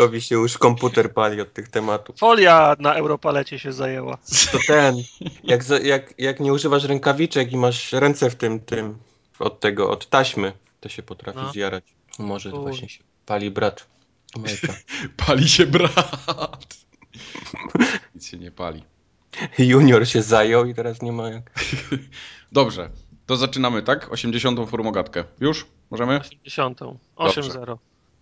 Wojtkowi się już komputer pali od tych tematów. Folia na Europalecie się zajęła. To ten, jak, jak, jak nie używasz rękawiczek i masz ręce w tym, tym, od tego, od taśmy, to się potrafi No. zjarać. Może Uj. właśnie się pali brat. Majka. Pali się brat. Nic się nie pali. Junior się zajął i teraz nie ma jak. Dobrze, to zaczynamy, tak? 80. formogatkę. Już? Możemy? 80. 8-0.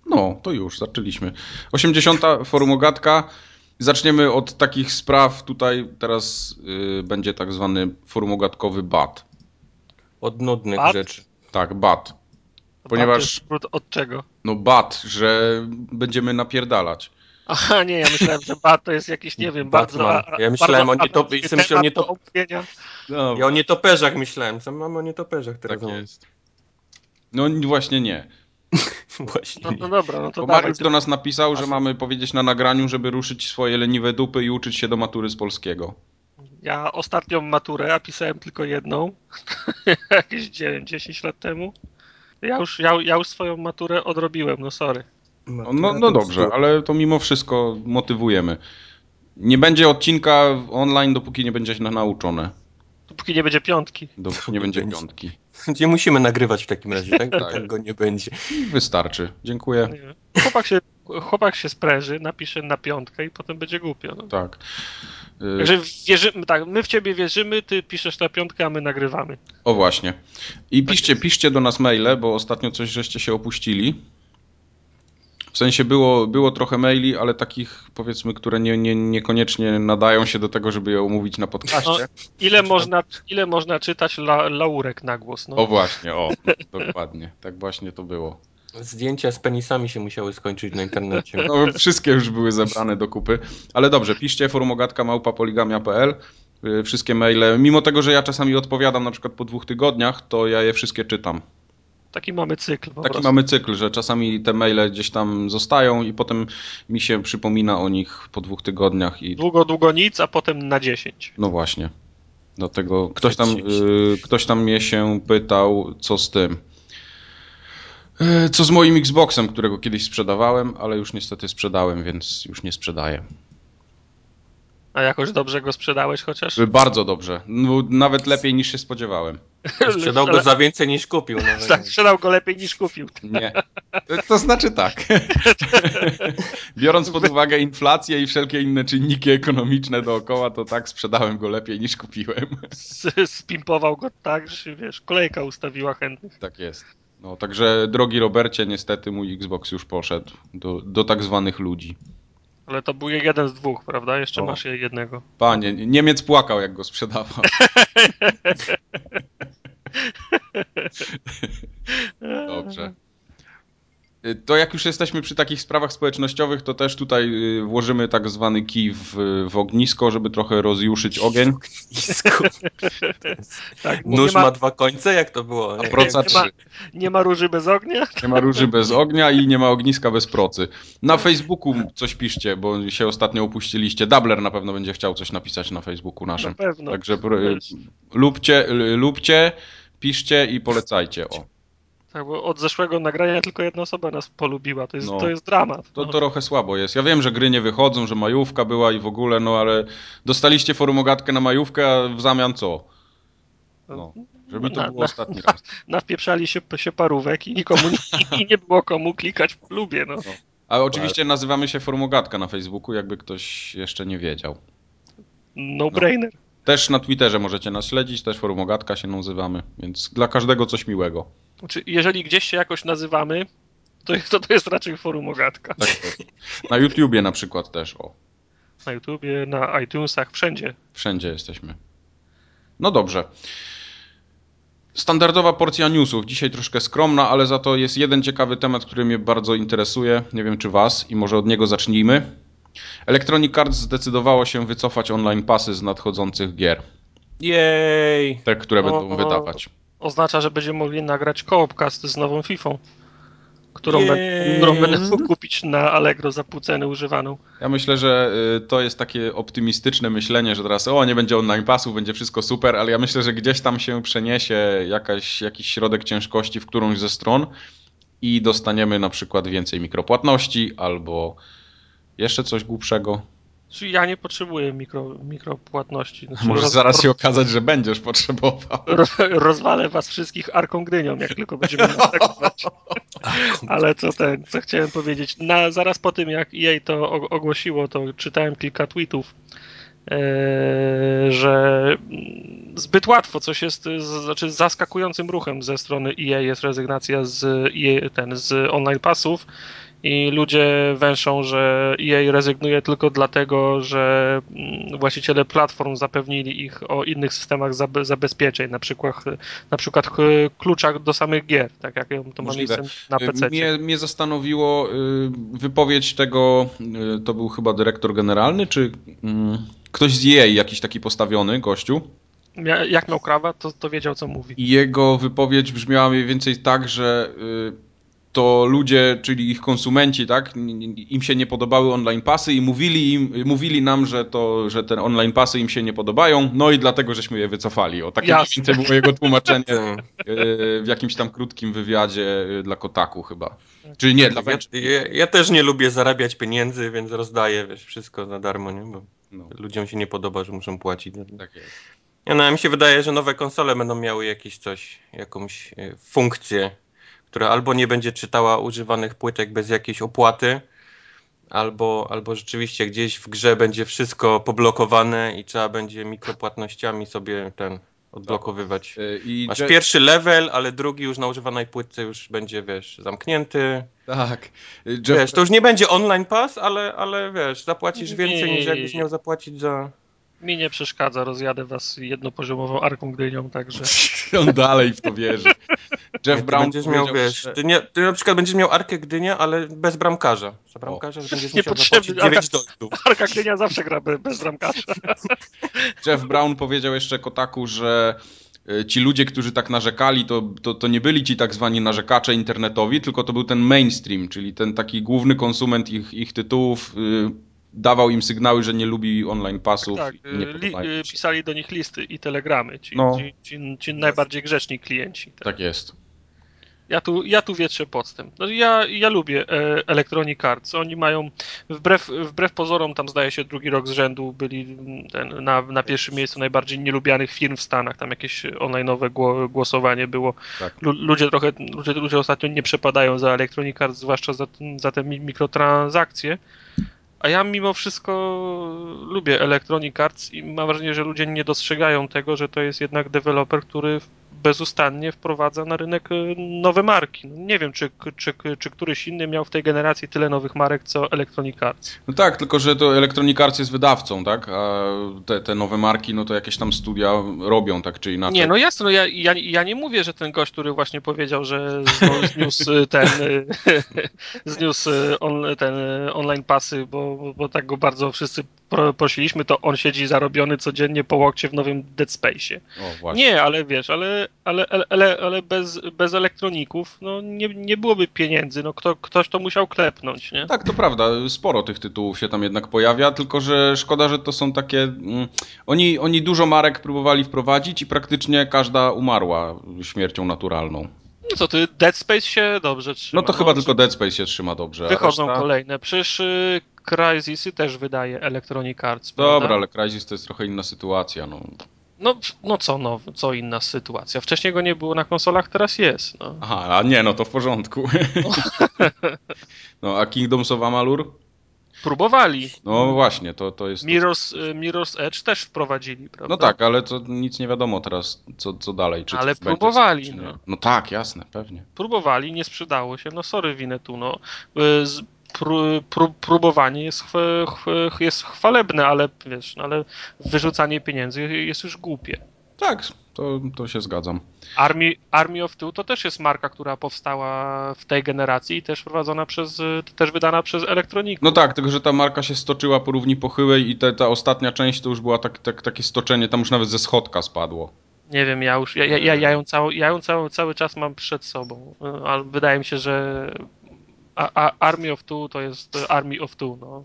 No, to już, zaczęliśmy. 80. formogatka. Zaczniemy od takich spraw. Tutaj teraz y, będzie tak zwany formogatkowy bat. Od nudnych Bat? rzeczy. Tak, bat. Ponieważ- skrót od czego? No bat, że będziemy napierdalać. Aha, nie, ja myślałem, że bat to jest jakiś, nie wiem, Batman. bardzo... Ja myślałem bardzo o nietop- atrakcyjny jestem myślał o nietop-. No, Ja o nietoperzach myślałem. Co mam o nietoperzach teraz? tak jest. No właśnie nie. Właśnie. No, no dobra, no to Bo dawaj. Marek do nas napisał, że mamy powiedzieć na nagraniu, żeby ruszyć swoje leniwe dupy i uczyć się do matury z polskiego. Ja ostatnią maturę, a pisałem tylko jedną, jakieś 9, 10 lat temu. Ja już, ja, ja już swoją maturę odrobiłem, no sorry. No, no, no dobrze, ale to mimo wszystko motywujemy. Nie będzie odcinka online, dopóki nie będzie na- nauczone. Dopóki nie będzie piątki. Dopóki nie będzie. piątki. Gdzie musimy nagrywać w takim razie, tak? Tak. tak go nie będzie. Wystarczy. Dziękuję. Nie. Chłopak się, chłopak się spręży, napisze na piątkę i potem będzie głupio. No. Tak. Także wierzymy, tak, my w ciebie wierzymy, ty piszesz na piątkę, a my nagrywamy. O właśnie. I piszcie, piszcie do nas maile, bo ostatnio coś żeście się opuścili. W sensie było, było trochę maili, ale takich powiedzmy, które nie, nie, niekoniecznie nadają się do tego, żeby je omówić na podcaście. Ile można, ile można czytać la, laurek na głos? No. O właśnie, o, dokładnie. Tak właśnie to było. Zdjęcia z penisami się musiały skończyć na internecie. No, wszystkie już były zebrane do kupy. Ale dobrze, piszcie forumogatka małpa poligamia.pl y, wszystkie maile. Mimo tego, że ja czasami odpowiadam na przykład po dwóch tygodniach, to ja je wszystkie czytam. Taki mamy cykl po Taki prostu. mamy cykl, że czasami te maile gdzieś tam zostają i potem mi się przypomina o nich po dwóch tygodniach i Długo, długo nic, a potem na 10. no właśnie. Do tego ktoś tam, y, ktoś tam mnie się pytał, co z tym. Y, Co z moim Xboxem, którego kiedyś sprzedawałem, ale już niestety sprzedałem, więc już nie sprzedaję. A jakoś dobrze go sprzedałeś chociaż? Bardzo dobrze. No, nawet lepiej niż się spodziewałem. Sprzedał go za więcej niż kupił. No, Tak, sprzedał go lepiej niż kupił. Nie. To znaczy tak. Biorąc pod uwagę inflację i wszelkie inne czynniki ekonomiczne dookoła, to tak sprzedałem go lepiej niż kupiłem. Spimpował go tak, że się, wiesz, kolejka ustawiła chętnych. Tak jest. No, także drogi Robercie, niestety mój Xbox już poszedł do, do tak zwanych ludzi. Ale to był jeden z dwóch, prawda? Jeszcze O. masz je jednego. Panie, Niemiec płakał, jak go sprzedawał. Dobrze. Y, To jak już jesteśmy przy takich sprawach społecznościowych, to też tutaj y, włożymy tak zwany kij w, w ognisko, żeby trochę rozjuszyć ogień. Tak, Nóż ma... ma, dwa końce? Jak to było? A Nie, proca nie, ma, nie ma róży bez ognia? Nie ma róży bez ognia i nie ma ogniska bez procy. Na Facebooku coś piszcie, bo się ostatnio upuściliście. Dabler na pewno będzie chciał coś napisać na Facebooku naszym. Na pewno. Także pr- lubcie, lubcie, piszcie i polecajcie. O. Tak, bo od zeszłego nagrania tylko jedna osoba nas polubiła. To jest, No. to jest dramat. To no. trochę słabo jest. Ja wiem, że gry nie wychodzą, że majówka była i w ogóle, no ale dostaliście forumogatkę na majówkę, a w zamian co? No, żeby to Na- było na- ostatni raz. Nawpieprzali się, się parówek i nikomu nie, i nie było komu klikać w lubię. No. A oczywiście nazywamy się forumogatka na Facebooku, jakby ktoś jeszcze nie wiedział. No brainer. Też na Twitterze możecie nas śledzić, też forumogatka się nazywamy, więc dla każdego coś miłego. Znaczy, jeżeli gdzieś się jakoś nazywamy, to jest, to, to jest raczej forum ogatka. Tak jest. Na YouTubie na przykład też, o. Na YouTubie, na iTunesach, wszędzie. Wszędzie jesteśmy. No dobrze. Standardowa porcja newsów. Dzisiaj troszkę skromna, ale za to jest jeden ciekawy temat, który mnie bardzo interesuje. Nie wiem czy was i może od niego zacznijmy. Electronic Arts zdecydowało się wycofać online pasy z nadchodzących gier. Jej! Te, które O, będą o. wydawać. Oznacza, że będziemy mogli nagrać koopcast z nową FIFA, którą, będę, którą będę mógł kupić na Allegro za pół ceny używaną. Ja myślę, że y, to jest takie optymistyczne myślenie, że teraz o, nie będzie online pasów, będzie wszystko super, ale ja myślę, że gdzieś tam się przeniesie jakaś, jakiś środek ciężkości w którąś ze stron i dostaniemy na przykład więcej mikropłatności albo Jeszcze coś głupszego? Czyli ja nie potrzebuję mikro, mikropłatności. Znaczy Może roz- zaraz się okazać, że będziesz potrzebował. ro- rozwalę was wszystkich arką gdynią, jak tylko będziemy atakować. Ale co ten, co chciałem powiedzieć. Na, zaraz po tym, jak EA to ogłosiło, to czytałem kilka tweetów, e, że zbyt łatwo coś jest, z, znaczy zaskakującym ruchem ze strony EA jest rezygnacja z, EA, ten, z online passów i ludzie węszą, że EA rezygnuje tylko dlatego, że mm, właściciele platform zapewnili ich o innych systemach zabe- zabezpieczeń, na przykład, na przykład ch- kluczach do samych gier, tak jak to ma miejsce na PC. Mnie, mnie zastanowiło y, wypowiedź tego, y, to był chyba dyrektor generalny, czy mm, ktoś z EA, jakiś taki postawiony gościu. Jak miał krawat, to, to wiedział, co mówi. Jego wypowiedź brzmiała mniej więcej tak, że y, to ludzie, czyli ich konsumenci, tak, im się nie podobały online pasy i mówili, im, mówili nam, że, to, że te online pasy im się nie podobają, no i dlatego żeśmy je wycofali. O, takie więcej było jego tłumaczenie y, w jakimś tam krótkim wywiadzie y, dla Kotaku chyba. Czyli nie, dla Ja, ja, też nie lubię zarabiać pieniędzy, więc rozdaję wiesz, wszystko za darmo, nie? Bo no, ludziom się nie podoba, że muszą płacić. tak jest. No, mi się wydaje, że nowe konsole będą miały jakieś coś, jakąś e, funkcję, która albo nie będzie czytała używanych płytek bez jakiejś opłaty, albo, albo rzeczywiście gdzieś w grze będzie wszystko poblokowane i trzeba będzie mikropłatnościami sobie ten odblokowywać. Y, I Masz pierwszy level, ale drugi już na używanej płytce już będzie, wiesz, zamknięty. Tak. Y, Jeff, Wiesz, to już nie będzie online pass, ale, ale wiesz, zapłacisz więcej niż jakbyś miał zapłacić za... Mi nie przeszkadza, rozjadę was jednopoziomową arką gdynią, także... on dalej w to wierzy. Jeff Nie, Brown będziesz miał, powiedział, wiesz, ty, nie, ty na przykład będziesz miał Arkę Gdynia, ale bez bramkarza. Za bramkarza będziesz musiał zapłacić 9 dolców. Arka gdynia zawsze gra be- bez bramkarza. Jeff Brown powiedział jeszcze Kotaku, że y, ci ludzie, którzy tak narzekali, to, to, to nie byli ci tak zwani narzekacze internetowi, tylko to był ten mainstream, czyli ten taki główny konsument ich, ich tytułów, y, dawał im sygnały, że nie lubi online pasów Tak, i nie li, podobają y, pisali do nich listy i telegramy, ci, No. ci, ci, ci najbardziej grzeczni klienci. Tak. Tak jest. Ja tu, ja tu wietrzę podstęp. No, ja, ja lubię e, Electronic Arts. Oni mają, wbrew, wbrew pozorom, tam zdaje się drugi rok z rzędu byli mm, ten, na, na pierwszym miejscu najbardziej nielubianych firm w Stanach. Tam jakieś online'owe gło, głosowanie było. Tak. Lu, ludzie trochę, ludzie, ludzie ostatnio nie przepadają za Electronic Arts, zwłaszcza za, za te mi- mikrotransakcje. A ja mimo wszystko lubię Electronic Arts i mam wrażenie, że ludzie nie dostrzegają tego, że to jest jednak deweloper, który bezustannie wprowadza na rynek y, nowe marki. No, nie wiem, czy, czy, czy któryś inny miał w tej generacji tyle nowych marek, co Electronic Arts. No tak, tylko że to Electronic Arts jest wydawcą, tak? A te, te nowe marki, no to jakieś tam studia robią, tak czy inaczej. Nie, no jasne, no ja, ja, ja nie mówię, że ten gość, który właśnie powiedział, że zniósł y, ten, y, zniósł on, ten online pasy, bo, bo tak go bardzo wszyscy pro- prosiliśmy, to on siedzi zarobiony codziennie po łokcie w nowym Dead Space'ie. O, właśnie. Nie, ale wiesz, ale, ale, ale, ale bez, bez elektroników no nie, nie byłoby pieniędzy, no kto, ktoś to musiał klepnąć, nie? Tak, to prawda, sporo tych tytułów się tam jednak pojawia, tylko że szkoda, że to są takie... Mm, oni, oni dużo marek próbowali wprowadzić i praktycznie każda umarła śmiercią naturalną. No co ty, Dead Space się dobrze trzyma. No to chyba tylko Dead Space się trzyma dobrze. Wychodzą reszta- kolejne. Przecież y, Crysisy też wydaje Electronic Arts. prawda? Dobra, ale Crysis to jest trochę inna sytuacja, no. No, no co, no, co inna sytuacja. Wcześniej go nie było na konsolach, teraz jest. No. Aha, a nie, no to w porządku. No, a Kingdoms of Amalur? Próbowali. No właśnie, to, to jest... Mirror's, y, Mirror's Edge też wprowadzili, prawda? No tak, ale to nic nie wiadomo teraz, co, co dalej. Czy Ale będzie, próbowali, czy no. No tak, jasne, pewnie. Próbowali, nie sprzedało się. No sorry, winę tu, no. Y, z- Pró, pró, próbowanie jest, ch, ch, jest chwalebne, ale wiesz, no, ale wyrzucanie pieniędzy jest już głupie. Tak, to, to się zgadzam. Army, Army of Two to też jest marka, która powstała w tej generacji i też prowadzona przez, też wydana przez Electronic. No tak, tylko że ta marka się stoczyła po równi pochyłej i te, ta ostatnia część to już była tak, tak, takie stoczenie, tam już nawet ze schodka spadło. Nie wiem, ja już, ja, ja, ja, ją, cały, ja ją cały, cały czas mam przed sobą, ale wydaje mi się, że a, a Army of Two to jest Army of Two, no.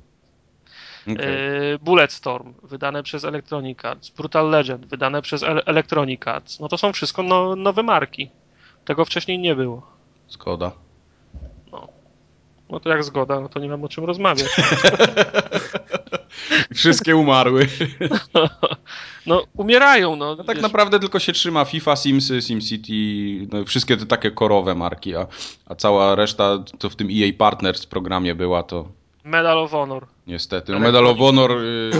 Okay. Yy, Bulletstorm, wydane przez Electronic Arts, Brutal Legend, wydane przez Ele- Electronic Arts. No to są wszystko no, nowe marki. Tego wcześniej nie było. Zgoda. No to jak zgoda, no to nie mam o czym rozmawiać. Wszystkie umarły. No, umierają, no. no tak wiesz. naprawdę tylko się trzyma FIFA, Simsy, SimCity, no wszystkie te takie korowe marki, a, a cała reszta, to w tym EA Partners programie była, to... Medal of Honor. Niestety. No Medal of Honor y,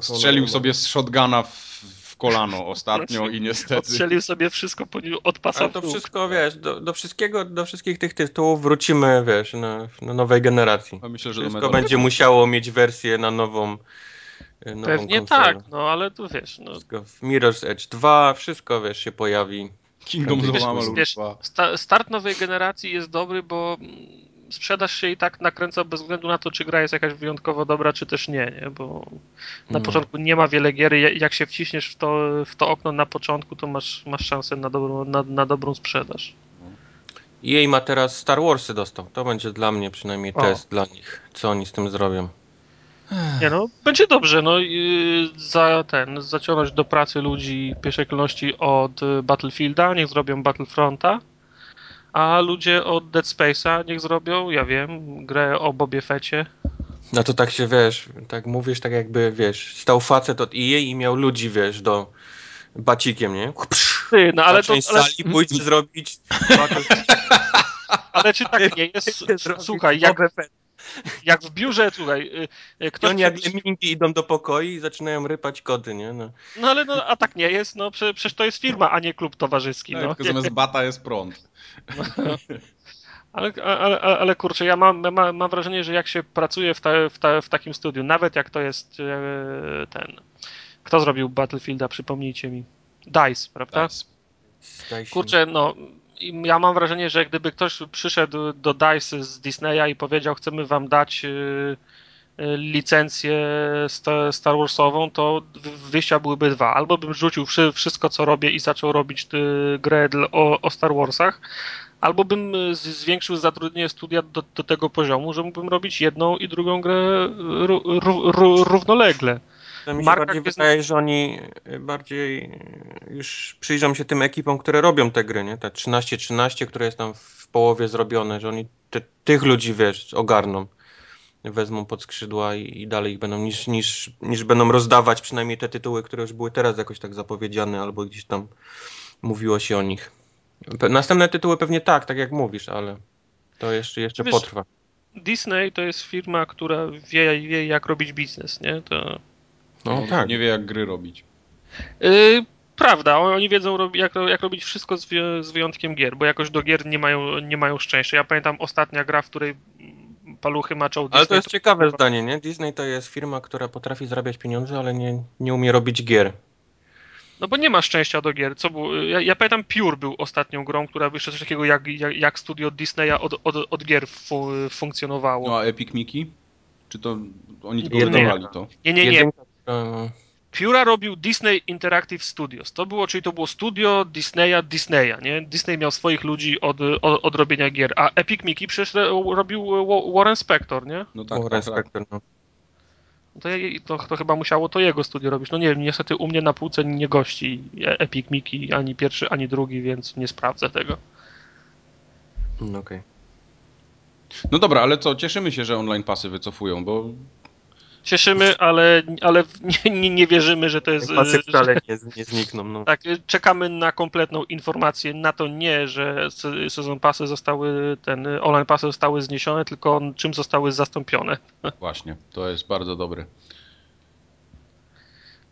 strzelił sobie z shotguna w, w kolano ostatnio i niestety... Strzelił sobie wszystko od pasa Ale to wszystko, wiesz, do, do, wszystkiego, do wszystkich tych tytułów wrócimy, wiesz, na, na nowej generacji. A myślę, że wszystko będzie musiało mieć wersję na nową Nową Pewnie konsolę. tak, no ale tu wiesz. No. Wszystko Mirror's Edge 2, wszystko wiesz, się pojawi. Kingdom of Amalur start nowej generacji jest dobry, bo sprzedaż się i tak nakręca bez względu na to, czy gra jest jakaś wyjątkowo dobra, czy też nie, nie? bo na No. początku nie ma wiele gier i jak się wciśniesz w to, w to okno na początku, to masz, masz szansę na dobrą, na, na dobrą sprzedaż. EA ma teraz Star Warsy dostał. To będzie dla mnie przynajmniej O. test dla nich, co oni z tym zrobią. Nie no, będzie dobrze, no i za ten, zaciągnąć do pracy ludzi w pierwszej kolejności od y, Battlefielda, niech zrobią Battlefronta, a ludzie od Dead Space'a niech zrobią, ja wiem, grę o Bobie Fecie. No to tak się, wiesz, tak mówisz, tak jakby, wiesz, stał facet od EA i miał ludzi, wiesz, do bacikiem, nie? Ty, no ale to, ale, sali pójdź zrobić ale czy tak nie jest? Słuchaj, jak, jak w biurze, słuchaj, y, y, I ktoś... oni jak lemingi idą do pokoi i zaczynają rypać kody, nie? No. No ale no, a tak nie jest, no prze- przecież to jest firma, a nie klub towarzyski, Tak, no. tylko zamiast bata jest prąd. Ale, ale, ale, ale kurczę, ja mam, mam, mam wrażenie, że jak się pracuje w, ta, w, ta, w takim studiu, nawet jak to jest e, ten. Kto zrobił Battlefielda, przypomnijcie mi. DICE, prawda? Dice. Kurczę, no. Ja mam wrażenie, że gdyby ktoś przyszedł do DICE z Disneya i powiedział, chcemy wam dać e, e, licencję sta- Star Warsową, to wyjścia byłyby dwa. Albo bym rzucił wszy- wszystko, co robię i zaczął robić e, grę o, Star Warsach, albo bym zwiększył zatrudnienie studia do, do tego poziomu, że mógłbym robić jedną i drugą grę ró- ró- ró- równolegle. To mi się Marka bardziej Gwiezdna- wydaje, że oni y, bardziej y, już przyjrzą się tym ekipom, które robią te gry, nie? Te 13-13, które jest tam w połowie zrobione, że oni te, tych ludzi, wiesz, ogarną. Wezmą pod skrzydła i, i dalej ich będą, niż, niż, niż będą rozdawać przynajmniej te tytuły, które już były teraz jakoś tak zapowiedziane, albo gdzieś tam mówiło się o nich. Pe- Następne tytuły pewnie tak, tak jak mówisz, ale to jeszcze, jeszcze Wiesz, potrwa. Disney to jest firma, która wie, wie jak robić biznes, nie? To... No On tak. Nie wie, jak gry robić. Yy, prawda, oni wiedzą jak, jak robić wszystko z, z wyjątkiem gier, bo jakoś do gier nie mają, nie mają szczęścia. Ja pamiętam ostatnia gra, w której paluchy maczał Disney. Ale to jest ciekawe zdanie, nie? Disney to jest firma, która potrafi zarabiać pieniądze, ale nie, nie umie robić gier. No bo nie ma szczęścia do gier. Co było? Ja, ja pamiętam Pure był ostatnią grą, która jeszcze coś takiego jak, jak, jak studio Disneya od, od, od gier fu, funkcjonowało. No a Epic Mickey? Czy to oni tylko wydawali to? Nie, nie, nie. Jedynka, e, Pura robił Disney Interactive Studios. To było, czyli to było studio Disneya Disneya, nie? Disney miał swoich ludzi od, od, od robienia gier, a Epic Mickey przecież ro- robił Wa- Warren Spector, nie? No tak, Warren tak, tak. Spector, no. To, je- to, to chyba musiało to jego studio robić. No nie wiem, niestety u mnie na półce nie gości Epic Mickey ani pierwszy, ani drugi, więc nie sprawdzę tego. No, okej. No dobra, ale co, cieszymy się, że online pasy wycofują, bo Cieszymy, ale, ale nie, nie, nie wierzymy, że to jest... Pasy że- wcale nie, nie znikną, no. Tak, czekamy na kompletną informację. Na to nie, że se- sezon pasy zostały, ten online pasy zostały zniesione, tylko czym zostały zastąpione. właśnie, to jest bardzo dobre.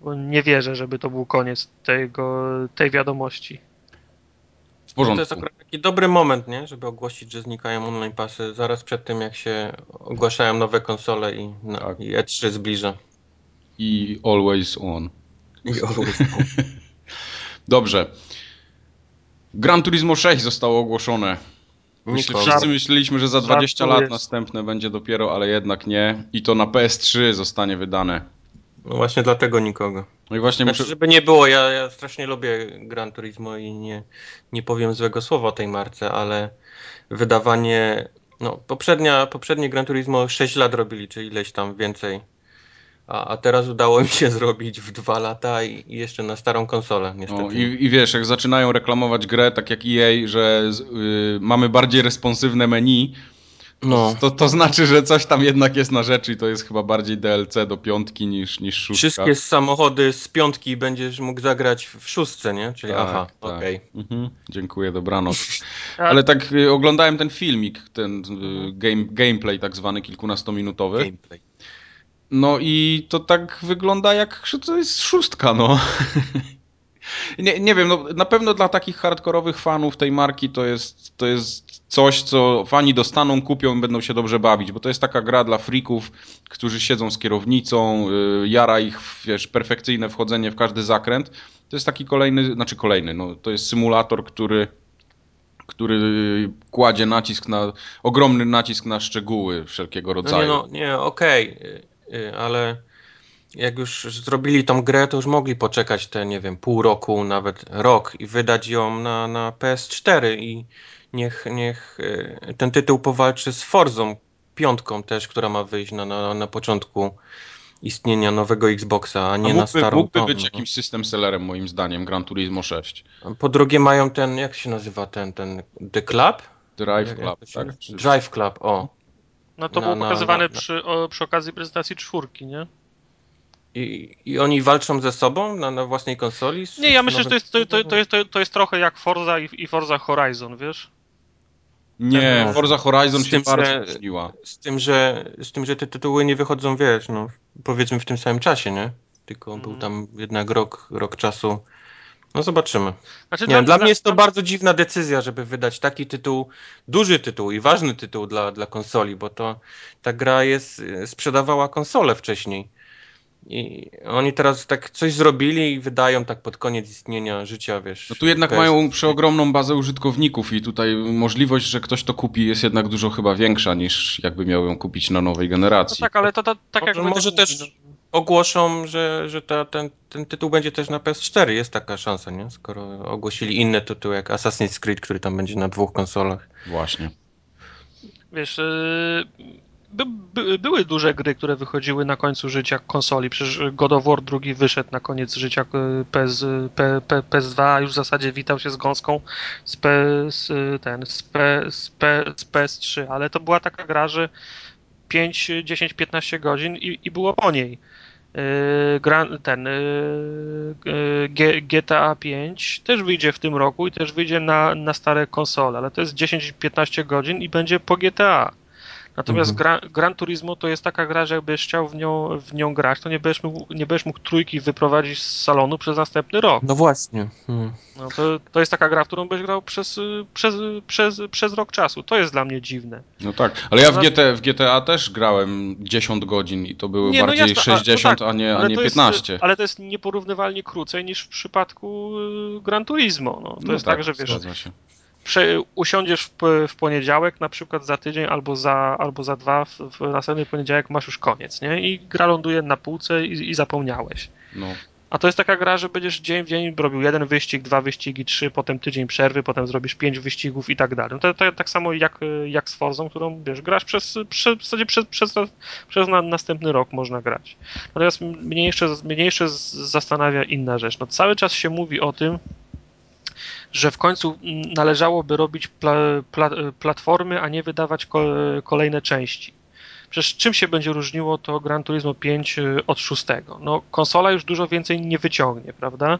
Bo nie wierzę, żeby to był koniec tego, tej wiadomości. W To jest porządku. akurat taki dobry moment, nie? Żeby ogłosić, że znikają online pasy zaraz przed tym, jak się ogłaszają nowe konsole i, no, Tak. i E3 zbliża. I always on. I always Dobrze. Gran Turismo 6 zostało ogłoszone. Myślę, wszyscy myśleliśmy, że za 20 lat Żartujesz. następne będzie dopiero, ale jednak nie. I to na PS3 zostanie wydane. No właśnie dlatego nikogo. No i właśnie Znaczy, muszę... żeby nie było, ja, ja strasznie lubię Gran Turismo i nie, nie powiem złego słowa o tej marce, ale wydawanie, no poprzednia, poprzednie Gran Turismo 6 lat robili, czy ileś tam więcej, a, a teraz udało mi się zrobić w 2 lata i, i jeszcze na starą konsolę niestety. No, i, I wiesz, jak zaczynają reklamować grę, tak jak EA, że z, y, mamy bardziej responsywne menu, No. To, to znaczy, że coś tam jednak jest na rzeczy i to jest chyba bardziej DLC do piątki niż, niż szóstka. Wszystkie samochody z piątki będziesz mógł zagrać w szóstce, nie? Czyli tak, aha, tak. okej. Okay. Mhm. Dziękuję, dobranoc. Ale tak y, oglądałem ten filmik, ten y, game, gameplay tak zwany kilkunastominutowy. Gameplay. No i to tak wygląda jak, że to jest szóstka, no. nie, nie wiem, no, na pewno dla takich hardkorowych fanów tej marki to jest, to jest coś, co fani dostaną, kupią i będą się dobrze bawić, bo to jest taka gra dla freaków, którzy siedzą z kierownicą, yy, jara ich, wiesz, perfekcyjne wchodzenie w każdy zakręt. To jest taki kolejny, znaczy kolejny, no, to jest symulator, który który kładzie nacisk na, ogromny nacisk na szczegóły wszelkiego rodzaju. No nie, no, nie okej, okay, ale jak już zrobili tą grę, to już mogli poczekać te, nie wiem, pół roku, nawet rok i wydać ją na, na PS4 i niech, niech e, ten tytuł powalczy z Forzą, piątką też, która ma wyjść na, na, na początku istnienia nowego Xboxa, a nie a mógłby, na starą Mógłby być no. jakimś system sellerem moim zdaniem Gran Turismo 6. Po drugie mają ten, jak się nazywa ten, ten The Club? Drive Club, tak. Drive Club, o. No to na, było pokazywane na, na, przy, o, przy okazji prezentacji czwórki, nie? I, I oni walczą ze sobą na, na własnej konsoli? Nie, ja myślę, że to jest, to, to, to, jest, to jest trochę jak Forza i, i Forza Horizon, wiesz? Nie, Forza Horizon z się tym, bardzo różniła. Z tym, że, z tym, że te tytuły nie wychodzą, wiesz, no, powiedzmy w tym samym czasie, nie? Tylko mm. był tam jednak rok, rok czasu. No zobaczymy. Znaczy, nie, dla, dla mnie jest to bardzo dziwna decyzja, żeby wydać taki tytuł, duży tytuł i ważny tytuł dla, dla konsoli, bo to ta gra jest, sprzedawała konsolę wcześniej. I oni teraz tak coś zrobili i wydają tak pod koniec istnienia życia, wiesz. No tu jednak mają przeogromną bazę użytkowników i tutaj możliwość, że ktoś to kupi jest jednak dużo chyba większa niż jakby miał ją kupić na nowej generacji. No tak, ale to, to tak jak... Może też no. ogłoszą, że, że ta, ten, ten tytuł będzie też na PS4, jest taka szansa, nie? Skoro ogłosili inne tytuły jak Assassin's Creed, który tam będzie na dwóch konsolach. Właśnie. Wiesz, yy by, by, były duże gry, które wychodziły na końcu życia konsoli. Przecież God of War drugi wyszedł na koniec życia e, PS, P, P, PS2, a już w zasadzie witał się z gąską z, PS, ten, z, P, z, P, z PS3, ale to była taka gra, że 5, 10, 15 godzin i, i było po niej. E, ten e, GTA 5 też wyjdzie w tym roku i też wyjdzie na, na stare konsole, ale to jest 10-15 godzin i będzie po GTA. Natomiast mhm. Gran, Gran Turismo to jest taka gra, że jakbyś chciał w nią, w nią grać, to nie będziesz, mógł, nie będziesz mógł trójki wyprowadzić z salonu przez następny rok. No właśnie. Hmm. No to, to jest taka gra, w którą będziesz grał przez, przez, przez, przez rok czasu. To jest dla mnie dziwne. No tak, ale ja w GTA, w GTA też grałem 10 godzin i to były nie, no bardziej no jasne, 60, a, no tak, a nie, a nie 15. Jest, ale to jest nieporównywalnie krócej niż w przypadku y, Gran Turismo. No, to no jest tak, tak że wiesz, prze, usiądziesz w, w, poniedziałek, na przykład za tydzień albo za, albo za dwa, w, w następny poniedziałek masz już koniec, nie? I gra ląduje na półce i, i zapomniałeś. No. A to jest taka gra, że będziesz dzień w dzień robił jeden wyścig, dwa wyścigi, trzy, potem tydzień przerwy, potem zrobisz pięć wyścigów i tak dalej. No to, to, tak samo jak, jak z Forzą, którą wiesz, grasz przez, w zasadzie przez, przez, przez na, następny rok można grać. Natomiast mnie jeszcze, mnie jeszcze zastanawia inna rzecz. No cały czas się mówi o tym, że w końcu należałoby robić pla, pla, platformy, a nie wydawać kolejne części. Przecież czym się będzie różniło to Gran Turismo 5 y, od 6? No, konsola już dużo więcej nie wyciągnie, prawda?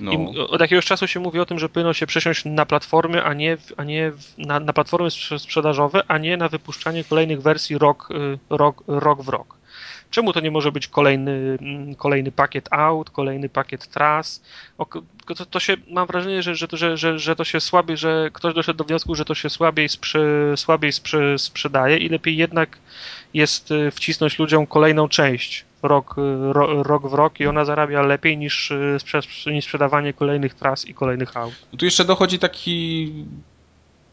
No. I od jakiegoś czasu się mówi o tym, że powinno się przesiąść na platformy, a nie, a nie na, na platformy sprzedażowe, a nie na wypuszczanie kolejnych wersji rok, y, rok, rok w rok. Czemu to nie może być kolejny, mm, kolejny pakiet aut, kolejny pakiet tras? To, to się, mam wrażenie, że, że, że, że, że to się słabiej, że ktoś doszedł do wniosku, że to się słabiej, sprze, słabiej sprze, sprzedaje i lepiej jednak jest y, wcisnąć ludziom kolejną część rok, y, ro, rok w rok i ona zarabia lepiej niż, y, niż sprzedawanie kolejnych tras i kolejnych aut. Tu jeszcze dochodzi taki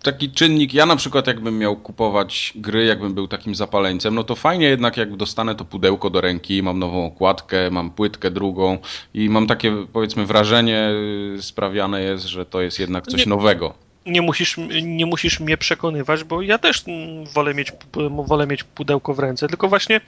taki czynnik, ja na przykład jakbym miał kupować gry, jakbym był takim zapaleńcem, no to fajnie jednak jak dostanę to pudełko do ręki, mam nową okładkę, mam płytkę drugą i mam takie powiedzmy wrażenie y, sprawiane jest, że to jest jednak coś Nie. nowego. Nie musisz, nie musisz mnie przekonywać, bo ja też wolę mieć, wolę mieć pudełko w ręce, tylko właśnie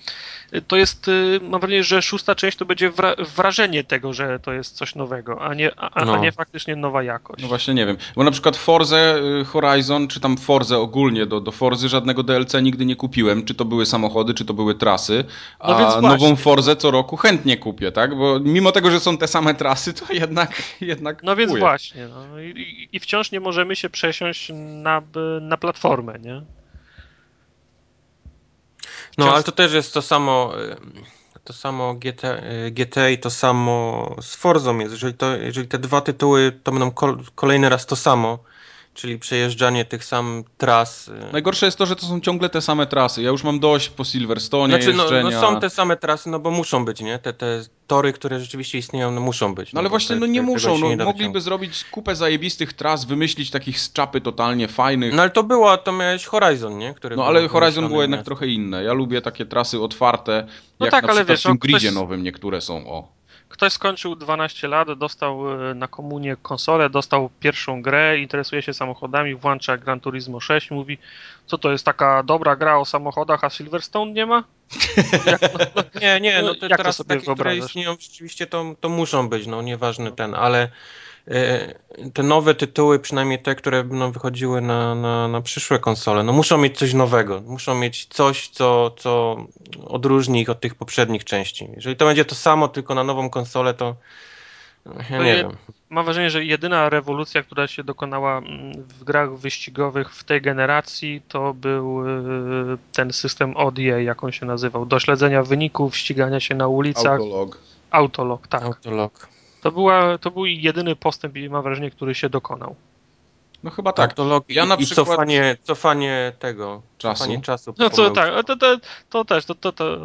to jest, y, mam wrażenie, że szósta część to będzie wrażenie tego, że to jest coś nowego, a nie, a, no. a nie faktycznie nowa jakość. No właśnie nie wiem, bo na przykład Forza y, Horizon, czy tam Forza ogólnie do, do Forzy żadnego DLC nigdy nie kupiłem, czy to były samochody, czy to były trasy, no a no nową Forzę co roku chętnie kupię, tak, bo mimo tego, że są te same trasy, to jednak, jednak No kupuję. więc właśnie, no. I, I, wciąż nie możemy się przesiąść na, na platformę, nie? No, ale to też jest to samo, to samo GT, GT i to samo z Forzą jest. Jeżeli, to, jeżeli te dwa tytuły to będą kolejny raz to samo, czyli przejeżdżanie tych samych tras. Y, Najgorsze jest to, że to są ciągle te same trasy. Ja już mam dość po Silverstone znaczy, no, no, są te same trasy, no bo muszą być, nie? Te, te tory, które rzeczywiście istnieją, no muszą być. No, ale właśnie, te, no nie muszą. No, nie mogliby zrobić kupę zajebistych tras, wymyślić takich z czapy totalnie fajnych. No ale to było, to miałeś Horizon, nie? Który no ale Horizon było jednak trochę inne. Ja lubię takie trasy otwarte, no jak tak, na ale wiesz, w tym no, gridzie ktoś... nowym niektóre są, o. Ktoś skończył 12 lat, dostał e, na komunię konsolę, dostał pierwszą grę, interesuje się samochodami, włącza Gran Turismo 6, mówi, co to jest taka dobra gra o samochodach, a Silverstone nie ma? Jak, no, nie, nie, no to teraz to takie, które istnieją rzeczywiście to, to muszą być, no nieważny ten, ale te nowe tytuły, przynajmniej te, które będą wychodziły na, na, na przyszłe konsole, no muszą mieć coś nowego, muszą mieć coś, co, co odróżni ich od tych poprzednich części. Jeżeli to będzie to samo, tylko na nową konsolę, to ja nie wiem. Mam wrażenie, że jedyna rewolucja, która się dokonała mm, w grach wyścigowych w tej generacji, to był e, ten system ODA, jak on się nazywał, do śledzenia wyników, ścigania się na ulicach. Autolog. Autolog, tak. Autolog. To, była, to był jedyny postęp, mam wrażenie, który się dokonał. No chyba tak. To log... ja na I, przykład... cofanie, cofanie tego, czasu. Cofanie czasu no co tak, to, to, to też, to, to, to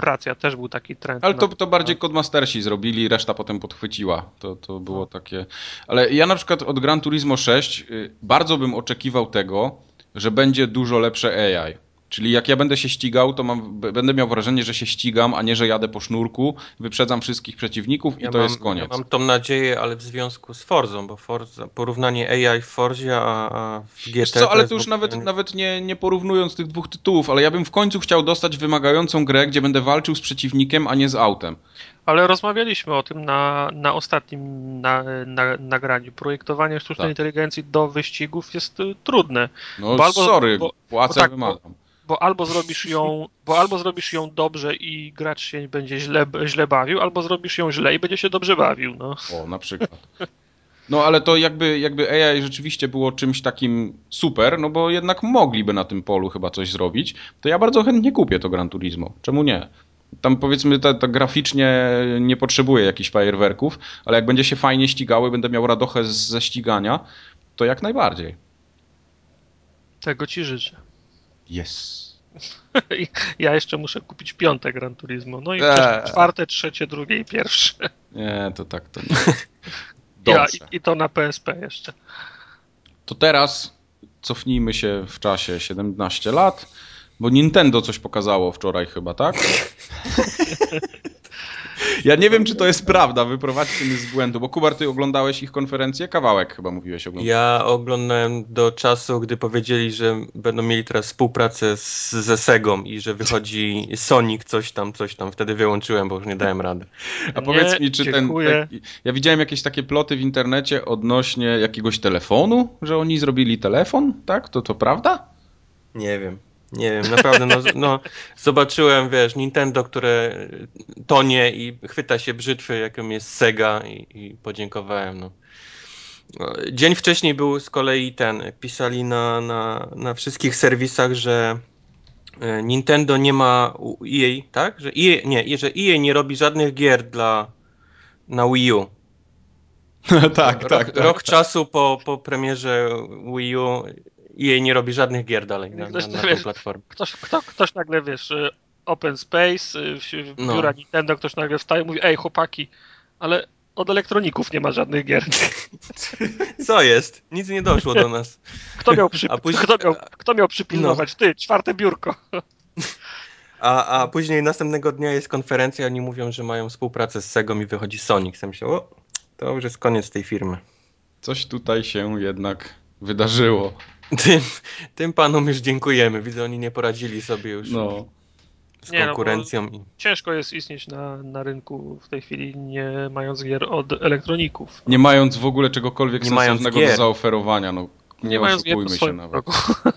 racja, też był taki trend. Ale to, to bardziej Codemastersi zrobili, reszta potem podchwyciła. To, to było no. takie... Ale ja na przykład od Gran Turismo 6 y, bardzo bym oczekiwał tego, że będzie dużo lepsze AI. Czyli jak ja będę się ścigał, to mam, będę miał wrażenie, że się ścigam, a nie, że jadę po sznurku, wyprzedzam wszystkich przeciwników i ja to mam, jest koniec. Ja mam tą nadzieję, ale w związku z Forzą, bo Forza, porównanie AI w Forzie, a, a w GT... co, ale to już nawet, nie... nawet nie, nie porównując tych dwóch tytułów, ale ja bym w końcu chciał dostać wymagającą grę, gdzie będę walczył z przeciwnikiem, a nie z autem. Ale rozmawialiśmy o tym na, na ostatnim na, na, nagraniu. Projektowanie sztucznej tak. inteligencji do wyścigów jest y, trudne. No albo, sorry, bo, płacę, bo tak, wymagam bo albo zrobisz ją, bo albo zrobisz ją dobrze i gracz się będzie źle, źle bawił, albo zrobisz ją źle i będzie się dobrze bawił. No. O, na przykład. No ale to jakby, jakby AI rzeczywiście było czymś takim super, no bo jednak mogliby na tym polu chyba coś zrobić, to ja bardzo chętnie kupię to Gran Turismo. Czemu nie? Tam powiedzmy, to, to graficznie nie potrzebuje jakichś fajerwerków, ale jak będzie się fajnie ścigały, będę miał radochę ze ścigania, to jak najbardziej. Tego ci życzę. Yes. ja jeszcze muszę kupić piąte Gran Turismo. No i eee. czwarte, trzecie, drugie i pierwsze. Nie, to tak to nie. Ja, i, I to na PSP jeszcze. To teraz cofnijmy się w czasie 17 lat, bo Nintendo coś pokazało wczoraj chyba, tak? Ja nie wiem, czy to jest prawda, wyprowadźcie mnie z błędu, bo Kubar, ty oglądałeś ich konferencję? Kawałek chyba mówiłeś oglądać. Ja oglądałem do czasu, gdy powiedzieli, że będą mieli teraz współpracę z, ze Segą i że wychodzi Sonic coś tam, coś tam. Wtedy wyłączyłem, bo już nie dałem rady. A powiedz nie, mi, czy dziękuję. ten... Tak, ja widziałem jakieś takie ploty w internecie odnośnie jakiegoś telefonu, że oni zrobili telefon, tak? To to prawda? Nie wiem. Nie wiem, naprawdę, no, no, zobaczyłem, wiesz, Nintendo, które tonie i chwyta się brzytwy, jaką jest Sega i, i podziękowałem, no. Dzień wcześniej był z kolei ten, pisali na, na, na wszystkich serwisach, że e, Nintendo nie ma EA, tak? Że EA, nie, że EA nie robi żadnych gier dla na Wii U. tak, rok, tak, tak. Rok tak. czasu po, po premierze Wii U jej nie robi żadnych gier dalej na, ktoś, na, na wiesz, platformę. Ktoś, kto, ktoś nagle, wiesz, y, open space, y, w no. biura Nintendo, ktoś nagle wstaje i mówi, ej chłopaki, ale od elektroników nie ma żadnych gier. Co jest? Nic nie doszło do nas. Kto miał, przy... później... kto miał, kto miał przypilnować? No. Ty, czwarte biurko. A, a później następnego dnia jest konferencja, oni mówią, że mają współpracę z Segą i wychodzi Sonic. Sam się, o, to już jest koniec tej firmy. Coś tutaj się jednak wydarzyło. Tym, tym panom już dziękujemy. Widzę, oni nie poradzili sobie już No. z Nie, no konkurencją. Ciężko jest istnieć na, na rynku w tej chwili, nie mając gier od elektroników. Nie mając w ogóle czegokolwiek Nie sensownego do zaoferowania, no nie, Nie mając gier się nawet.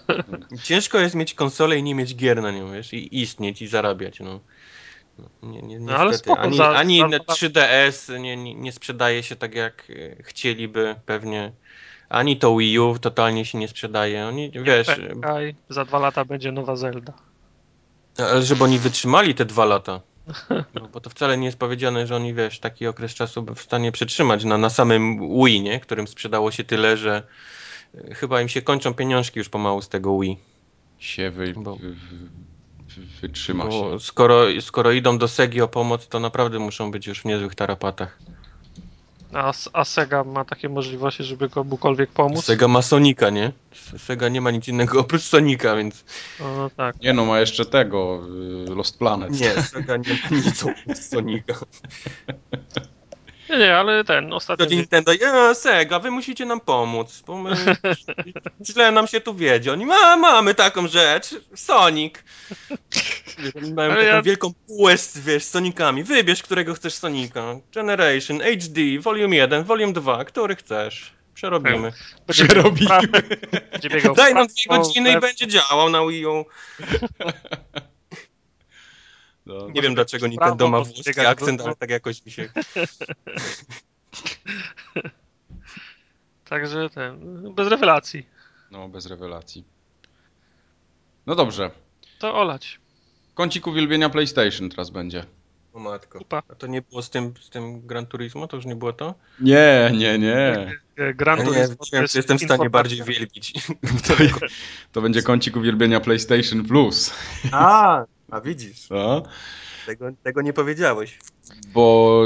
Ciężko jest mieć konsolę i nie mieć gier na nią, wiesz, i istnieć i zarabiać, no. No, Nie, nie, No, ale niestety. spoko, ani za- ani za- na 3DS nie, nie, nie sprzedaje się tak, jak e, chcieliby pewnie. Ani to Wii U totalnie się nie sprzedaje. Oni, wiesz, Czekaj, za dwa lata będzie nowa Zelda. ale żeby oni wytrzymali te dwa lata. No, bo to wcale nie jest powiedziane, że oni, wiesz, taki okres czasu by w stanie przetrzymać na, na samym Wii, nie? Którym sprzedało się tyle, że e, chyba im się kończą pieniążki już pomału z tego Wii. Się wy, Bo- wy, wy, wy, wytrzyma się. Bo skoro, skoro idą do Segi o pomoc, to naprawdę muszą być już w niezłych tarapatach. A, a Sega ma takie możliwości, żeby komukolwiek pomóc? Sega ma Sonika, nie? Sega nie ma nic innego oprócz Sonika, więc... No, tak. Nie no, ma jeszcze tego, y, Lost Planet. Nie, Sega nie ma nic oprócz Sonika. Nie, nie, ale ten To ostatnio. Nintendo, ja, Sega, wy musicie nam pomóc, bo my... źle nam się tu wiedzie. Oni, ma, mamy taką rzecz, Sonic. Mają taką ja- wielką półę z, wiesz, z Sonikami. Wybierz, którego chcesz Sonika. Generation, HD, Volume 1, Volume 2, który chcesz. Przerobimy. będzie Przerobi. biegał w prawo, Będzie biegał w Daj nam dwie godziny i będzie działał na Wii U. No. Nie Może wiem dlaczego Nintendo ma włoski akcent, ale tak jakoś mi się... Także ten. Bez rewelacji. no, bez rewelacji. No dobrze. To olać. Kącik uwielbienia PlayStation teraz będzie. O matko. Kupa. A to nie było z tym, z tym Gran Turismo? To już nie było to? Nie, nie, nie. Gran Ja nie, Turismo wiem, to jest czy jestem w stanie bardziej wielbić. To będzie kącik uwielbienia PlayStation Plus. A, a widzisz. No, Tego, tego nie powiedziałeś. bo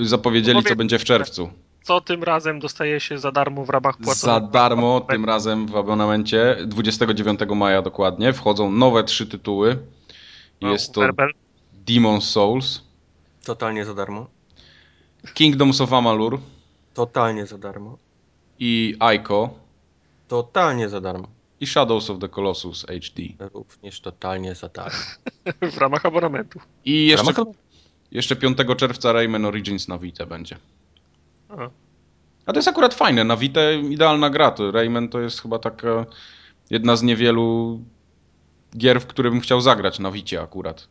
zapowiedzieli, co będzie w czerwcu. Co tym razem dostaje się za darmo w ramach płaconych? Za darmo, tym razem w abonamencie, 29 maja dokładnie, wchodzą nowe trzy tytuły. No, Jest to. Demon's Souls, Totalnie za darmo. Kingdoms of Amalur Totalnie za darmo. i Ico Totalnie za darmo. i Shadows of the Colossus HD. Również totalnie za darmo. w ramach abonamentu. I jeszcze, Ramach- jeszcze 5 czerwca Rayman Origins na Vita będzie. A. A to jest akurat fajne, na Vita idealna gra. To Rayman to jest chyba taka jedna z niewielu gier, w które bym chciał zagrać na Vicie akurat.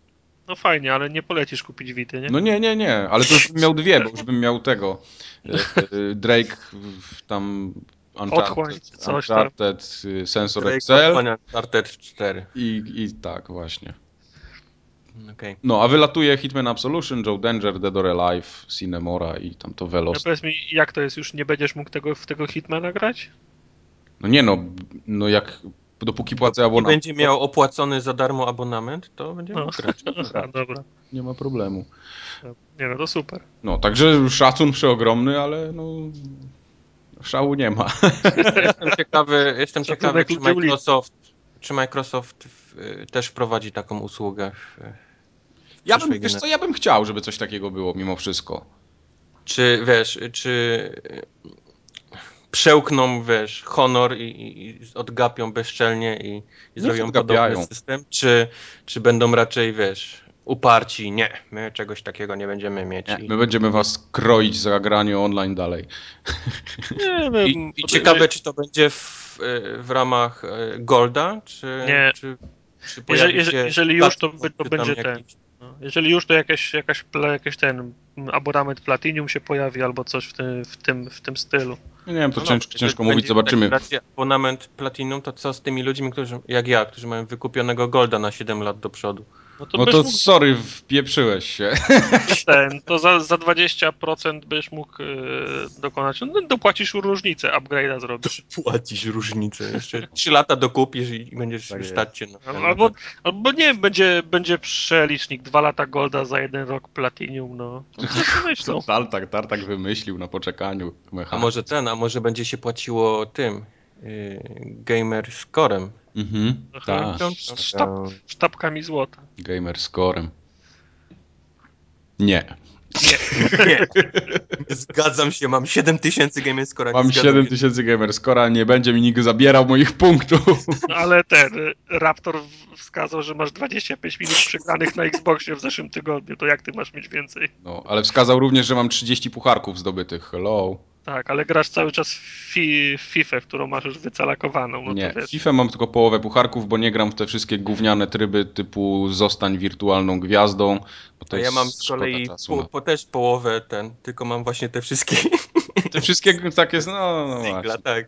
No fajnie, ale nie polecisz kupić Wity, nie? No nie, nie, nie, ale to już bym miał dwie, bo już bym miał tego. e, Drake w- tam Otchłań, Uncharted, coś tam. Uncharted y, Sensor Drake Excel Uncharted 4. i, i tak właśnie. Okej. No, a wylatuje Hitman Absolution, Joe Danger, Dead or Alive, Cinemora i tam to No Velos. powiedz mi, jak to jest? Już nie będziesz mógł tego, w tego Hitmana grać? No nie no, no jak dopóki płacę I abonament, będzie miał opłacony za darmo abonament, to będzie No. grać. A, dobra. nie ma problemu. Nie no, to super. No, także szacun przeogromny, ale no szału nie ma. Jestem ciekawy, jestem ciekawy czy. Microsoft, czy Microsoft w, y, też wprowadzi taką usługę. W, Ja bym, wiesz co, ja bym chciał, żeby coś takiego było mimo wszystko. Czy wiesz, czy przełkną, wiesz, honor i, i, i odgapią bezczelnie i, i zrobią odgapiają. podobny system, czy, czy będą raczej, wiesz, uparci, nie, my czegoś takiego nie będziemy mieć. Nie, my będziemy was kroić za granie online dalej. Nie, no, i, i ciekawe, czy to będzie w, w ramach y, Golda, czy, Nie. czy, czy pojawi Jeżeli, jeżeli, się jeżeli już, to, to będzie ten. jakiś- jeżeli już, to jakaś, jakaś, jakiś ten abonament Platinum się pojawi albo coś w tym, w tym, w tym stylu. Nie wiem, to No ciężko, dobrze, ciężko mówić, zobaczymy. abonament Platinum, to co z tymi ludźmi, którzy, jak ja, którzy mają wykupionego Golda na 7 lat do przodu? No to No to mógł sorry, wpieprzyłeś się. ten, to za, za 20% byś mógł yy, dokonać. No, dopłacisz różnicę, upgrade'a zrobisz. Płacisz różnicę. Jeszcze 3 lata dokupisz i będziesz Tak stać się na... Albo, albo, albo nie, będzie, będzie przelicznik 2 lata Golda za jeden rok Platinum, no. no co? Tartak, Tartak wymyślił na poczekaniu. A może ten, a może będzie się płaciło tym, yy, gamer scorem. Mhm, Aha. tak. Sztab, sztabkami złota. Gamer scorem. Nie. Nie. nie. Zgadzam się, mam 7000 gamerscora. Mam 7000 gamerscora, nie będzie mi nikt zabierał moich punktów. No, ale ten Raptor wskazał, że masz 25 minut przegranych na Xboxie w zeszłym tygodniu, to jak ty masz mieć więcej? No, ale wskazał również, że mam 30 pucharków zdobytych. Hello. Tak, ale grasz cały czas w, fi, w FIFA, w którą masz już wycalakowaną. No nie, w FIFA mam tylko połowę pucharków, bo nie gram w te wszystkie gówniane tryby typu zostań wirtualną gwiazdą. A ja mam z kolei po, po, też połowę ten, tylko mam właśnie te wszystkie. Te wszystkie takie, no, no Singla, tak.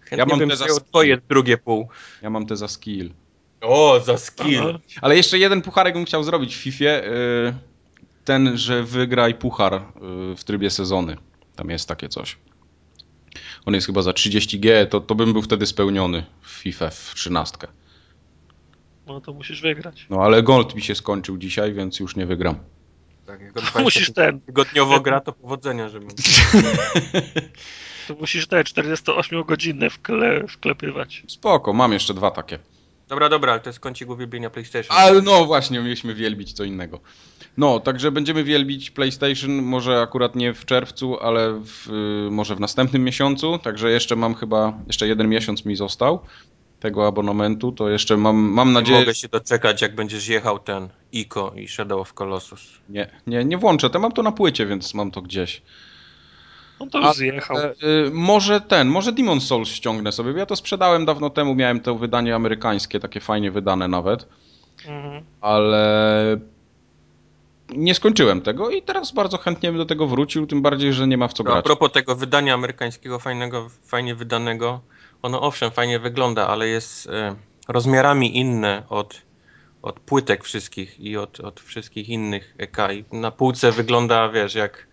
Chętnie ja mam bym te za twoje drugie pół. Ja mam te za skill. O, za skill. Aha. Ale jeszcze jeden pucharek bym chciał zrobić w FIFA. Y, ten, że wygraj puchar y, w trybie sezony. Tam jest takie coś. On jest chyba za 30G, to, to bym był wtedy spełniony w FIFA w 13. No to musisz wygrać. No ale gold mi się skończył dzisiaj, więc już nie wygram. Tak, jak musisz ten. Tygodniowo gra, to powodzenia, żeby. to musisz te 48 godzinne wkle, wklepywać. Spoko, mam jeszcze dwa takie. Dobra, dobra, ale to jest kącik uwielbienia PlayStation. Ale no właśnie, mieliśmy wielbić co innego. No, także będziemy wielbić PlayStation, może akurat nie w czerwcu, ale w, y, może w następnym miesiącu, także jeszcze mam chyba, jeszcze jeden miesiąc mi został tego abonamentu, to jeszcze mam, mam nadzieję... Nie mogę się doczekać, jak będziesz jechał ten ICO i Shadow of Colossus. Nie, nie, nie włączę, to mam to na płycie, więc mam to gdzieś. On to już A, zjechał. E, y, może ten, może Demon Souls ściągnę sobie. Ja to sprzedałem dawno temu, miałem to wydanie amerykańskie, takie fajnie wydane nawet. Mhm. Ale nie skończyłem tego i teraz bardzo chętnie bym do tego wrócił, tym bardziej, że nie ma w co grać. A propos tego wydania amerykańskiego, fajnego, fajnie wydanego, ono owszem fajnie wygląda, ale jest e, rozmiarami inne od, od płytek wszystkich i od, od wszystkich innych EK. I na półce wygląda, wiesz, jak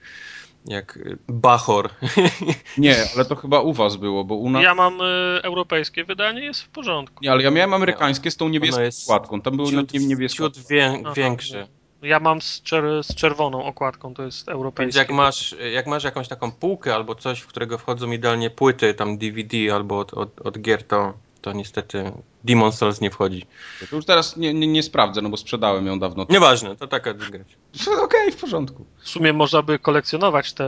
jak Bachor. Nie, ale to chyba u was było, bo u nas... Ja mam y, europejskie wydanie, jest w porządku. Nie, ale ja miałem amerykańskie z tą niebieską okładką. Tam był ciut, niebieski. Ciut wię, większy. Ja mam z, czer z, czerwoną okładką, to jest europejskie. Więc jak masz, jak masz jakąś taką półkę albo coś, w którego wchodzą idealnie płyty, tam DVD albo od, od, od gier, to, to niestety Demon Souls nie wchodzi. To już teraz nie, nie, nie sprawdzę, no bo sprzedałem ją dawno. Nieważne, to taka grać. Okej, okay, w porządku. W sumie można by kolekcjonować te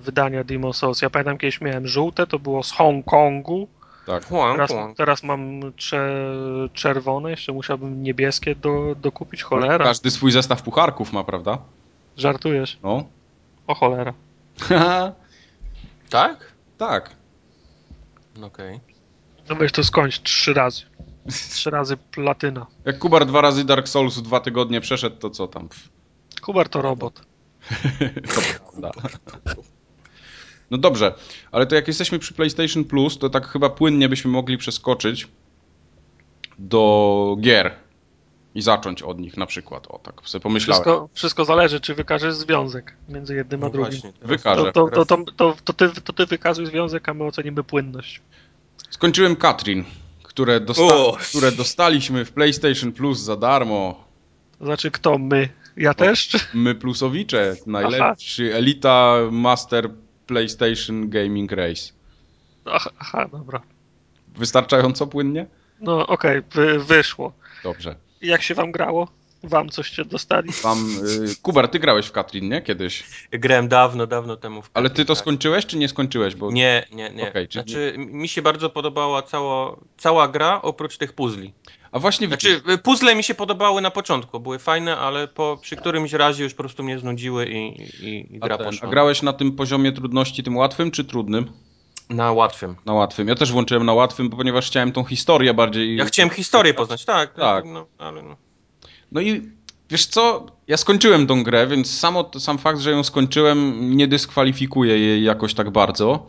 wydania Demon Souls. Ja pamiętam kiedyś miałem żółte, to było z Hongkongu. Tak. teraz, teraz mam czerwone, jeszcze musiałbym niebieskie do, dokupić, cholera. Każdy swój zestaw pucharków ma, prawda? Żartujesz? No. O cholera. tak? Tak. Okej. Okay. No weź to skończ trzy razy. Trzy razy platyna. Jak Kubar dwa razy Dark Souls w dwa tygodnie przeszedł, to co tam? Kubar to robot. to prawda. No dobrze, ale to jak jesteśmy przy PlayStation Plus, to tak chyba płynnie byśmy mogli przeskoczyć do gier i zacząć od nich na przykład. O, tak sobie pomyślałem. Wszystko, wszystko zależy, czy wykażesz związek między jednym a no drugim. Właśnie, Wykażę. To, to, to, to, to, ty, to ty wykazuj związek, a my ocenimy płynność. Skończyłem Katrin, które, dosta które dostaliśmy w PlayStation Plus za darmo. Znaczy kto? My? Ja też? My plusowicze, najlepszy, Aha. Elita Master PlayStation Gaming Race. Aha, aha dobra. Wystarczająco płynnie? No okej, okay, wyszło. Dobrze. Jak się wam grało? Wam coś cię dostali? Wam, y, Kubar, ty grałeś w Katrin, nie? Kiedyś. Grałem dawno, dawno temu w Katrin, Ale ty to tak. skończyłeś, czy nie skończyłeś? Bo... Nie, nie, nie. Okay, czy... Znaczy, mi się bardzo podobała cała, cała gra, oprócz tych puzli. A właśnie Znaczy, y, puzzle mi się podobały na początku, były fajne, ale po, przy którymś razie już po prostu mnie znudziły i, i, i gra a ten, poszła. A grałeś na tym poziomie trudności, tym łatwym czy trudnym? Na łatwym. Na łatwym. Ja też włączyłem na łatwym, ponieważ chciałem tą historię bardziej... Ja chciałem historię poznać, tak. Tak. No, ale no. No i wiesz co, ja skończyłem tą grę, więc samo, sam fakt, że ją skończyłem nie dyskwalifikuje jej jakoś tak bardzo,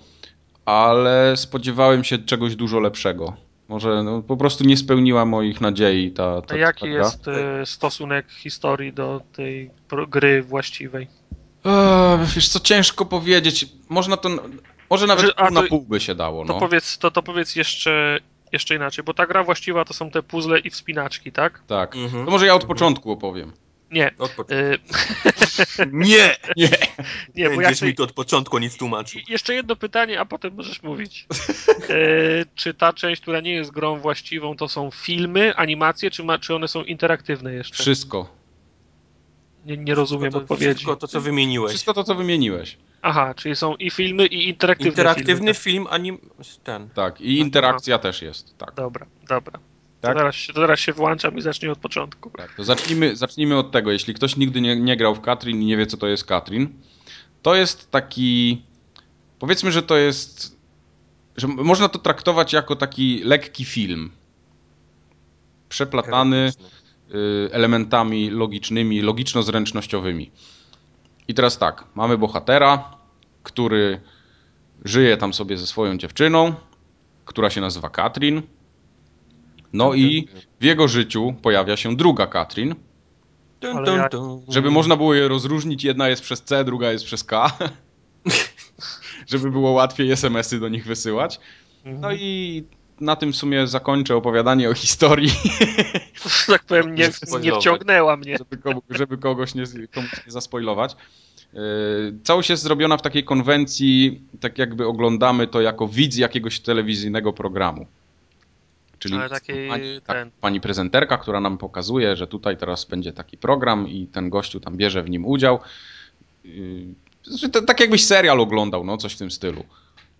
ale spodziewałem się czegoś dużo lepszego. Może no, po prostu nie spełniła moich nadziei ta, ta A jaki ta jest y, stosunek historii do tej gry właściwej? Eee, wiesz co, ciężko powiedzieć. Można to... Może nawet że, pół na pół by się dało. To, no. powiedz, to, to powiedz jeszcze, jeszcze inaczej, bo ta gra właściwa to są te puzzle i wspinaczki, tak? Tak. Mhm. To może ja od początku opowiem. Nie. Od y... nie! Nie! Nie, bo Będziesz mi to od początku nic tłumaczył. Jeszcze jedno pytanie, a potem możesz mówić. y... Czy ta część, która nie jest grą właściwą, to są filmy, animacje, czy, ma... czy one są interaktywne jeszcze? Wszystko. Nie, nie rozumiem to, odpowiedzi. Wszystko to, co wymieniłeś. Wszystko to, co wymieniłeś. Aha, czyli są i filmy, i interaktywne Interaktywny filmy. film, anim... ten. Tak, i interakcja też jest. Tak. Dobra, dobra. To, Tak? teraz, się- to teraz się włączam i zacznij od początku. Tak, to zacznijmy, zacznijmy od tego. Jeśli ktoś nigdy nie, nie grał w Katrin i nie wie, co to jest Katrin, to jest taki. Powiedzmy, że to jest. że można to traktować jako taki lekki film. Przeplatany elementami logicznymi, logiczno-zręcznościowymi. I teraz tak, mamy bohatera, który żyje tam sobie ze swoją dziewczyną, która się nazywa Katrin. No i w jego życiu pojawia się druga Katrin. Ja-. Żeby można było je rozróżnić, jedna jest przez C, druga jest przez K. Żeby było łatwiej SMS-y do nich wysyłać. No i na tym w sumie zakończę opowiadanie o historii, tak powiem, nie, nie wciągnęła mnie. żeby, kogo, żeby kogoś nie, komuś nie zaspoilować. Yy, Całość jest zrobiona w takiej konwencji, tak jakby oglądamy to jako widz jakiegoś telewizyjnego programu. Czyli pani, tak, pani prezenterka, która nam pokazuje, że tutaj teraz będzie taki program i ten gościu tam bierze w nim udział. To, tak jakbyś serial oglądał, no coś w tym stylu.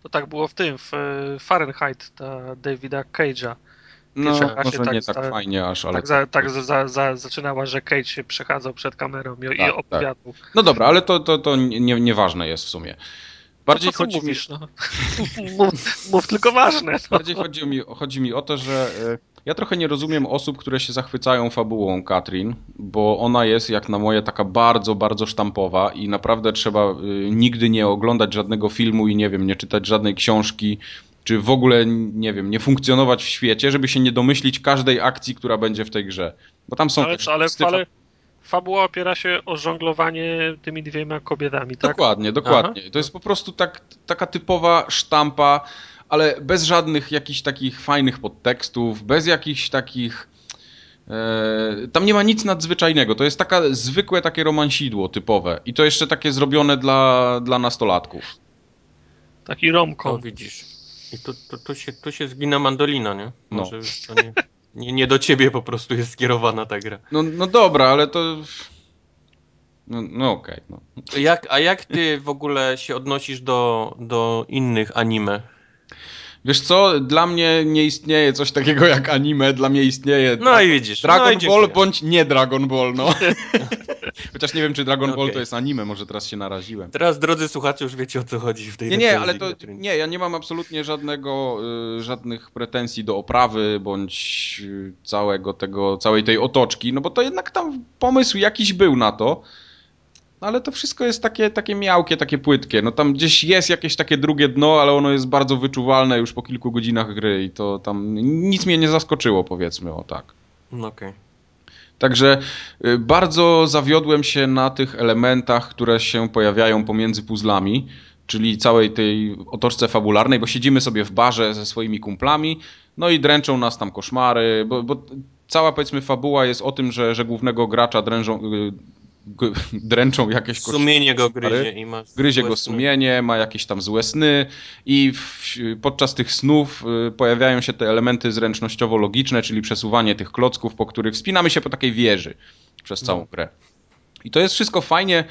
To tak było w tym, w e, Fahrenheit, ta Davida Cage'a. No, może tak nie tak sta- fajnie aż, ale... Tak, za, tak za, za, za, zaczynała, że Cage się przechadzał przed kamerą i, i Tak, opowiadał. No dobra, ale to, to, to nie, nieważne jest w sumie. Bardziej co chodzi mi, mówisz, no. mów, mów tylko ważne. No. bardziej chodzi mi, chodzi mi o to, że e, ja trochę nie rozumiem osób, które się zachwycają fabułą Katrin, bo ona jest jak na moje taka bardzo, bardzo sztampowa i naprawdę trzeba e, nigdy nie oglądać żadnego filmu i nie wiem, nie czytać żadnej książki, czy w ogóle, nie wiem, nie funkcjonować w świecie, żeby się nie domyślić każdej akcji, która będzie w tej grze. Bo tam są Ale, też ale, ale fabuła opiera się o żonglowanie tymi dwiema kobietami, tak? Dokładnie, dokładnie. To jest po prostu tak, taka typowa sztampa, ale bez żadnych jakichś takich fajnych podtekstów, bez jakichś takich. E, tam nie ma nic nadzwyczajnego. To jest taka zwykłe takie romansidło typowe. I to jeszcze takie zrobione dla, dla nastolatków. Taki O, romką. widzisz. I tu, tu, tu, się, tu się zgina mandolina, nie? No. Może to nie, nie, nie do ciebie po prostu jest skierowana ta gra. No, no dobra, ale to. No, no okej. no. Jak, a jak ty w ogóle się odnosisz do, do innych anime? Wiesz co, dla mnie nie istnieje coś takiego jak anime, dla mnie istnieje No i widzisz. Dragon no i Ball bądź nie Dragon Ball, no. Chociaż nie wiem, czy Dragon Ball to jest anime, może teraz się naraziłem. Teraz, drodzy słuchacze, już wiecie o co chodzi w tej Nie, nie, ale to nie, ja nie mam absolutnie żadnego, y, żadnych pretensji do oprawy bądź y, całego tego, całej tej otoczki, no bo to jednak tam pomysł jakiś był na to. No ale to wszystko jest takie, takie miałkie, takie płytkie. No tam gdzieś jest jakieś takie drugie dno, ale ono jest bardzo wyczuwalne już po kilku godzinach gry i to tam nic mnie nie zaskoczyło, powiedzmy, o tak. No okej. Także y, bardzo zawiodłem się na tych elementach, które się pojawiają pomiędzy puzzlami, czyli całej tej otoczce fabularnej, bo siedzimy sobie w barze ze swoimi kumplami, no i dręczą nas tam koszmary, bo, bo cała powiedzmy fabuła jest o tym, że, że głównego gracza dręczą, y, dręczą jakieś koszmary. Sumienie go gryzie i masz... Gryzie go sny. sumienie, ma jakieś tam złe sny i w, podczas tych snów y, pojawiają się te elementy zręcznościowo-logiczne, czyli przesuwanie tych klocków, po których wspinamy się po takiej wieży przez całą No. grę. I to jest wszystko fajnie,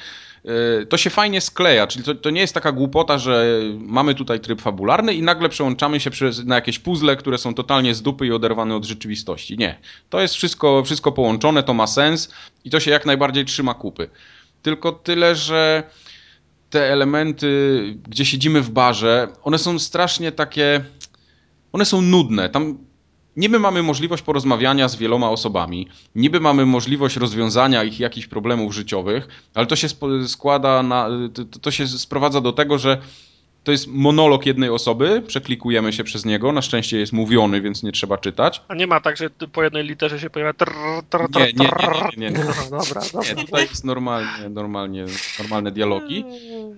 to się fajnie skleja, czyli to, to nie jest taka głupota, że mamy tutaj tryb fabularny i nagle przełączamy się przez, na jakieś puzzle, które są totalnie z dupy i oderwane od rzeczywistości. Nie. To jest wszystko, wszystko połączone, to ma sens i to się jak najbardziej trzyma kupy. Tylko tyle, że te elementy, gdzie siedzimy w barze, one są strasznie takie. One są nudne. Tam niby mamy możliwość porozmawiania z wieloma osobami, niby mamy możliwość rozwiązania ich jakichś problemów życiowych, ale to się składa na. To, to się sprowadza do tego, że to jest monolog jednej osoby, przeklikujemy się przez niego, na szczęście jest mówiony, więc nie trzeba czytać. A nie ma tak, że po jednej literze się pojawia trrr, trrr, Nie, trrr, nie, nie, nie, nie, nie. No, dobra, Nie, dobra. tutaj jest normalnie, normalnie, normalne dialogi.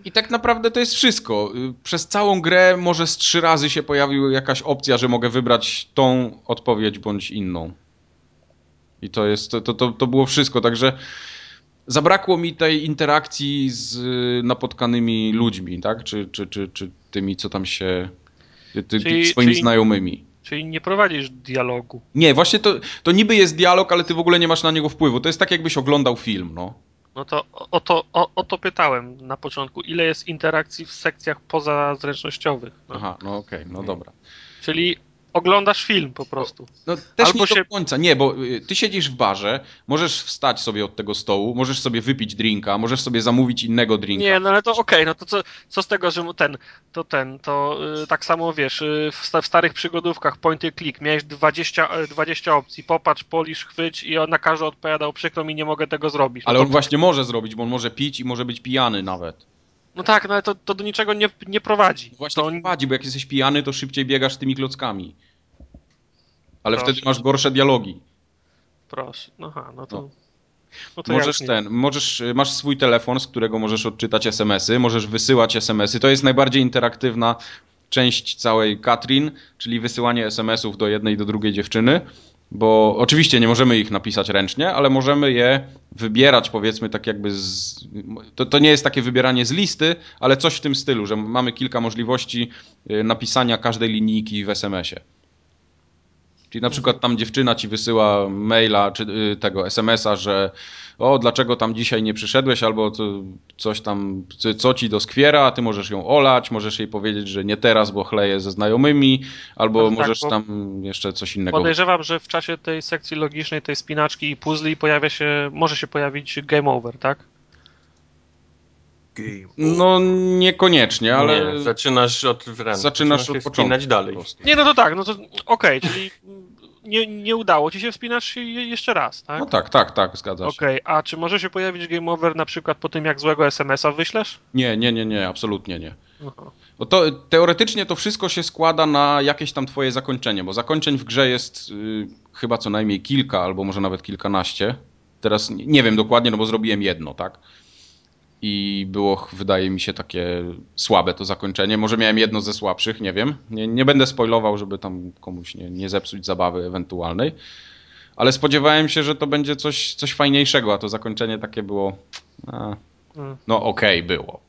I tak naprawdę to jest wszystko. Przez całą grę może z trzy razy się pojawiła jakaś opcja, że mogę wybrać tą odpowiedź bądź inną. I to jest, to, to, to było wszystko, także zabrakło mi tej interakcji z y, napotkanymi ludźmi, tak? Czy, czy, czy, czy tymi, co tam się, ty, ty, Czyli- swoimi czyli- znajomymi. Czyli nie prowadzisz dialogu. Nie, właśnie to, to niby jest dialog, ale ty w ogóle nie masz na niego wpływu. To jest tak, jakbyś oglądał film, no. No to o to, o, o to pytałem na początku. Ile jest interakcji w sekcjach pozazręcznościowych? No. Aha, no okej, okay, no dobra. Czyli oglądasz film po prostu. No też Albo nie się... do końca, nie, bo y, ty siedzisz w barze, możesz wstać sobie od tego stołu, możesz sobie wypić drinka, możesz sobie zamówić innego drinka. Nie, no ale to okej, okay, no to co, co z tego, że ten, to ten, to yy, tak samo wiesz, yy, w, w, starych przygodówkach point and click miałeś 20, 20 y, opcji, popatrz, polisz, chwyć i on na każdy odpowiadał, przykro mi, nie mogę tego zrobić. No ale to... on właśnie może zrobić, bo on może pić i może być pijany nawet. No tak, no ale to, to do niczego nie, nie prowadzi. Właśnie to... prowadzi, bo jak jesteś pijany, to szybciej biegasz tymi klockami. Ale Proszę. wtedy masz gorsze dialogi. Proszę, aha, no to... No. No to możesz ten, możesz, masz swój telefon, z którego możesz odczytać SMS-y, możesz wysyłać SMS-y. To jest najbardziej interaktywna część całej Katrin, czyli wysyłanie SMS-ów do jednej i do drugiej dziewczyny bo oczywiście nie możemy ich napisać ręcznie, ale możemy je wybierać powiedzmy tak jakby z... To, to nie jest takie wybieranie z listy, ale coś w tym stylu, że mamy kilka możliwości y, napisania każdej linijki w SMS-ie. Czyli na przykład tam dziewczyna ci wysyła maila czy y, tego SMS-a, że o, dlaczego tam dzisiaj nie przyszedłeś, albo coś tam, co ci doskwiera, a ty możesz ją olać, możesz jej powiedzieć, że nie teraz, bo chleje ze znajomymi, albo no, tak, możesz tam jeszcze coś innego. Podejrzewam, że w czasie tej sekcji logicznej, tej spinaczki i puzli pojawia się, może się pojawić game over, tak? No niekoniecznie, ale. Nie, zaczynasz od Zaczynasz, zaczynasz od początku. dalej. Nie, no to tak, no to okej, okay, czyli nie, nie udało ci się wspinać jeszcze raz, tak? No tak, tak, tak, zgadza się. Okej, okay, a czy może się pojawić game over na przykład po tym, jak złego SMS-a wyślesz? Nie, nie, nie, nie, absolutnie nie. Bo to, teoretycznie to wszystko się składa na jakieś tam twoje zakończenie, bo zakończeń w grze jest yy, chyba co najmniej kilka, albo może nawet kilkanaście. Teraz nie wiem dokładnie, no bo zrobiłem jedno, tak? I było, wydaje mi się, takie słabe to zakończenie. Może miałem jedno ze słabszych, nie wiem. Nie, nie będę spoilował, żeby tam komuś nie, nie zepsuć zabawy ewentualnej. Ale spodziewałem się, że to będzie coś, coś fajniejszego, a to zakończenie takie było. A, hmm. no okej, okay, było.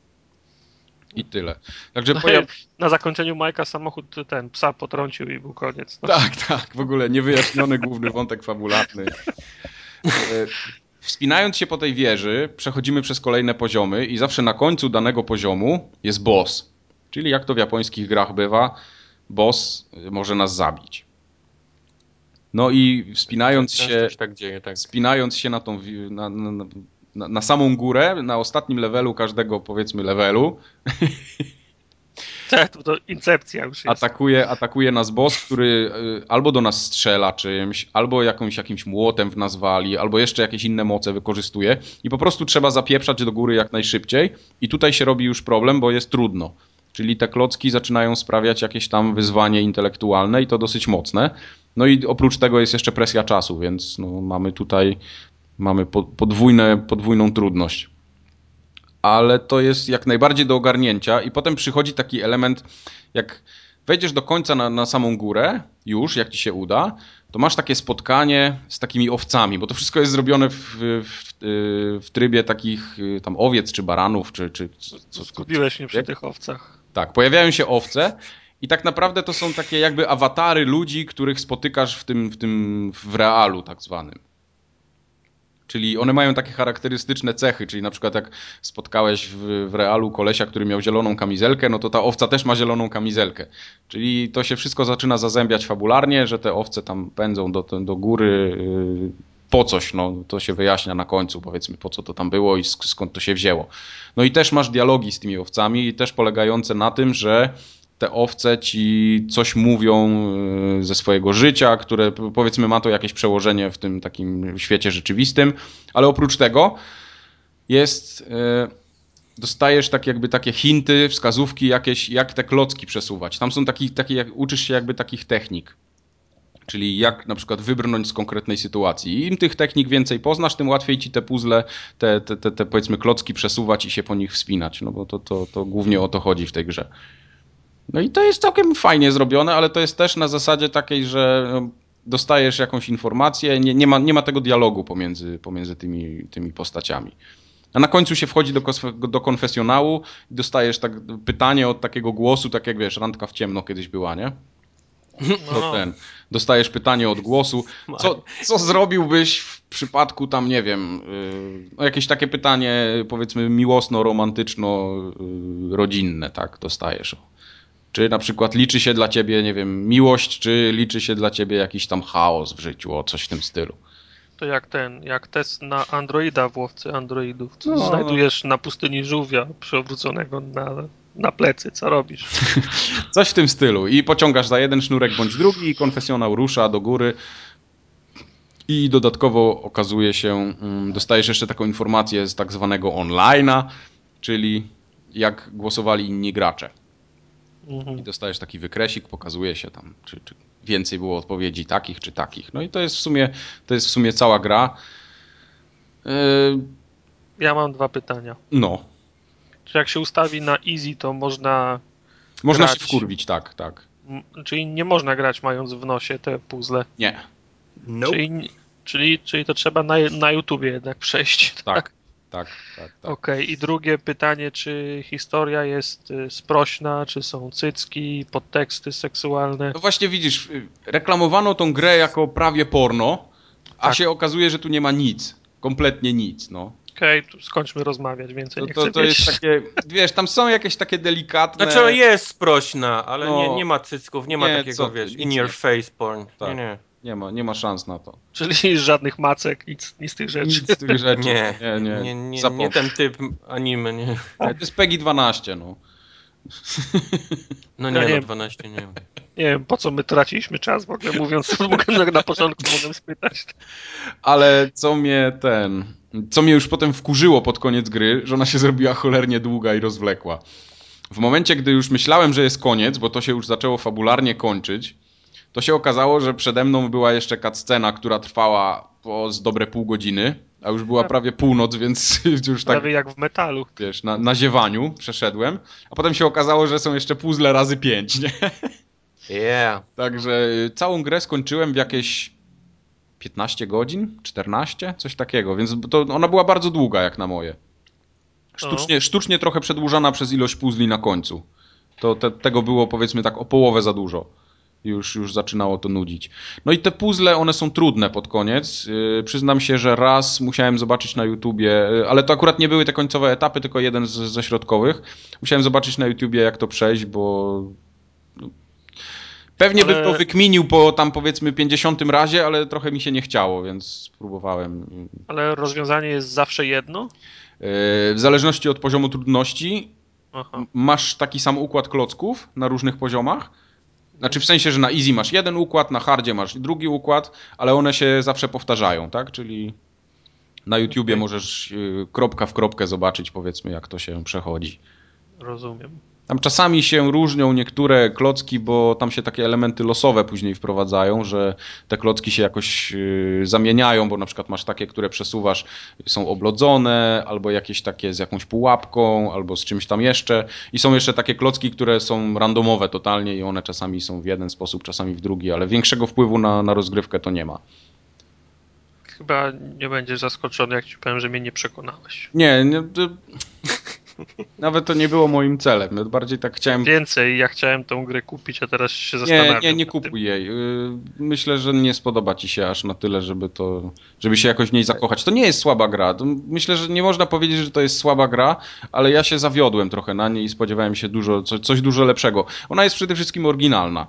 I tyle. Także no, pojaw... Na zakończeniu Majka samochód ten psa potrącił i był koniec. No. Tak, tak, w ogóle niewyjaśniony główny wątek fabularny. Wspinając się po tej wieży, przechodzimy przez kolejne poziomy i zawsze na końcu danego poziomu jest boss. Czyli jak to w japońskich grach bywa, boss może nas zabić. No i wspinając się, tak dzieje, tak. wspinając się na, tą, na, na, na, na samą górę, na ostatnim levelu każdego powiedzmy levelu, Tak, to, to incepcja już jest. Atakuje, atakuje nas boss, który y, albo do nas strzela czymś, albo jakimś, jakimś młotem w nas wali, albo jeszcze jakieś inne moce wykorzystuje i po prostu trzeba zapieprzać do góry jak najszybciej i tutaj się robi już problem, bo jest trudno. Czyli te klocki zaczynają sprawiać jakieś tam wyzwanie intelektualne i to dosyć mocne. No i oprócz tego jest jeszcze presja czasu, więc no, mamy tutaj mamy podwójne, podwójną trudność ale to jest jak najbardziej do ogarnięcia i potem przychodzi taki element, jak wejdziesz do końca na, na samą górę, już, jak ci się uda, to masz takie spotkanie z takimi owcami, bo to wszystko jest zrobione w, w, w trybie takich y, tam owiec, czy baranów, czy... czy co, Skupiłeś mnie przy tych owcach. Tak, pojawiają się owce i tak naprawdę to są takie jakby awatary ludzi, których spotykasz w tym, w tym w realu tak zwanym. Czyli one mają takie charakterystyczne cechy, czyli na przykład jak spotkałeś w, w, realu kolesia, który miał zieloną kamizelkę, no to ta owca też ma zieloną kamizelkę. Czyli to się wszystko zaczyna zazębiać fabularnie, że te owce tam pędzą do, do góry yy, po coś, no to się wyjaśnia na końcu, powiedzmy po co to tam było i skąd to się wzięło. No i też masz dialogi z tymi owcami i też polegające na tym, że te owce ci coś mówią y, ze swojego życia, które powiedzmy ma to jakieś przełożenie w tym takim świecie rzeczywistym, ale oprócz tego jest y, dostajesz tak jakby takie hinty, wskazówki jakieś, jak te klocki przesuwać. Tam są taki, takie, jak, uczysz się jakby takich technik. Czyli jak na przykład wybrnąć z konkretnej sytuacji. Im tych technik więcej poznasz, tym łatwiej ci te puzzle, te, te, te, te powiedzmy klocki przesuwać i się po nich wspinać. No bo to, to, to głównie o to chodzi w tej grze. No i to jest całkiem fajnie zrobione, ale to jest też na zasadzie takiej, że no, dostajesz jakąś informację, nie, nie, ma, nie ma tego dialogu pomiędzy, pomiędzy tymi, tymi postaciami. A na końcu się wchodzi do, do konfesjonału i dostajesz tak pytanie od takiego głosu, tak jak wiesz, randka w ciemno kiedyś była, nie? to no. ten. Dostajesz pytanie od głosu. Co, co zrobiłbyś w przypadku tam, nie wiem, yy, jakieś takie pytanie, powiedzmy, miłosno-romantyczno-rodzinne, tak, dostajesz. Czy na przykład liczy się dla ciebie, nie wiem, miłość, czy liczy się dla ciebie jakiś tam chaos w życiu, o coś w tym stylu. To jak ten, jak test na Androida w łowcy Androidów. No. Znajdujesz na pustyni żółwia przewróconego na, na plecy, co robisz? Coś w tym stylu. I pociągasz za jeden sznurek bądź drugi i konfesjonał rusza do góry. I dodatkowo okazuje się, mm, dostajesz jeszcze taką informację z tak zwanego online'a, czyli jak głosowali inni gracze. Mhm. I dostajesz taki wykresik, pokazuje się tam, czy, czy, więcej było odpowiedzi takich czy takich. No i to jest w sumie, to jest w sumie cała gra. Yy... Ja mam dwa pytania. No. Czy jak się ustawi na easy, to można. Można grać... się wkurwić, tak, tak. Czyli nie można grać mając w nosie te puzzle. Nie. Nope. Czyli, czyli, czyli to trzeba na, na YouTubie jednak przejść. Tak. tak? Tak, tak, tak. Okej, okay. i drugie pytanie, czy historia jest y, sprośna, czy są cycki, podteksty seksualne? No właśnie widzisz, y, reklamowano tą grę jako prawie porno, a tak. się okazuje, że tu nie ma nic. Kompletnie nic, no. Okej, okay, skończmy rozmawiać, więcej to, nie to, to jest takie, wiesz, tam są jakieś takie delikatne... Znaczy jest sprośna, ale no, nie, nie ma cycków, nie ma nie, takiego, co, wiesz, in your face porn. Tak. Nie, nie. Nie ma, nie ma szans na to. Czyli żadnych macek, nic, nic z tych rzeczy. Nic z tych rzeczy. Nie, nie, nie. Nie, nie, nie ten typ anime, nie. To jest PEGI 12, no. No nie, ja no, nie 12 nie. Nie wiem, po co my traciliśmy czas w ogóle, mówiąc, mogę na początku mogłem spytać. Ale co mnie ten, co mnie już potem wkurzyło pod koniec gry, że ona się zrobiła cholernie długa i rozwlekła. W momencie, gdy już myślałem, że jest koniec, bo to się już zaczęło fabularnie kończyć, to się okazało, że przede mną była jeszcze scena, która trwała po z dobre pół godziny, a już była tak. prawie północ, więc już tak... Prawie jak w metalu. Wiesz, na, na ziewaniu przeszedłem, a potem się okazało, że są jeszcze puzzle razy pięć, nie? Yeah. Także całą grę skończyłem w jakieś 15 godzin, 14, coś takiego, więc to ona była bardzo długa jak na moje. Sztucznie, sztucznie trochę przedłużana przez ilość puzli na końcu. To te, tego było powiedzmy tak o połowę za dużo już, już zaczynało to nudzić. No i te puzzle, one są trudne pod koniec. Yy, przyznam się, że raz musiałem zobaczyć na YouTubie, yy, ale to akurat nie były te końcowe etapy, tylko jeden z, ze środkowych. Musiałem zobaczyć na YouTubie, jak to przejść, bo no, pewnie ale... bym to wykminił po tam powiedzmy 50 razie, ale trochę mi się nie chciało, więc spróbowałem. Ale rozwiązanie jest zawsze jedno? Yy, w zależności od poziomu trudności Aha. masz taki sam układ klocków na różnych poziomach znaczy w sensie, że na easy masz jeden układ, na hardzie masz drugi układ, ale one się zawsze powtarzają, tak? Czyli na YouTubie okay. możesz y, kropka w kropkę zobaczyć, powiedzmy, jak to się przechodzi. Rozumiem. Tam czasami się różnią niektóre klocki, bo tam się takie elementy losowe później wprowadzają, że te klocki się jakoś yy, zamieniają, bo na przykład masz takie, które przesuwasz, są oblodzone, albo jakieś takie z jakąś pułapką, albo z czymś tam jeszcze. I są jeszcze takie klocki, które są randomowe totalnie i one czasami są w jeden sposób, czasami w drugi, ale większego wpływu na, na rozgrywkę to nie ma. Chyba nie będziesz zaskoczony, jak ci powiem, że mnie nie przekonałeś. Nie, nie nawet to nie było moim celem. Bardziej tak chciałem. Więcej, ja chciałem tą grę kupić, a teraz się zastanawiam. Nie, nie, nie kupuj jej. Y, myślę, że nie spodoba ci się aż na tyle, żeby to, żeby się jakoś w niej zakochać. To nie jest słaba gra. Myślę, że nie można powiedzieć, że to jest słaba gra, ale ja się zawiodłem trochę na niej i spodziewałem się dużo, coś dużo lepszego. Ona jest przede wszystkim oryginalna.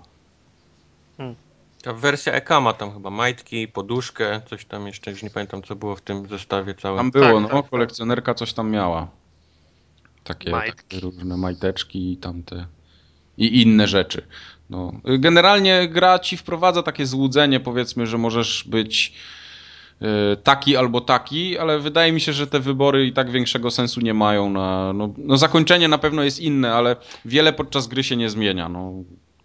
Hmm. Ta wersja EK ma tam chyba majtki, poduszkę, coś tam jeszcze, już nie pamiętam co było w tym zestawie całym. Tam było, tak, no, tak, tak. kolekcjonerka coś tam miała. Takie, takie różne majteczki i tamte i inne rzeczy. No. Generalnie gra ci wprowadza takie złudzenie, powiedzmy, że możesz być y, taki albo taki, ale wydaje mi się, że te wybory i tak większego sensu nie mają. Na, no, no zakończenie na pewno jest inne, ale wiele podczas gry się nie zmienia. No,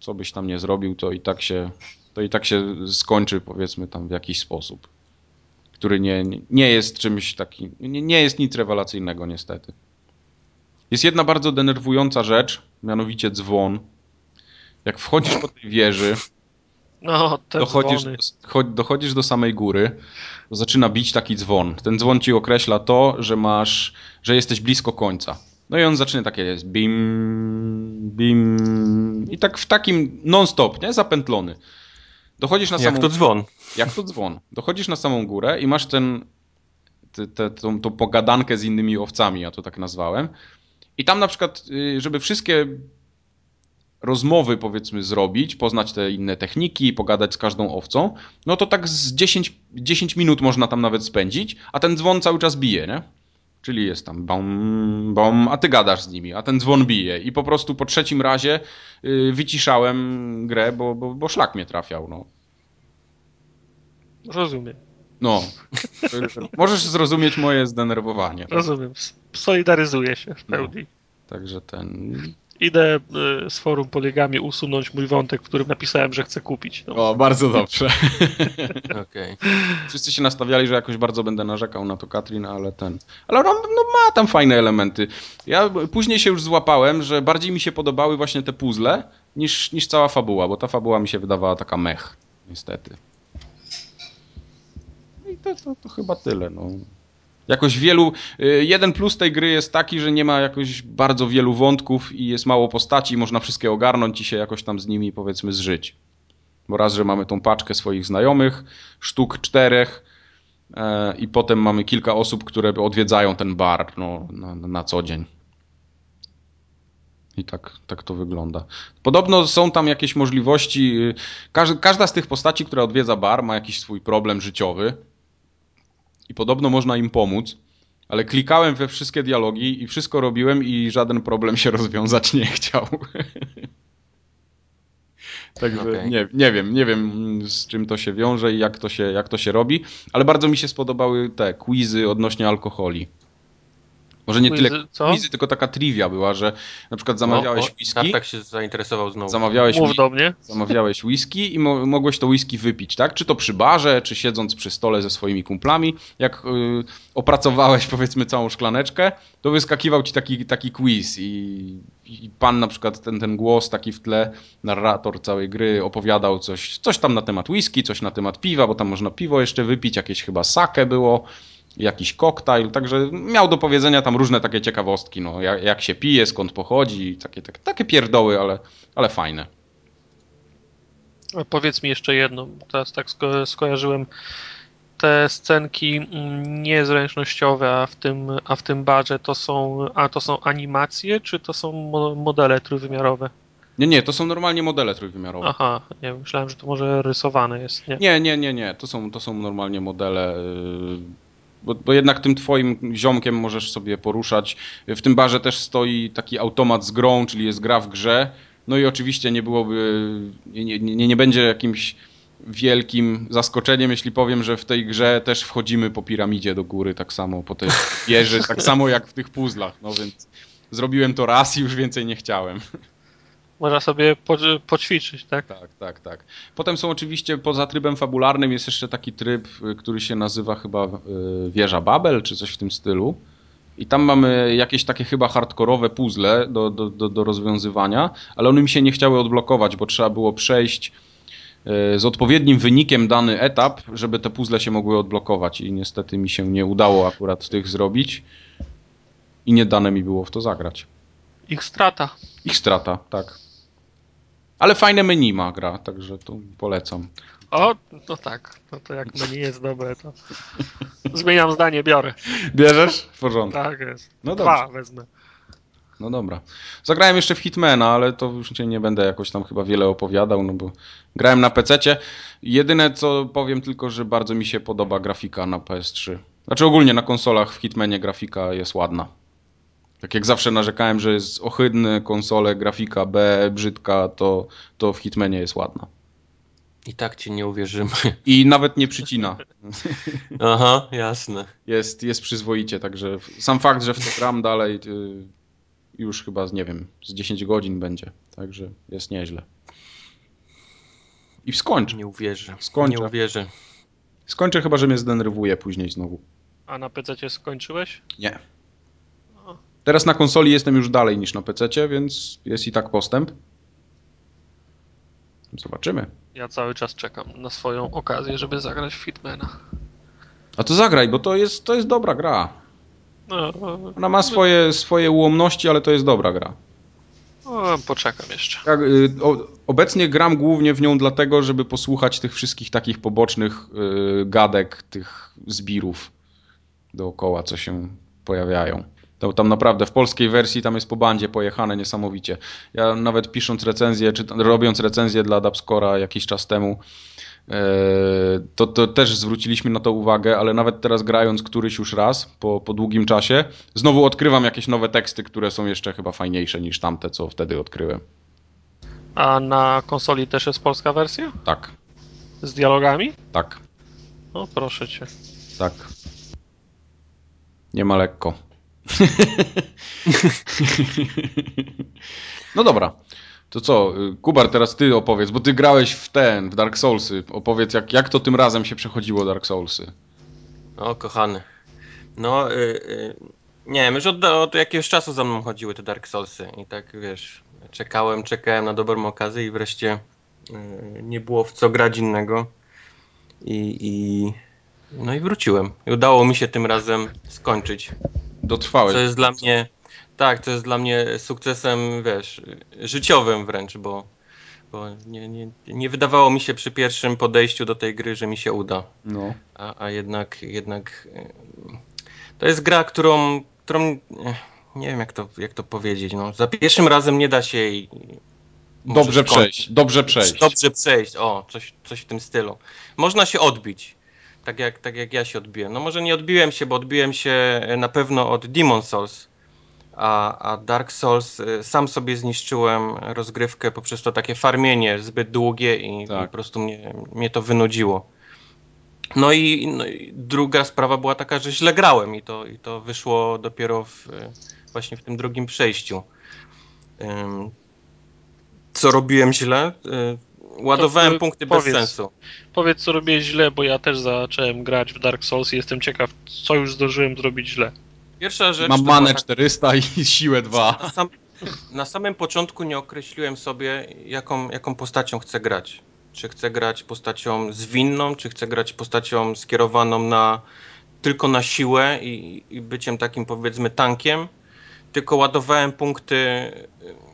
co byś tam nie zrobił, to i tak się, to i tak się skończy, powiedzmy, tam w jakiś sposób, który nie, nie jest czymś takim, nie, nie jest nic rewelacyjnego niestety. Jest jedna bardzo denerwująca rzecz, mianowicie dzwon. Jak wchodzisz po tej wieży, no, dochodzisz, do, dochodzisz do samej góry, to zaczyna bić taki dzwon. Ten dzwon ci określa to, że masz, że jesteś blisko końca. No i on zaczyna takie jest bim, bim. I tak w takim non-stop, nie? Zapętlony. Dochodzisz na Jak samą... to dzwon. Jak to dzwon. Dochodzisz na samą górę i masz ten, te, te, tą, tą pogadankę z innymi owcami, ja to tak nazwałem. I tam na przykład, y, żeby wszystkie rozmowy powiedzmy zrobić, poznać te inne techniki, pogadać z każdą owcą, no to tak z 10, 10 minut można tam nawet spędzić, a ten dzwon cały czas bije, nie? Czyli jest tam bom, bom, a ty gadasz z nimi, a ten dzwon bije. I po prostu po trzecim razie yy, wyciszałem grę, bo, bo, bo szlak mnie trafiał, no. Rozumiem. No. Możesz zrozumieć moje zdenerwowanie. Tak? Rozumiem. Solidaryzuję się w pełni. No. Także ten. Idę y, z forum poligami usunąć mój wątek, w którym napisałem, że chcę kupić. No. O, bardzo dobrze. Okay. Wszyscy się nastawiali, że jakoś bardzo będę narzekał na to Katrin, ale ten. Ale no, no, ma tam fajne elementy. Ja później się już złapałem, że bardziej mi się podobały właśnie te puzzle niż, niż cała fabuła, bo ta fabuła mi się wydawała taka mech, niestety. To, to, to chyba tyle. No. Jakoś wielu. Jeden plus tej gry jest taki, że nie ma jakoś bardzo wielu wątków i jest mało postaci, można wszystkie ogarnąć i się jakoś tam z nimi powiedzmy zżyć. Bo raz, że mamy tą paczkę swoich znajomych, sztuk czterech, e, i potem mamy kilka osób, które odwiedzają ten bar no, na, na co dzień. I tak, tak to wygląda. Podobno są tam jakieś możliwości. Każda, każda z tych postaci, która odwiedza bar, ma jakiś swój problem życiowy i podobno można im pomóc, ale klikałem we wszystkie dialogi i wszystko robiłem i żaden problem się rozwiązać nie chciał. Także okay. nie, nie wiem, nie wiem z czym to się wiąże i jak to się, jak to się robi, ale bardzo mi się spodobały te quizy odnośnie alkoholi. Może nie tyle quizy, tylko taka trivia była, że na przykład zamawiałeś o, o, whisky. tak się zainteresował znowu. Zamawiałeś, Mów do mnie. zamawiałeś whisky i mo mogłeś to whisky wypić, tak? Czy to przy barze, czy siedząc przy stole ze swoimi kumplami. Jak yy, opracowałeś powiedzmy całą szklaneczkę, to wyskakiwał ci taki, taki quiz i, i pan na przykład ten, ten głos taki w tle, narrator całej gry opowiadał coś, coś tam na temat whisky, coś na temat piwa, bo tam można piwo jeszcze wypić, jakieś chyba sake było jakiś koktajl, także miał do powiedzenia tam różne takie ciekawostki, no, jak, jak się pije, skąd pochodzi, takie, takie, takie pierdoły, ale, ale fajne. Powiedz mi jeszcze jedno, teraz tak sko skojarzyłem te scenki mm, niezręcznościowe, a w tym, a w tym barze to są, a to są animacje, czy to są modele trójwymiarowe? Nie, nie, to są normalnie modele trójwymiarowe. Aha, nie myślałem, że to może rysowane jest. Nie, nie, nie, nie, nie. To, są, to są normalnie modele. Bo, bo, jednak tym twoim ziomkiem możesz sobie poruszać. W tym barze też stoi taki automat z grą, czyli jest gra w grze. No i oczywiście nie byłoby, nie, nie, nie będzie jakimś wielkim zaskoczeniem, jeśli powiem, że w tej grze też wchodzimy po piramidzie do góry, tak samo po tej wieży, tak samo jak w tych puzzlach. No więc zrobiłem to raz i już więcej nie chciałem. Można sobie po, poćwiczyć, tak? Tak, tak, tak. Potem są oczywiście, poza trybem fabularnym jest jeszcze taki tryb, y, który się nazywa chyba y, Wieża Babel, czy coś w tym stylu. I tam mamy jakieś takie chyba hardkorowe puzzle do, do, do, do rozwiązywania, ale one mi się nie chciały odblokować, bo trzeba było przejść y, z odpowiednim wynikiem dany etap, żeby te puzzle się mogły odblokować i niestety mi się nie udało akurat tych zrobić i nie dane mi było w to zagrać. Ich strata. Ich strata, tak. Ale fajne menu ma gra, także tu polecam. O, no tak. No to jak menu jest dobre, to zmieniam zdanie, biorę. Bierzesz? W porządku. Tak jest. No Dwa wezmę. No dobra. Zagrałem jeszcze w Hitmana, ale to już nie będę jakoś tam chyba wiele opowiadał, no bo grałem na PC-cie. Jedyne co powiem tylko, że bardzo mi się podoba grafika na PS3. Znaczy ogólnie na konsolach w Hitmanie grafika jest ładna. Tak jak zawsze narzekałem, że jest ohydny konsole, grafika B, brzydka, to, to w Hitmanie jest ładna. I tak ci nie uwierzymy. I nawet nie przycina. Aha, jasne. Jest, jest przyzwoicie, także sam fakt, że w to gram dalej y, już chyba, nie wiem, z 10 godzin będzie. Także jest nieźle. I skończę. Nie uwierzę. Skończę. Nie uwierzę. Skończę chyba, że mnie zdenerwuje później znowu. A na PC skończyłeś? Nie. Teraz na konsoli jestem już dalej niż na PC, więc jest i tak postęp. Zobaczymy. Ja cały czas czekam na swoją okazję, żeby zagrać w Hitmana. A to zagraj, bo to jest, to jest dobra gra. No, Ona ma swoje, swoje ułomności, ale to jest dobra gra. O, poczekam jeszcze. Tak, y, obecnie gram głównie w nią dlatego, żeby posłuchać tych wszystkich takich pobocznych y, gadek, tych zbirów dookoła, co się pojawiają. To tam naprawdę w polskiej wersji tam jest po bandzie pojechane niesamowicie. Ja nawet pisząc recenzję, czy robiąc recenzję dla Dubscora jakiś czas temu, e, to, to też zwróciliśmy na to uwagę, ale nawet teraz grając któryś już raz po, po długim czasie, znowu odkrywam jakieś nowe teksty, które są jeszcze chyba fajniejsze niż tamte, co wtedy odkryłem. A na konsoli też jest polska wersja? Tak. Z dialogami? Tak. No proszę cię. Tak. Nie ma lekko. no dobra. To co, Kubar, teraz ty opowiedz, bo ty grałeś w ten, w Dark Soulsy. Opowiedz, jak, jak to tym razem się przechodziło Dark Soulsy. O, kochany. No, y, y, nie wiem, już od, od, jakiegoś czasu za mną chodziły te Dark Soulsy i tak, wiesz, czekałem, czekałem na dobrą okazję i wreszcie y, nie było w co grać innego. I, i no i wróciłem. I udało mi się tym razem skończyć. Dotrwałeś. Co jest dla mnie, tak, to jest dla mnie sukcesem, wiesz, życiowym wręcz, bo, bo nie, nie, nie wydawało mi się przy pierwszym podejściu do tej gry, że mi się uda. No. A, a jednak, jednak e, to jest gra, którą, którą nie wiem jak to, jak to powiedzieć, no, za pierwszym razem nie da się jej Dobrze przejść, dobrze przejść. Dobrze przejść, o, coś, coś w tym stylu. Można się odbić, tak jak, tak jak ja się odbiłem. No może nie odbiłem się, bo odbiłem się e, na pewno od Demon Souls, a, a Dark Souls e, sam sobie zniszczyłem rozgrywkę poprzez to takie farmienie zbyt długie i, tak. po prostu mnie, mnie to wynudziło. No i, no i, druga sprawa była taka, że źle grałem i to, i to wyszło dopiero w, e, właśnie w tym drugim przejściu. Co robiłem źle? Ładowałem to, punkty powiedz, bez sensu. Powiedz, co robię źle, bo ja też zacząłem grać w Dark Souls i jestem ciekaw, co już zdążyłem zrobić źle. Pierwsza rzecz. Mam manę 400 i siłę 2. Na, sam, na, samym początku nie określiłem sobie, jaką, jaką postacią chcę grać. Czy chcę grać postacią zwinną, czy chcę grać postacią skierowaną na tylko na siłę i, i byciem takim powiedzmy tankiem. Tylko ładowałem punkty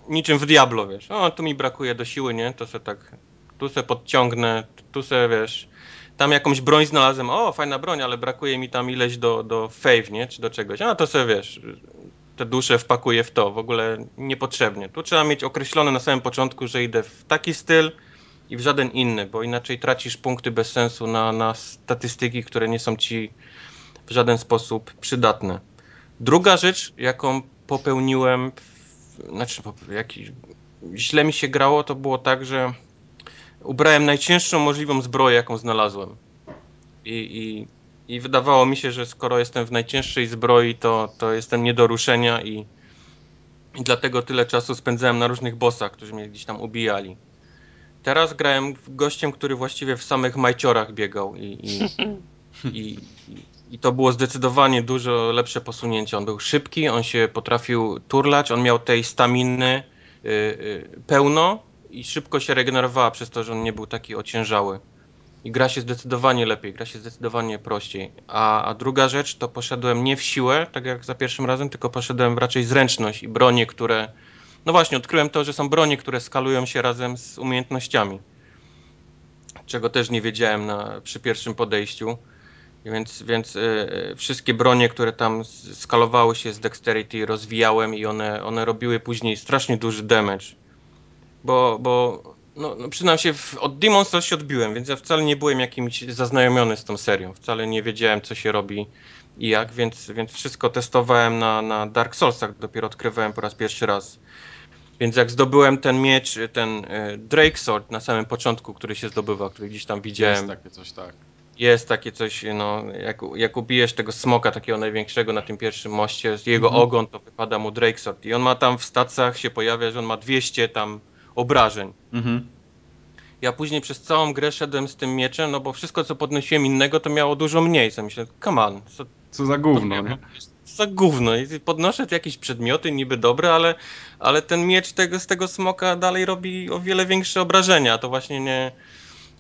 niczym w Diablo, wiesz. O, tu mi brakuje do siły, nie? To se tak tu se podciągnę, tu se wiesz, tam jakąś broń znalazłem, o fajna broń, ale brakuje mi tam ileś do, do fave, nie, czy do czegoś, a to se wiesz, te dusze wpakuję w to, w ogóle niepotrzebnie. Tu trzeba mieć określone na samym początku, że idę w taki styl i w żaden inny, bo inaczej tracisz punkty bez sensu na, na statystyki, które nie są ci w żaden sposób przydatne. Druga rzecz, jaką popełniłem, znaczy, jaki, źle mi się grało, to było tak, że ubrałem najcięższą możliwą zbroję, jaką znalazłem. I, i, I, wydawało mi się, że skoro jestem w najcięższej zbroi, to, to jestem nie do ruszenia i, i dlatego tyle czasu spędzałem na różnych bossach, którzy mnie gdzieś tam ubijali. Teraz grałem gościem, który właściwie w samych majciorach biegał i, i, i, to było zdecydowanie dużo lepsze posunięcie. On był szybki, on się potrafił turlać, on miał tej staminy y, y, pełno, i szybko się regenerowała przez to, że on nie był taki ociężały. I gra się zdecydowanie lepiej, gra się zdecydowanie prościej. A, a druga rzecz to poszedłem nie w siłę, tak jak za pierwszym razem, tylko poszedłem raczej zręczność i bronie, które. No właśnie, odkryłem to, że są bronie, które skalują się razem z umiejętnościami. Czego też nie wiedziałem na, przy pierwszym podejściu. Więc, więc yy, wszystkie bronie, które tam skalowały się z dexterity, rozwijałem i one, one robiły później strasznie duży damage bo, bo no, no przyznam się, w, od Demon Souls się odbiłem, więc ja wcale nie byłem jakimś zaznajomiony z tą serią. Wcale nie wiedziałem, co się robi i jak, więc, więc wszystko testowałem na, na Dark Soulsach, dopiero odkrywałem po raz pierwszy raz. Więc jak zdobyłem ten miecz, ten y, Drake Sword na samym początku, który się zdobywa, który gdzieś tam widziałem. Jest takie coś, tak. Jest takie coś, no, jak, jak ubijesz tego smoka, takiego największego na tym pierwszym moście, jego -hmm. ogon, to wypada mu Drake Sword. I on ma tam w stacjach się pojawia, że on ma 200 tam obrażeń. Mhm. Ja później przez całą grę szedłem z tym mieczem, no bo wszystko co podnosiłem innego to miało dużo mniej. Co myślę, come on. Co, co za gówno, nie? Co za gówno. Podnoszę jakieś przedmioty niby dobre, ale, ale ten miecz tego, z tego smoka dalej robi o wiele większe obrażenia. A to właśnie nie...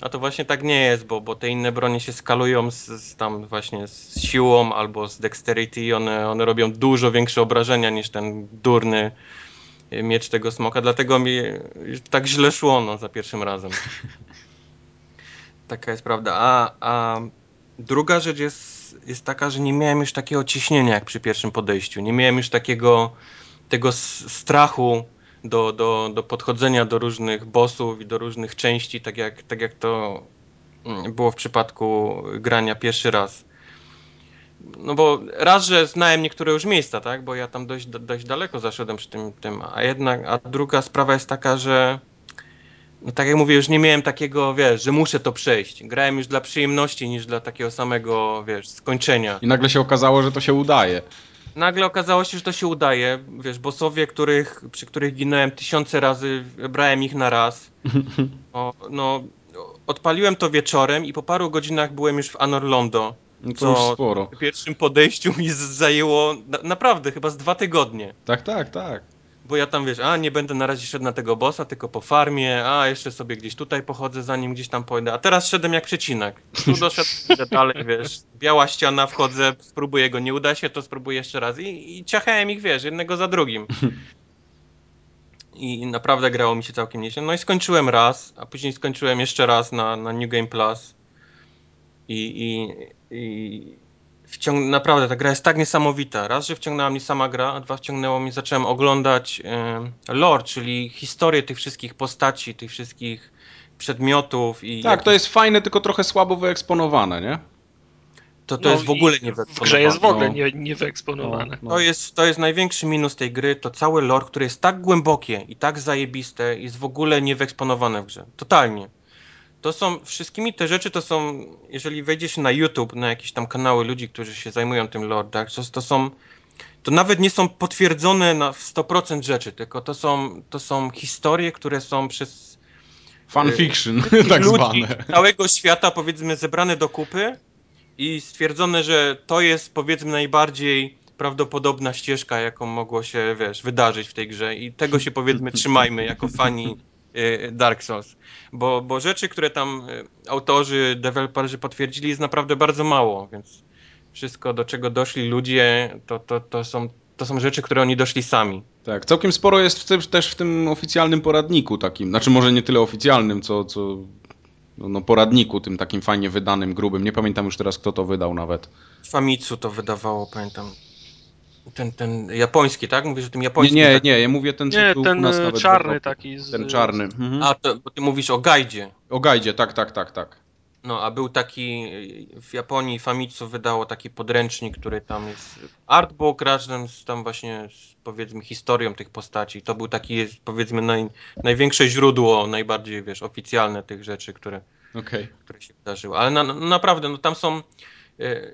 A to właśnie tak nie jest, bo, bo te inne bronie się skalują z, z tam właśnie z siłą albo z dexterity i one, one robią dużo większe obrażenia niż ten durny miecz tego smoka, dlatego mi tak źle szło no, za pierwszym razem. Taka jest prawda. A, a druga rzecz jest, jest taka, że nie miałem już takiego ciśnienia jak przy pierwszym podejściu. Nie miałem już takiego tego strachu do, do, do podchodzenia do różnych bossów i do różnych części, tak jak, tak jak to mm, było w przypadku grania pierwszy raz. No bo raz, że znałem niektóre już miejsca, tak? Bo ja tam dość, dość daleko zaszedłem przy tym, tym, a jednak, a druga sprawa jest taka, że no tak jak mówię, już nie miałem takiego, wiesz, że muszę to przejść. Grałem już dla przyjemności niż dla takiego samego, wiesz, skończenia. I nagle się okazało, że to się udaje. Nagle okazało się, że to się udaje. Wiesz, bossowie, których, przy których ginąłem tysiące razy, brałem ich na raz. O, no, odpaliłem to wieczorem i po paru godzinach byłem już w Anor Londo. No sporo. W pierwszym podejściu mi zajęło na, naprawdę chyba z dwa tygodnie. Tak, tak, tak. Bo ja tam wiesz, a nie będę na razie szedł na tego bossa, tylko po farmie, a jeszcze sobie gdzieś tutaj pochodzę, zanim gdzieś tam pójdę. A teraz szedłem jak przecinak. Tu doszedłem idę dalej, wiesz. Biała ściana, wchodzę, spróbuję go, nie uda się, to spróbuję jeszcze raz. I, i ciachałem ich, wiesz, jednego za drugim. I naprawdę grało mi się całkiem nieźle. No i skończyłem raz, a później skończyłem jeszcze raz na, na New Game Plus. I, i, i wciąg... naprawdę ta gra jest tak niesamowita. Raz, że wciągnęła mnie sama gra, a dwa wciągnęło mnie, zacząłem oglądać e, lore, czyli historię tych wszystkich postaci, tych wszystkich przedmiotów. i Tak, to jest fajne, tylko trochę słabo wyeksponowane, nie? To, to no jest w ogóle nie wyeksponowane. W grze jest w ogóle no. nie, nie wyeksponowane. No, no. To, jest, to jest największy minus tej gry, to całe lore, które jest tak głębokie i tak zajebiste, jest w ogóle nie wyeksponowane w grze. Totalnie to są, wszystkimi te rzeczy to są, jeżeli wejdziesz na YouTube, na jakieś tam kanały ludzi, którzy się zajmują tym lore, tak, to, to są, to nawet nie są potwierdzone na 100% rzeczy, tylko to są, to są historie, które są przez fanfiction, e, tak zwane. całego świata, powiedzmy, zebrane do kupy i stwierdzone, że to jest, powiedzmy, najbardziej prawdopodobna ścieżka, jaką mogło się, wiesz, wydarzyć w tej grze i tego się, powiedzmy, trzymajmy jako fani Y, Dark Souls. Bo, bo rzeczy, które tam y, autorzy, deweloperzy potwierdzili jest naprawdę bardzo mało, więc wszystko do czego doszli ludzie to, to, to, są, to są rzeczy, które oni doszli sami. Tak, całkiem sporo jest w tym, też w tym oficjalnym poradniku takim, znaczy może nie tyle oficjalnym, co, co no, no, poradniku tym takim fajnie wydanym, grubym. Nie pamiętam już teraz kto to wydał nawet. Famitsu to wydawało, pamiętam. Ten, ten japoński, tak? Mówisz o tym japońskim? Nie, nie, tak? nie, ja mówię ten, co nie, był ten u nas nawet czarny taki. Z... Ten czarny. Mhm. A, to, bo ty mówisz o Gajdzie. O Gajdzie, tak, tak, tak, tak. No, a był taki, w Japonii Famitsu wydało taki podręcznik, który tam jest artbook razem z tam właśnie z, powiedzmy historią tych postaci. To był taki, powiedzmy, naj, największe źródło, najbardziej, wiesz, oficjalne tych rzeczy, które, okay. które się wydarzyły. Ale na, na, naprawdę, no tam są E,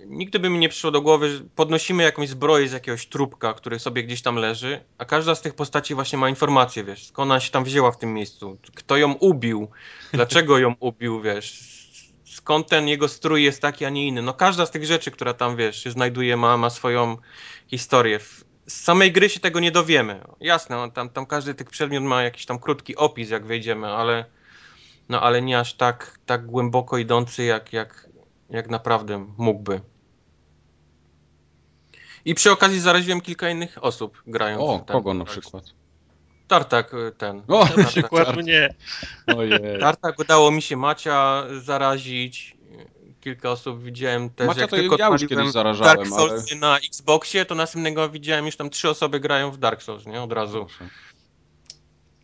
nigdy by mi nie przyszło do głowy, że podnosimy jakąś zbroję z jakiegoś trupka, który sobie gdzieś tam leży, a każda z tych postaci właśnie ma informację, wiesz, skąd ona się tam wzięła w tym miejscu, kto ją ubił, dlaczego ją ubił, wiesz, skąd ten jego strój jest taki, a nie inny. No każda z tych rzeczy, która tam, wiesz, się znajduje, ma, ma swoją historię. Z samej gry się tego nie dowiemy. Jasne, tam, tam każdy tych przedmiot ma jakiś tam krótki opis, jak wejdziemy, ale no ale nie aż tak, tak głęboko idący, jak, jak, jak naprawdę mógłby. I przy okazji zaraziłem kilka innych osób grając. O, kogo na przykład? Tartak y, ten. O, na przykład mnie. Ojej. Tartak udało mi się Macia zarazić. Kilka osób widziałem też. Macia jak to tylko ja już kiedyś zarażałem, Dark Souls ale... na Xboxie, to następnego widziałem już tam trzy osoby grają w Dark Souls, nie? Od razu. Proszę.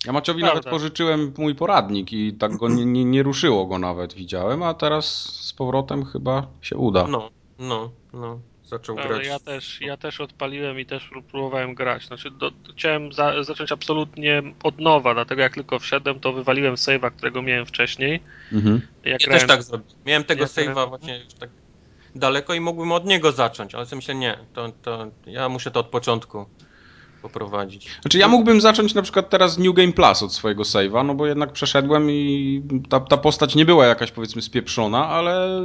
Ja Maciowi Prawda. nawet pożyczyłem mój poradnik i tak go nie, nie, nie, ruszyło go nawet, widziałem, a teraz z powrotem chyba się uda. No, no, no. Zaczął Prawda, grać. Ja też, ja też odpaliłem i też próbowałem grać. Znaczy, do, chciałem za, zacząć absolutnie od nowa, dlatego jak tylko wszedłem, to wywaliłem save'a, którego miałem wcześniej. Mhm. Ja grałem... też tak zrobiłem. Miałem tego ja save'a właśnie już tak daleko i mógłbym od niego zacząć, ale sobie myślę, nie, to, to ja muszę to od początku poprowadzić. Znaczy ja mógłbym zacząć na przykład teraz New Game Plus od swojego save'a, no bo jednak przeszedłem i ta, ta postać nie była jakaś powiedzmy spieprzona, ale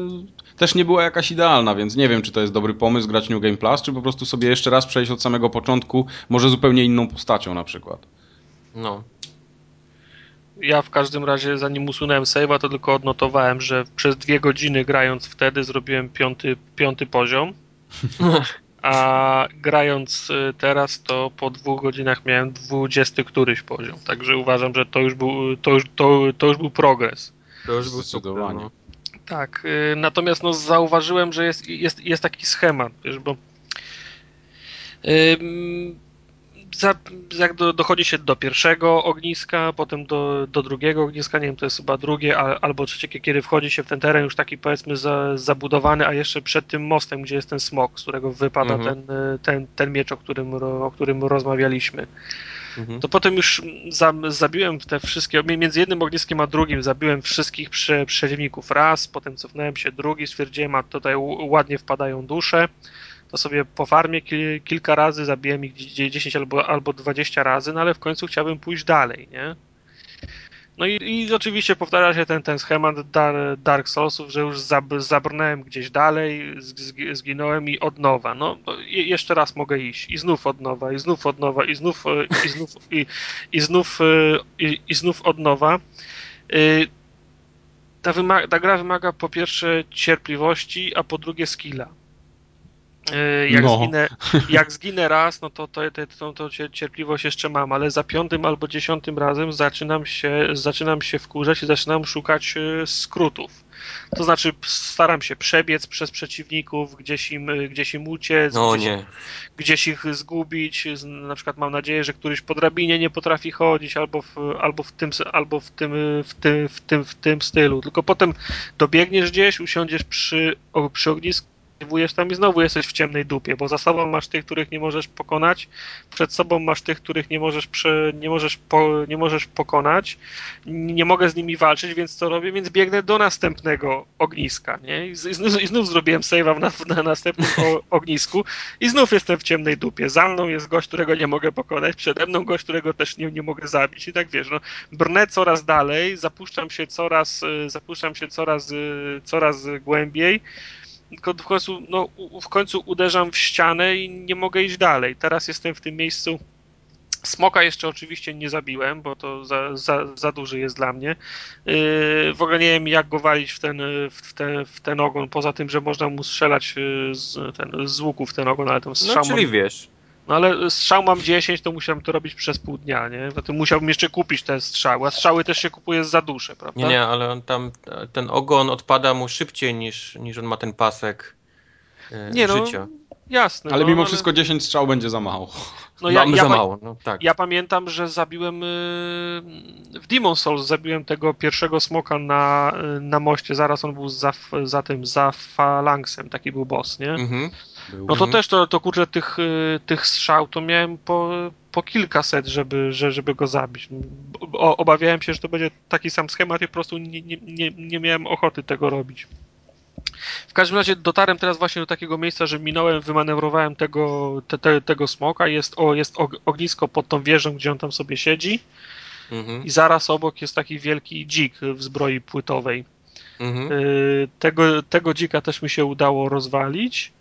też nie była jakaś idealna, więc nie wiem, czy to jest dobry pomysł grać New Game Plus, czy po prostu sobie jeszcze raz przejść od samego początku, może zupełnie inną postacią na przykład. No. Ja w każdym razie, zanim usunąłem save'a, to tylko odnotowałem, że przez dwie godziny grając wtedy zrobiłem piąty, piąty poziom. a grając y, teraz to po dwóch godzinach miałem dwudziesty któryś poziom, także uważam, że to już był, to już, to, to już był progres. To już był super, no. Tak, y, natomiast no, zauważyłem, że jest, jest, jest taki schemat, wiesz, bo za, jak do, dochodzi się do pierwszego ogniska, potem do, do drugiego ogniska, nie wiem, to jest chyba drugie a, albo trzecie, kiedy wchodzi się w ten teren już taki powiedzmy za, zabudowany, a jeszcze przed tym mostem, gdzie jest ten smok, z którego wypada mhm. ten, ten, ten miecz, o którym, o którym rozmawialiśmy. Mhm. To potem już za, zabiłem te wszystkie, między jednym ogniskiem a drugim zabiłem wszystkich prze, przeciwników raz, potem cofnąłem się drugi, stwierdziłem, a tutaj ładnie wpadają dusze to sobie po farmie kil, kilka razy zabiłem ich 10 albo, albo 20 razy, no ale w końcu chciałbym pójść dalej, nie? No i, i oczywiście powtarza się ten, ten schemat Dark Soulsów, że już zab, zabrnąłem gdzieś dalej, zginąłem i od nowa. No jeszcze raz mogę iść i znów od nowa, i znów od nowa, i znów, i znów, i, i znów, i, i znów od nowa. Y, ta, ta gra wymaga po pierwsze cierpliwości, a po drugie skilla. Y, jak, no. zginę, jak zginę raz, no to, to, to, to cierpliwość jeszcze mam, ale za piątym albo dziesiątym razem zaczynam się, zaczynam się wkurzać i zaczynam szukać y, skrótów. To znaczy staram się przebiec przez przeciwników, gdzieś im, y, gdzieś im uciec, no, gdzieś, nie. gdzieś ich zgubić. Na przykład mam nadzieję, że któryś po drabinie nie potrafi chodzić, albo w, albo w, tym, albo w, tym, w, tym, w, tym, w tym stylu. Tylko potem dobiegniesz gdzieś, usiądziesz przy, przy ognisku, aktywujesz tam i znowu jesteś w ciemnej dupie, bo za sobą masz tych, których nie możesz pokonać, przed sobą masz tych, których nie możesz, prze, nie możesz, po, nie możesz pokonać, nie mogę z nimi walczyć, więc co robię? Więc biegnę do następnego ogniska, nie? I, znów, i znów zrobiłem save'a na, na następnym ognisku i znów jestem w ciemnej dupie. Za mną jest gość, którego nie mogę pokonać, przede mną gość, którego też nie, nie mogę zabić i tak wiesz, no, brnę coraz dalej, zapuszczam się coraz, y, zapuszczam się coraz, y, coraz głębiej, tylko w końcu, no, w końcu uderzam w ścianę i nie mogę iść dalej. Teraz jestem w tym miejscu. Smoka jeszcze oczywiście nie zabiłem, bo to za, za, za duży jest dla mnie. Yy, w ogóle nie wiem, jak go walić w ten, w, ten, w ten ogon, poza tym, że można mu strzelać yy, z, ten, z łuku w ten ogon, ale ten strzał... No, czyli wiesz, no ale strzał mam 10, to musiałem to robić przez pół dnia, nie? Zatem musiałbym jeszcze kupić te strzały, a strzały też się kupuje za duszę, prawda? Nie, nie, ale on tam, ten ogon odpada mu szybciej niż, niż on ma ten pasek e, nie, no, życia. No, jasne. Ale no, mimo ale... wszystko 10 strzał będzie za mało. No ja, ja, za mało, no tak. Ja pamiętam, że zabiłem y, w Demon Souls zabiłem tego pierwszego smoka na, y, na moście, zaraz on był za, za tym, za falanksem, taki był boss, nie? Mhm. Był. No to też to, to kurczę tych, y, tych strzał to miałem po, po kilkaset, żeby, żeby go zabić. O, obawiałem się, że to będzie taki sam schemat i po prostu nie, nie, nie, nie miałem ochoty tego robić. W każdym razie dotarłem teraz właśnie do takiego miejsca, że minąłem, wymanewrowałem tego, te, te, tego smoka. Jest, o, jest ognisko pod tą wieżą, gdzie on tam sobie siedzi. Mhm. I zaraz obok jest taki wielki dzik w zbroi płytowej. Mhm. Y, tego, tego dzika też mi się udało rozwalić.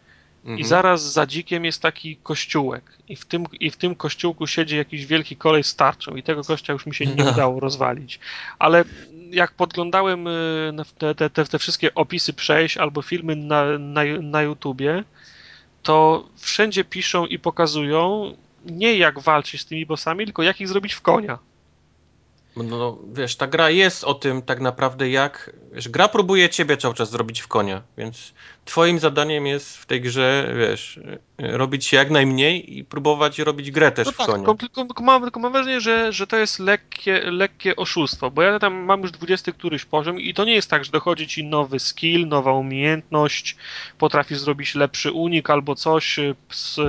Mhm. I zaraz za dzikiem jest taki kościółek. I w, tym, I w tym kościółku siedzi jakiś wielki kolej z tarczą. I tego kościa już mi się nie udało rozwalić. Ale jak podglądałem y, te, te, te, te wszystkie opisy przejść albo filmy na, na, na YouTubie, to wszędzie piszą i pokazują nie jak walczyć z tymi bossami, tylko jak ich zrobić w konia. No, no, wiesz, ta gra jest o tym tak naprawdę jak... Wiesz, gra próbuje ciebie cały czas zrobić w konia, więc twoim zadaniem jest w tej grze, wiesz, robić jak najmniej i próbować robić grę też no w tak, konia. Tylko, tylko, mam, tylko mam wrażenie, że, że to jest lekkie, lekkie oszustwo, bo ja tam mam już 20 któryś poziom i to nie jest tak, że dochodzi ci nowy skill, nowa umiejętność, potrafisz zrobić lepszy unik albo coś,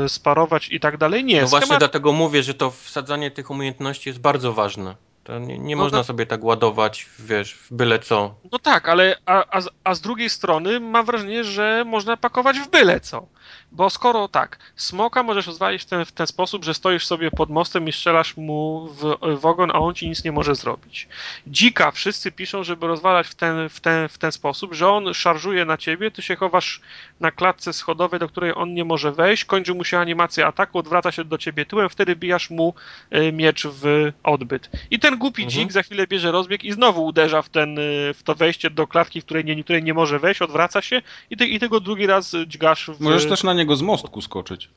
sparować i tak dalej. Nie. No właśnie dlatego mówię, że to wsadzanie tych umiejętności jest bardzo ważne. To nie, nie no można to... sobie tak ładować, wiesz, w byle co. No tak, ale a, a, a z drugiej strony mam wrażenie, że można pakować w byle co. Bo skoro tak, smoka możesz rozwalić w ten, w ten sposób, że stoisz sobie pod mostem i strzelasz mu w, w ogon, a on ci nic nie może zrobić. Dzika wszyscy piszą, żeby rozwalać w ten, w, ten, w ten sposób, że on szarżuje na ciebie, ty się chowasz na klatce schodowej, do której on nie może wejść, kończy mu się animacja ataku, odwraca się do ciebie tyłem, wtedy bijasz mu e, miecz w odbyt. I ten ten głupi mhm. dzik za chwilę bierze rozbieg i znowu uderza w, ten, w to wejście do klatki, w której nie, której nie może wejść, odwraca się i, ty, i tego drugi raz dźgasz. W... Możesz też na niego z mostku skoczyć.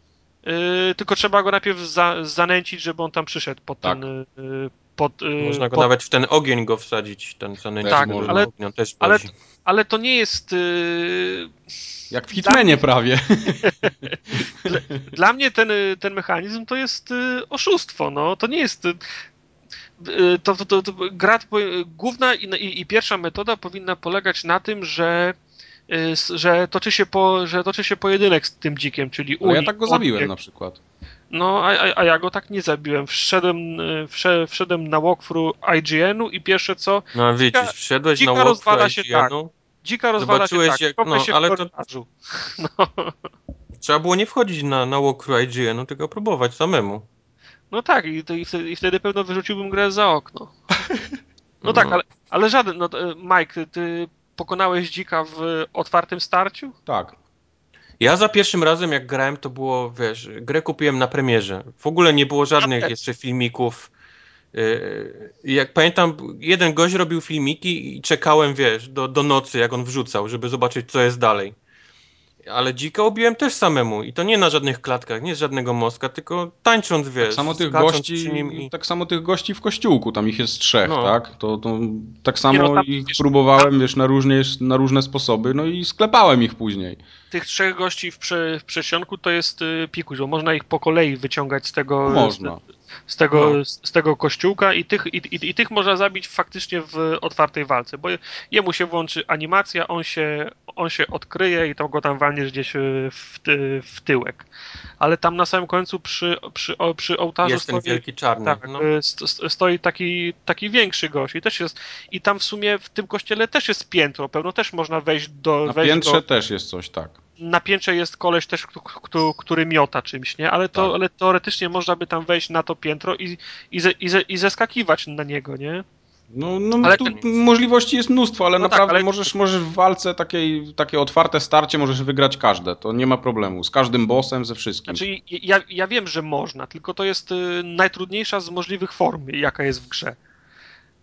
Yy, tylko trzeba go najpierw za, zanęcić, żeby on tam przyszedł pod tak. ten. Yy, pod, yy, Można go pod... nawet w ten ogień go wsadzić, ten zanęcić. Tak, ale, też ale, ale to nie jest. Yy, Jak w Hitmanie dla... prawie. dla, dla, mnie ten, ten mechanizm to jest yy, oszustwo. No. To nie jest. Yy, to, to, to, gra, główna i, i, i pierwsza metoda powinna polegać na tym, że że toczy się, po, że toczy się pojedynek z tym dzikiem, czyli Uni. ja tak go zabiłem na przykład. No, a, a, a, ja go tak nie zabiłem. Wszedłem, y, wszedłem, wszedłem na walkthrough IGN-u i pierwsze co... No widzisz, wszedłeś na walkthrough się tak. Dzika rozwala się tak, jak, no, się ale to... No. Trzeba było nie wchodzić na, na walkthrough IGN-u, tylko próbować samemu. No tak, i, to, i, wtedy, i wtedy pewno wyrzuciłbym grę za okno. No, no tak, ale, ale żaden, no, Mike, ty pokonałeś dzika w otwartym starciu? Tak. Ja za pierwszym razem jak grałem to było, wiesz, grę kupiłem na premierze. W ogóle nie było żadnych ja jeszcze filmików. Y, jak pamiętam, jeden gość robił filmiki i czekałem, wiesz, do, do nocy, jak on wrzucał, żeby zobaczyć, co jest dalej. Ale dzika ubiłem też samemu i to nie na żadnych klatkach, nie z żadnego moska, tylko tańcząc, wiesz. Tak samo tych gości, i... tak samo tych gości w kościółku, tam ich jest trzech, no. tak? To, to tak samo no, ich wiesz, próbowałem, tam... wiesz, na, różnie, na różne sposoby, no i sklepałem ich później. Tych trzech gości w, prze, w przesionku to jest y, pikuś, bo można ich po kolei wyciągać z tego... Można. Z, z tego, no. z tego kościółka i tych, i, i, i, tych można zabić faktycznie w otwartej walce, bo jemu się włączy animacja, on się, on się odkryje i to go tam walniesz gdzieś w, ty, w tyłek. Ale tam na samym końcu przy, przy, przy ołtarzu jest stoi, ten wielki czarny. Tak, no. stoi taki, taki większy gość i też jest, i tam w sumie w tym kościele też jest piętro, pewno też można wejść do... Na wejść piętrze do, też jest coś, tak na piętrze jest koleś też, który, który miota czymś, nie? Ale, to, tak. ale teoretycznie można by tam wejść na to piętro i, i, ze, i, ze, i zeskakiwać na niego, nie? No, no ale tu ten... możliwości jest mnóstwo, ale no tak, naprawdę tak, ale... możesz, możesz w walce takiej, takie otwarte starcie możesz wygrać każde, to nie ma problemu, z każdym bossem, ze wszystkim. Znaczy ja, ja wiem, że można, tylko to jest y, najtrudniejsza z możliwych form, jaka jest w grze.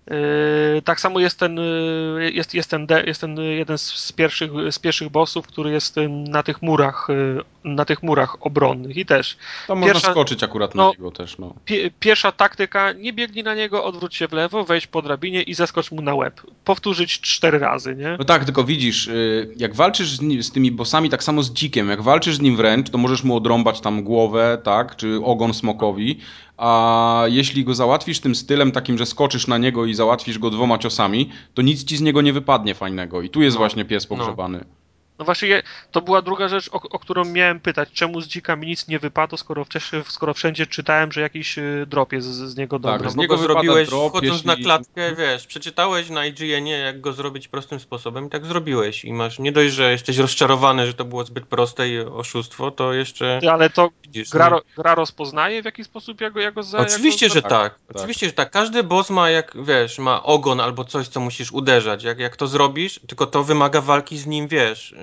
Yy, tak samo jest ten, yy, jest, jest, ten, jest ten jeden z pierwszych, z pierwszych bossów, który jest na tych murach, yy, na tych murach obronnych i też. Tam pierwsza, można skoczyć akurat na no, niego też. No. Pi, pierwsza taktyka, nie biegnij na niego, odwróć się w lewo, wejść po drabinie i zaskocz mu na łeb. Powtórzyć cztery razy, nie? No tak, tylko widzisz, jak walczysz z, nim, z tymi bossami, tak samo z dzikiem, jak walczysz z nim wręcz, to możesz mu odrąbać tam głowę, tak, czy ogon smokowi, a jeśli go załatwisz tym stylem takim, że skoczysz na niego i załatwisz go dwoma ciosami, to nic ci z niego nie wypadnie fajnego. I tu jest no, właśnie pies pogrzebany. No. No właśnie, to była druga rzecz, o, o, którą miałem pytać. Czemu z dzika mi nic nie wypadło, skoro, wcześniej, skoro wszędzie czytałem, że jakiś y, drop jest z, z niego dobry. Tak, z niego zrobiłeś, drop, wchodząc jeśli... na klatkę, wiesz, przeczytałeś na IGN-ie, jak go zrobić prostym sposobem i tak zrobiłeś. I masz, nie dość, że jesteś rozczarowany, że to było zbyt proste i oszustwo, to jeszcze... Ale to widzisz, gra, no... gra rozpoznaje w jaki sposób ja go, ja go za... Oczywiście, że tak. tak. Oczywiście, że tak. Każdy boss ma, jak wiesz, ma ogon albo coś, co musisz uderzać. Jak, jak to zrobisz, tylko to wymaga walki z nim, wiesz,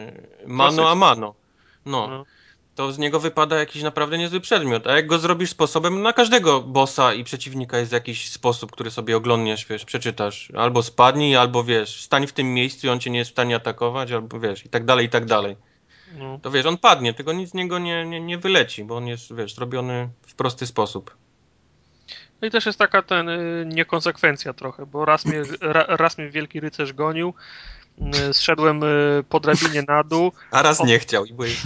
mano a mano. No. no. To z niego wypada jakiś naprawdę niezły przedmiot. A jak go zrobisz sposobem, na każdego bossa i przeciwnika jest jakiś sposób, który sobie oglądniesz, wiesz, przeczytasz. Albo spadnij, albo wiesz, stań w tym miejscu i on cię nie jest w stanie atakować, albo wiesz, i tak dalej, i tak dalej. No. To wiesz, on padnie, tylko nic z niego nie, nie, nie wyleci, bo on jest, wiesz, zrobiony w prosty sposób. No i też jest taka ten y, niekonsekwencja trochę, bo raz mnie, ra, raz mnie Wielki Rycerz gonił, zszedłem y, po drabinie na dół. A raz nie chciał i byłeś...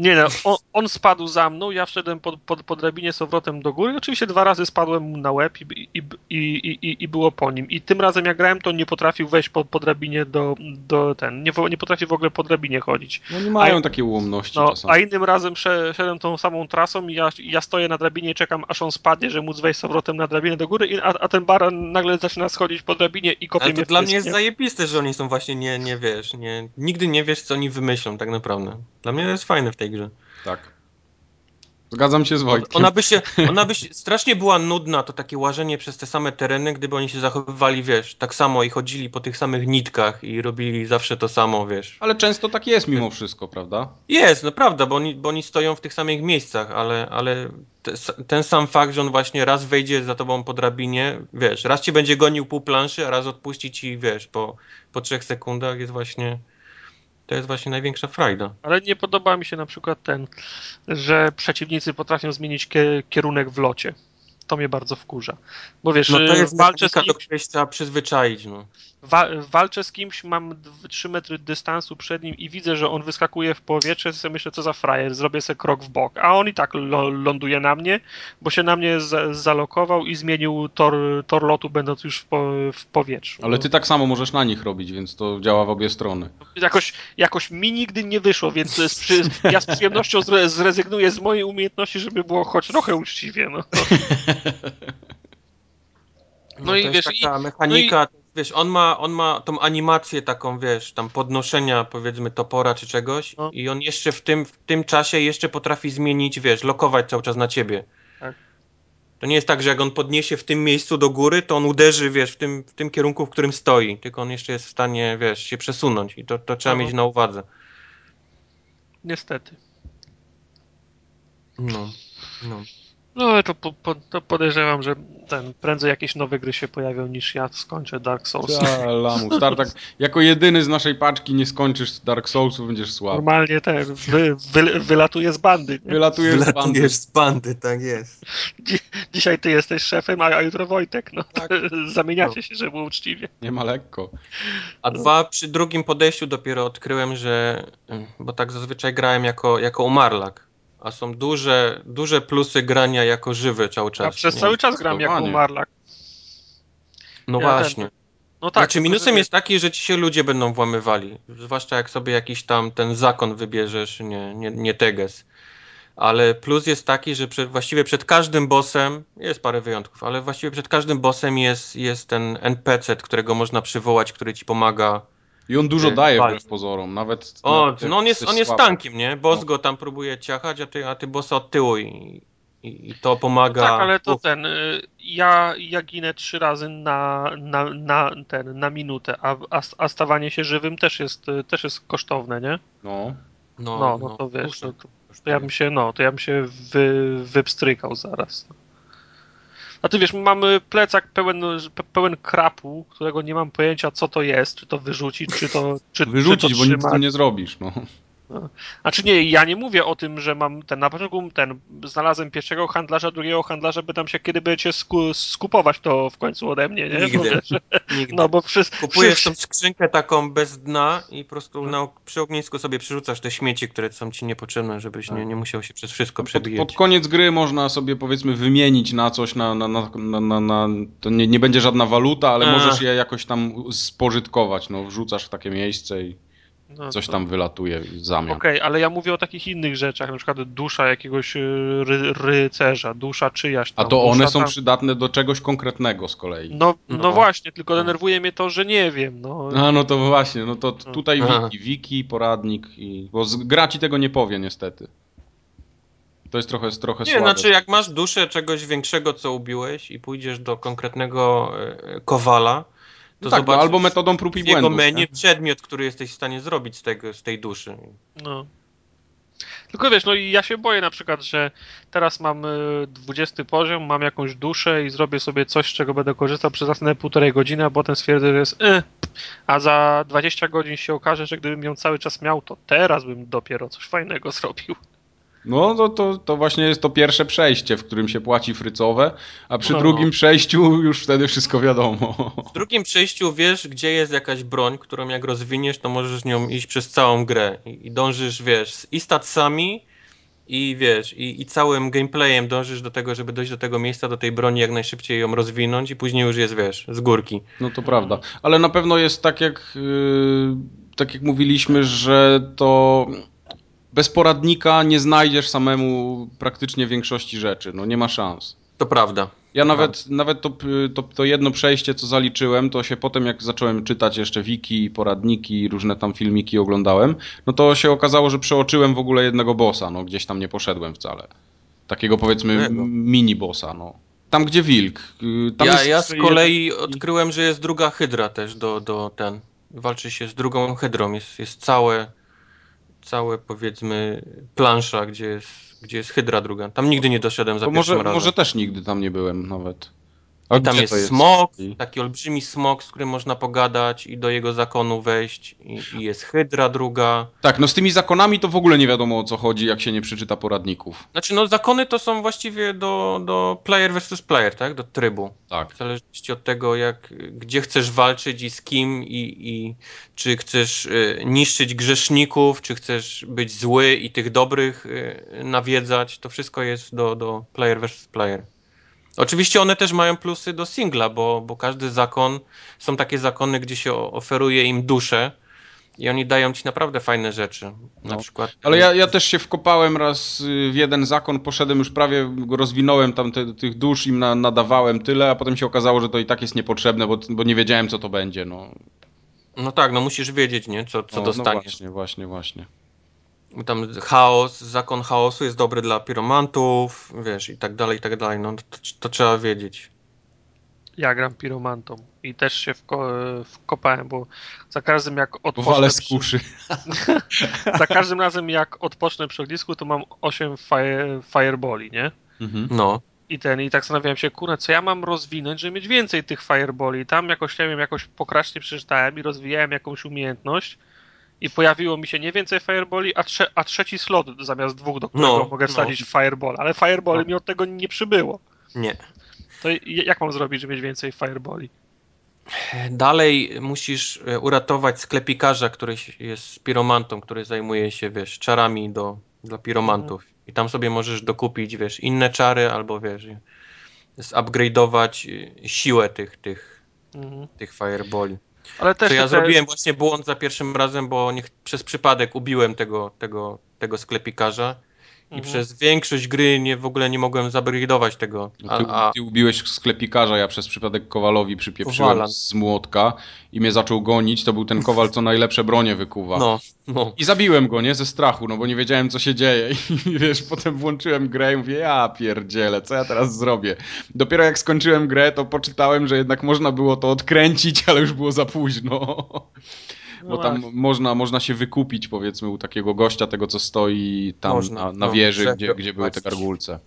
Nie, no, on, on, spadł za mną, ja wszedłem po, po, po drabinie z powrotem do góry. Oczywiście dwa razy spadłem mu na łeb i, i, i, i, i było po nim. I tym razem jak grałem, to nie potrafił wejść po, po drabinie do, do ten. Nie, nie potrafił w ogóle po drabinie chodzić. No nie mają a, takiej ułomności no, A innym razem szedłem tą samą trasą i ja, ja stoję na drabinie i czekam, aż on spadnie, że móc wejść z powrotem na drabinę do góry, a, a ten baran nagle zaczyna schodzić po drabinie i kopie Ale to dla mnie jest zajebiste, że oni są właśnie nie, nie wiesz, nie, nigdy nie wiesz, co oni wymyślą tak naprawdę. Dla mnie to jest fajne w tej grze. Tak. Zgadzam się z Wojtkiem. Ona by się, ona by się, strasznie była nudna, to takie łażenie przez te same tereny, gdyby oni się zachowywali, wiesz, tak samo i chodzili po tych samych nitkach i robili zawsze to samo, wiesz. Ale często tak jest mimo wszystko, prawda? Jest, no prawda, bo oni, bo oni stoją w tych samych miejscach, ale, ale te, ten sam fakt, że on właśnie raz wejdzie za tobą po drabinie, wiesz, raz ci będzie gonił pół planszy, a raz odpuści ci, wiesz, po, po trzech sekundach jest właśnie to jest właśnie największa frajda. Ale nie podoba mi się na przykład ten, że przeciwnicy potrafią zmienić kierunek w locie. To mnie bardzo wkurza. Bo wiesz, no to jest walczę z kimś, do której trzeba przyzwyczaić. No. Wa walczę z kimś, mam 3 metry dystansu przed nim i widzę, że on wyskakuje w powietrze, sobie myślę, co za frajer, zrobię sobie krok w bok. A on i tak ląduje na mnie, bo się na mnie zalokował i zmienił tor, tor lotu, będąc już w, po w powietrzu. Ale ty tak samo możesz na nich robić, więc to działa w obie strony. Jakoś, jakoś mi nigdy nie wyszło, więc z przy, ja z przyjemnością zrezygnuję z mojej umiejętności, żeby było choć trochę uczciwie. No. No, no i wiesz, taka i, mechanika, no i... wiesz, on ma, on ma tą animację taką, wiesz, tam podnoszenia powiedzmy topora czy czegoś no. i on jeszcze w tym, w tym czasie jeszcze potrafi zmienić, wiesz, lokować cały czas na ciebie. Tak. To nie jest tak, że jak on podniesie w tym miejscu do góry, to on uderzy, wiesz, w tym, w tym kierunku, w którym stoi, tylko on jeszcze jest w stanie, wiesz, się przesunąć i to, to trzeba no. mieć na uwadze. Niestety. No, no. No ale to, po, to podejrzewam, że ten, prędzej jakieś nowe gry się pojawią niż ja skończę Dark Souls. Ja, lamus, tak, jako jedyny z naszej paczki nie skończysz Dark Soulsów, będziesz słaby. Normalnie ten, wy, wy, wylatuje z bandy. Nie? Wylatujesz, Wylatujesz z bandy. tak jest. Dzi dzisiaj ty jesteś szefem, a, a jutro Wojtek. No. Tak. Zamieniacie no. się, żeby było uczciwie. Nie ma lekko. A dwa, przy drugim podejściu dopiero odkryłem, że, bo tak zazwyczaj grałem jako, jako umarlak a są duże, duże plusy grania jako żywy cały czas. Ja przez nie? cały czas gram jako Marlak. No ja właśnie. Ten... No tak, znaczy minusem jest taki, że ci się ludzie będą włamywali. Zwłaszcza jak sobie jakiś tam ten zakon wybierzesz, nie, nie, nie teges. Ale plus jest taki, że przed, właściwie przed każdym bossem, jest parę wyjątków, ale właściwie przed każdym bossem jest, jest ten NPC, którego można przywołać, który ci pomaga i on dużo daje wbrew pozorom, nawet... O, nawet no on jest, on jest tankiem, nie? Boss no. go tam próbuje ciachać, a ty, a ty bossa od tyłu i, i, i to pomaga... tak, ale to ten, y, ja, ja ginę trzy razy na, na, na, ten, na minutę, a, a, a stawanie się żywym też jest, też jest kosztowne, nie? No. No, no, no to wiesz, to, to, to, ja bym się, no, to ja bym się wy, wypstrykał zaraz. A ty wiesz, mamy plecak pełen, pełen krapu, którego nie mam pojęcia, co to jest, czy to wyrzucić, czy to. Czy, Wyrzucić, czy to bo nic z tym nie zrobisz. No. Znaczy nie, ja nie mówię o tym, że mam ten na początku ten znalazłem pierwszego handlarza, drugiego handlarza, by tam się kiedy będziecie sku, skupować to w końcu ode mnie, nie? Nigdy. Bo, wiesz, Nigdy. No bo przy, Kupujesz przy... tą skrzynkę taką bez dna i po prostu na, przy ognisku sobie przerzucasz te śmieci, które są ci niepotrzebne, żebyś nie, nie musiał się przez wszystko przebijać. Pod, pod koniec gry można sobie powiedzmy wymienić na coś, na, na, na, na, na to nie, nie będzie żadna waluta, ale A. możesz je jakoś tam spożytkować, no wrzucasz w takie miejsce i... No, Coś to... tam wylatuje w zamian. Okej, okay, ale ja mówię o takich innych rzeczach, na przykład dusza jakiegoś y, ry rycerza, dusza czyjaś tam. A to one są tam... przydatne do czegoś konkretnego z kolei. No, no, no. właśnie, tylko denerwuje mnie to, że nie wiem. No, A, no to właśnie, no to no. tutaj wiki, wiki, poradnik, i... bo gra ci tego nie powie niestety. To jest trochę, trochę Nie, znaczy jak masz duszę czegoś większego, co ubiłeś i pójdziesz do konkretnego e, kowala, to tak, no, albo metodą prób i błędów. menu nie? przedmiot, który jesteś w stanie zrobić z, tego, z tej duszy. No. Tylko wiesz, no i ja się boję na przykład, że teraz mam 20 poziom, mam jakąś duszę i zrobię sobie coś, z czego będę korzystał przez następne półtorej godziny, a potem stwierdzę, że jest eh, a za 20 godzin się okaże, że gdybym ją cały czas miał, to teraz bym dopiero coś fajnego zrobił. No to, to, to właśnie jest to pierwsze przejście, w którym się płaci frycowe, a przy no. drugim przejściu już wtedy wszystko wiadomo. W drugim przejściu wiesz, gdzie jest jakaś broń, którą jak rozwiniesz, to możesz nią iść przez całą grę i, i dążysz, wiesz, i statsami, i wiesz, i, i całym gameplayem dążysz do tego, żeby dojść do tego miejsca, do tej broni, jak najszybciej ją rozwinąć i później już jest, wiesz, z górki. No to prawda, ale na pewno jest tak jak, yy, tak jak mówiliśmy, że to bez poradnika nie znajdziesz samemu praktycznie większości rzeczy. No nie ma szans. To prawda. Ja nawet, nawet to, to, to, jedno przejście, co zaliczyłem, to się potem, jak zacząłem czytać jeszcze wiki, poradniki, różne tam filmiki oglądałem, no to się okazało, że przeoczyłem w ogóle jednego bossa, no gdzieś tam nie poszedłem wcale. Takiego powiedzmy mini bossa, no. Tam gdzie wilk. Y, tam ja, ja z kolei odkryłem, że jest druga hydra też do, do ten. Walczy się z drugą hydrą. Jest, jest całe, całe powiedzmy plansza, gdzie jest, gdzie jest hydra druga. Tam nigdy nie doszedłem za to pierwszym może, razem. Może też nigdy tam nie byłem nawet. I tam jest, jest smok, taki olbrzymi smok, z którym można pogadać i do jego zakonu wejść. I, I, jest hydra druga. Tak, no z tymi zakonami to w ogóle nie wiadomo o co chodzi, jak się nie przeczyta poradników. Znaczy, no zakony to są właściwie do, do player versus player, tak? Do trybu. Tak. W zależności od tego, jak, gdzie chcesz walczyć i z kim i, i czy chcesz y, niszczyć grzeszników, czy chcesz być zły i tych dobrych y, nawiedzać, to wszystko jest do, do player versus player. Oczywiście one też mają plusy do singla, bo, bo każdy zakon, są takie zakony, gdzie się oferuje im duszę i oni dają ci naprawdę fajne rzeczy. Na no. przykład. Ale ja, ja też się wkopałem raz w jeden zakon, poszedłem już prawie, rozwinąłem tam te, tych dusz, im na, nadawałem tyle, a potem się okazało, że to i tak jest niepotrzebne, bo, bo nie wiedziałem co to będzie. No. no tak, no musisz wiedzieć, nie? Co, co no, dostaniesz. No właśnie, właśnie, właśnie. Tam chaos, zakon chaosu jest dobry dla piromantów, wiesz, i tak dalej, i tak dalej. No to, to trzeba wiedzieć. Ja gram piromantą i też się wko wkopałem, bo za każdym jak odpocznę... Wale z kuszy. za każdym razem jak odpocznę przy ognisku, to mam 8 fire fireboli, nie? Mhm. No. I ten, i tak zastanawiałem się, kurę, co ja mam rozwinąć, żeby mieć więcej tych fireboli. Tam jakoś, nie wiem, jakoś pokracznie przeczytałem i rozwijałem jakąś umiejętność i pojawiło mi się nie więcej fireboli, a, trze a trzeci slot zamiast dwóch, do którego no, mogę wsadzić no. fireball, ale fireball no. mi od tego nie przybyło. Nie. To jak mam zrobić, żeby mieć więcej fireboli? Dalej musisz e, uratować sklepikarza, który jest piromantą, który zajmuje się, wiesz, czarami do, dla piromantów. Mhm. I tam sobie możesz dokupić, wiesz, inne czary albo, wiesz, zupgrade'ować e, siłę tych, tych, mhm. tych fireboli. Ale też ja te... zrobiłem właśnie błąd za pierwszym razem, bo nie, przez przypadek ubiłem tego, tego, tego sklepikarza mhm. przez większość gry nie, w ogóle nie mogłem zabrydować tego. A, ty, a... ty ubiłeś sklepikarza, ja przez przypadek Kowalowi przypieprzyłem Kowala. z młotka i mnie zaczął gonić, to był ten Kowal, co najlepsze bronie wykuwa. No, no. I zabiłem go, nie? Ze strachu, no bo nie wiedziałem, co się dzieje. I wiesz, potem włączyłem grę i mówię, ja pierdzielę, co ja teraz zrobię? Dopiero jak skończyłem grę, to poczytałem, że jednak można było to odkręcić, ale już było za późno. No bo tam można, można się wykupić, powiedzmy, u takiego gościa, tego co stoi tam można, na, na no, wieży, gdzie, gdzie były te gargulce.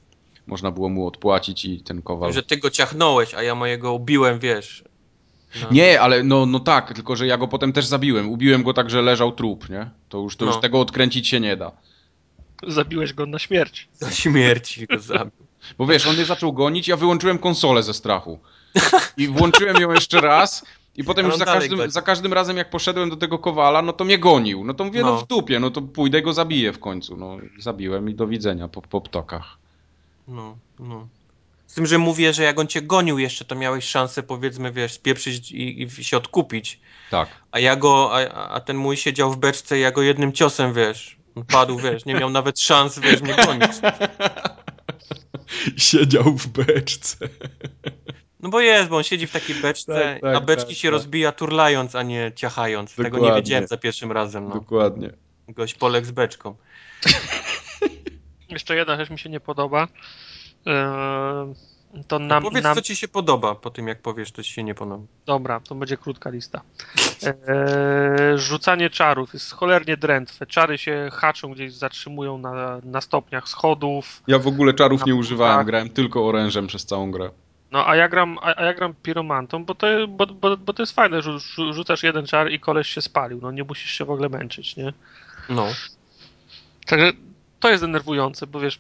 Można było mu odpłacić i ten kowal. Że ty go ciachnąłeś, a ja mojego ubiłem, wiesz. No. Nie, ale no, no tak, tylko że ja go potem też zabiłem. Ubiłem go tak, że leżał trup, nie? To już, to no. już tego odkręcić się nie da. Zabiłeś go na śmierć. Na śmierć go zabił. Bo wiesz, on mnie zaczął gonić, ja wyłączyłem konsolę ze strachu. I włączyłem ją jeszcze raz i potem już za każdym, za każdym razem, jak poszedłem do tego kowala, no to mnie gonił. No to mówię, no, no w dupie, no to pójdę go zabiję w końcu. No zabiłem i do widzenia po, po ptokach. No, no. Z tym, że mówię, że jak on cię gonił jeszcze, to miałeś szansę, powiedzmy, wiesz, spieprzyć i, i się odkupić. Tak. A ja go, a, a ten mój siedział w beczce i ja go jednym ciosem, wiesz, padł, wiesz, nie miał nawet szans, wiesz, mnie gonić. Siedział w beczce. No bo jest, bo on siedzi w takiej beczce, tak, tak, a beczki tak, się tak. rozbija turlając, a nie ciachając. Dokładnie. Tego nie wiedziałem za pierwszym razem. No. Dokładnie. Gość poległ z beczką. Jeszcze jedna rzecz mi się nie podoba. Yy, to nam, powiedz, nam... co ci się podoba po tym, jak powiesz, to ci się nie podoba. Dobra, to będzie krótka lista. Yy, rzucanie czarów jest cholernie drętwe. Czary się haczą, gdzieś zatrzymują na, na stopniach schodów. Ja w ogóle czarów nie używałem, grałem tylko orężem przez całą grę. No a ja gram, a, ja gram piromantą, bo to, bo, bo, bo to jest fajne, że rzucasz jeden czar i koleś się spalił, no nie musisz się w ogóle męczyć, nie? No. Także to jest denerwujące, bo wiesz,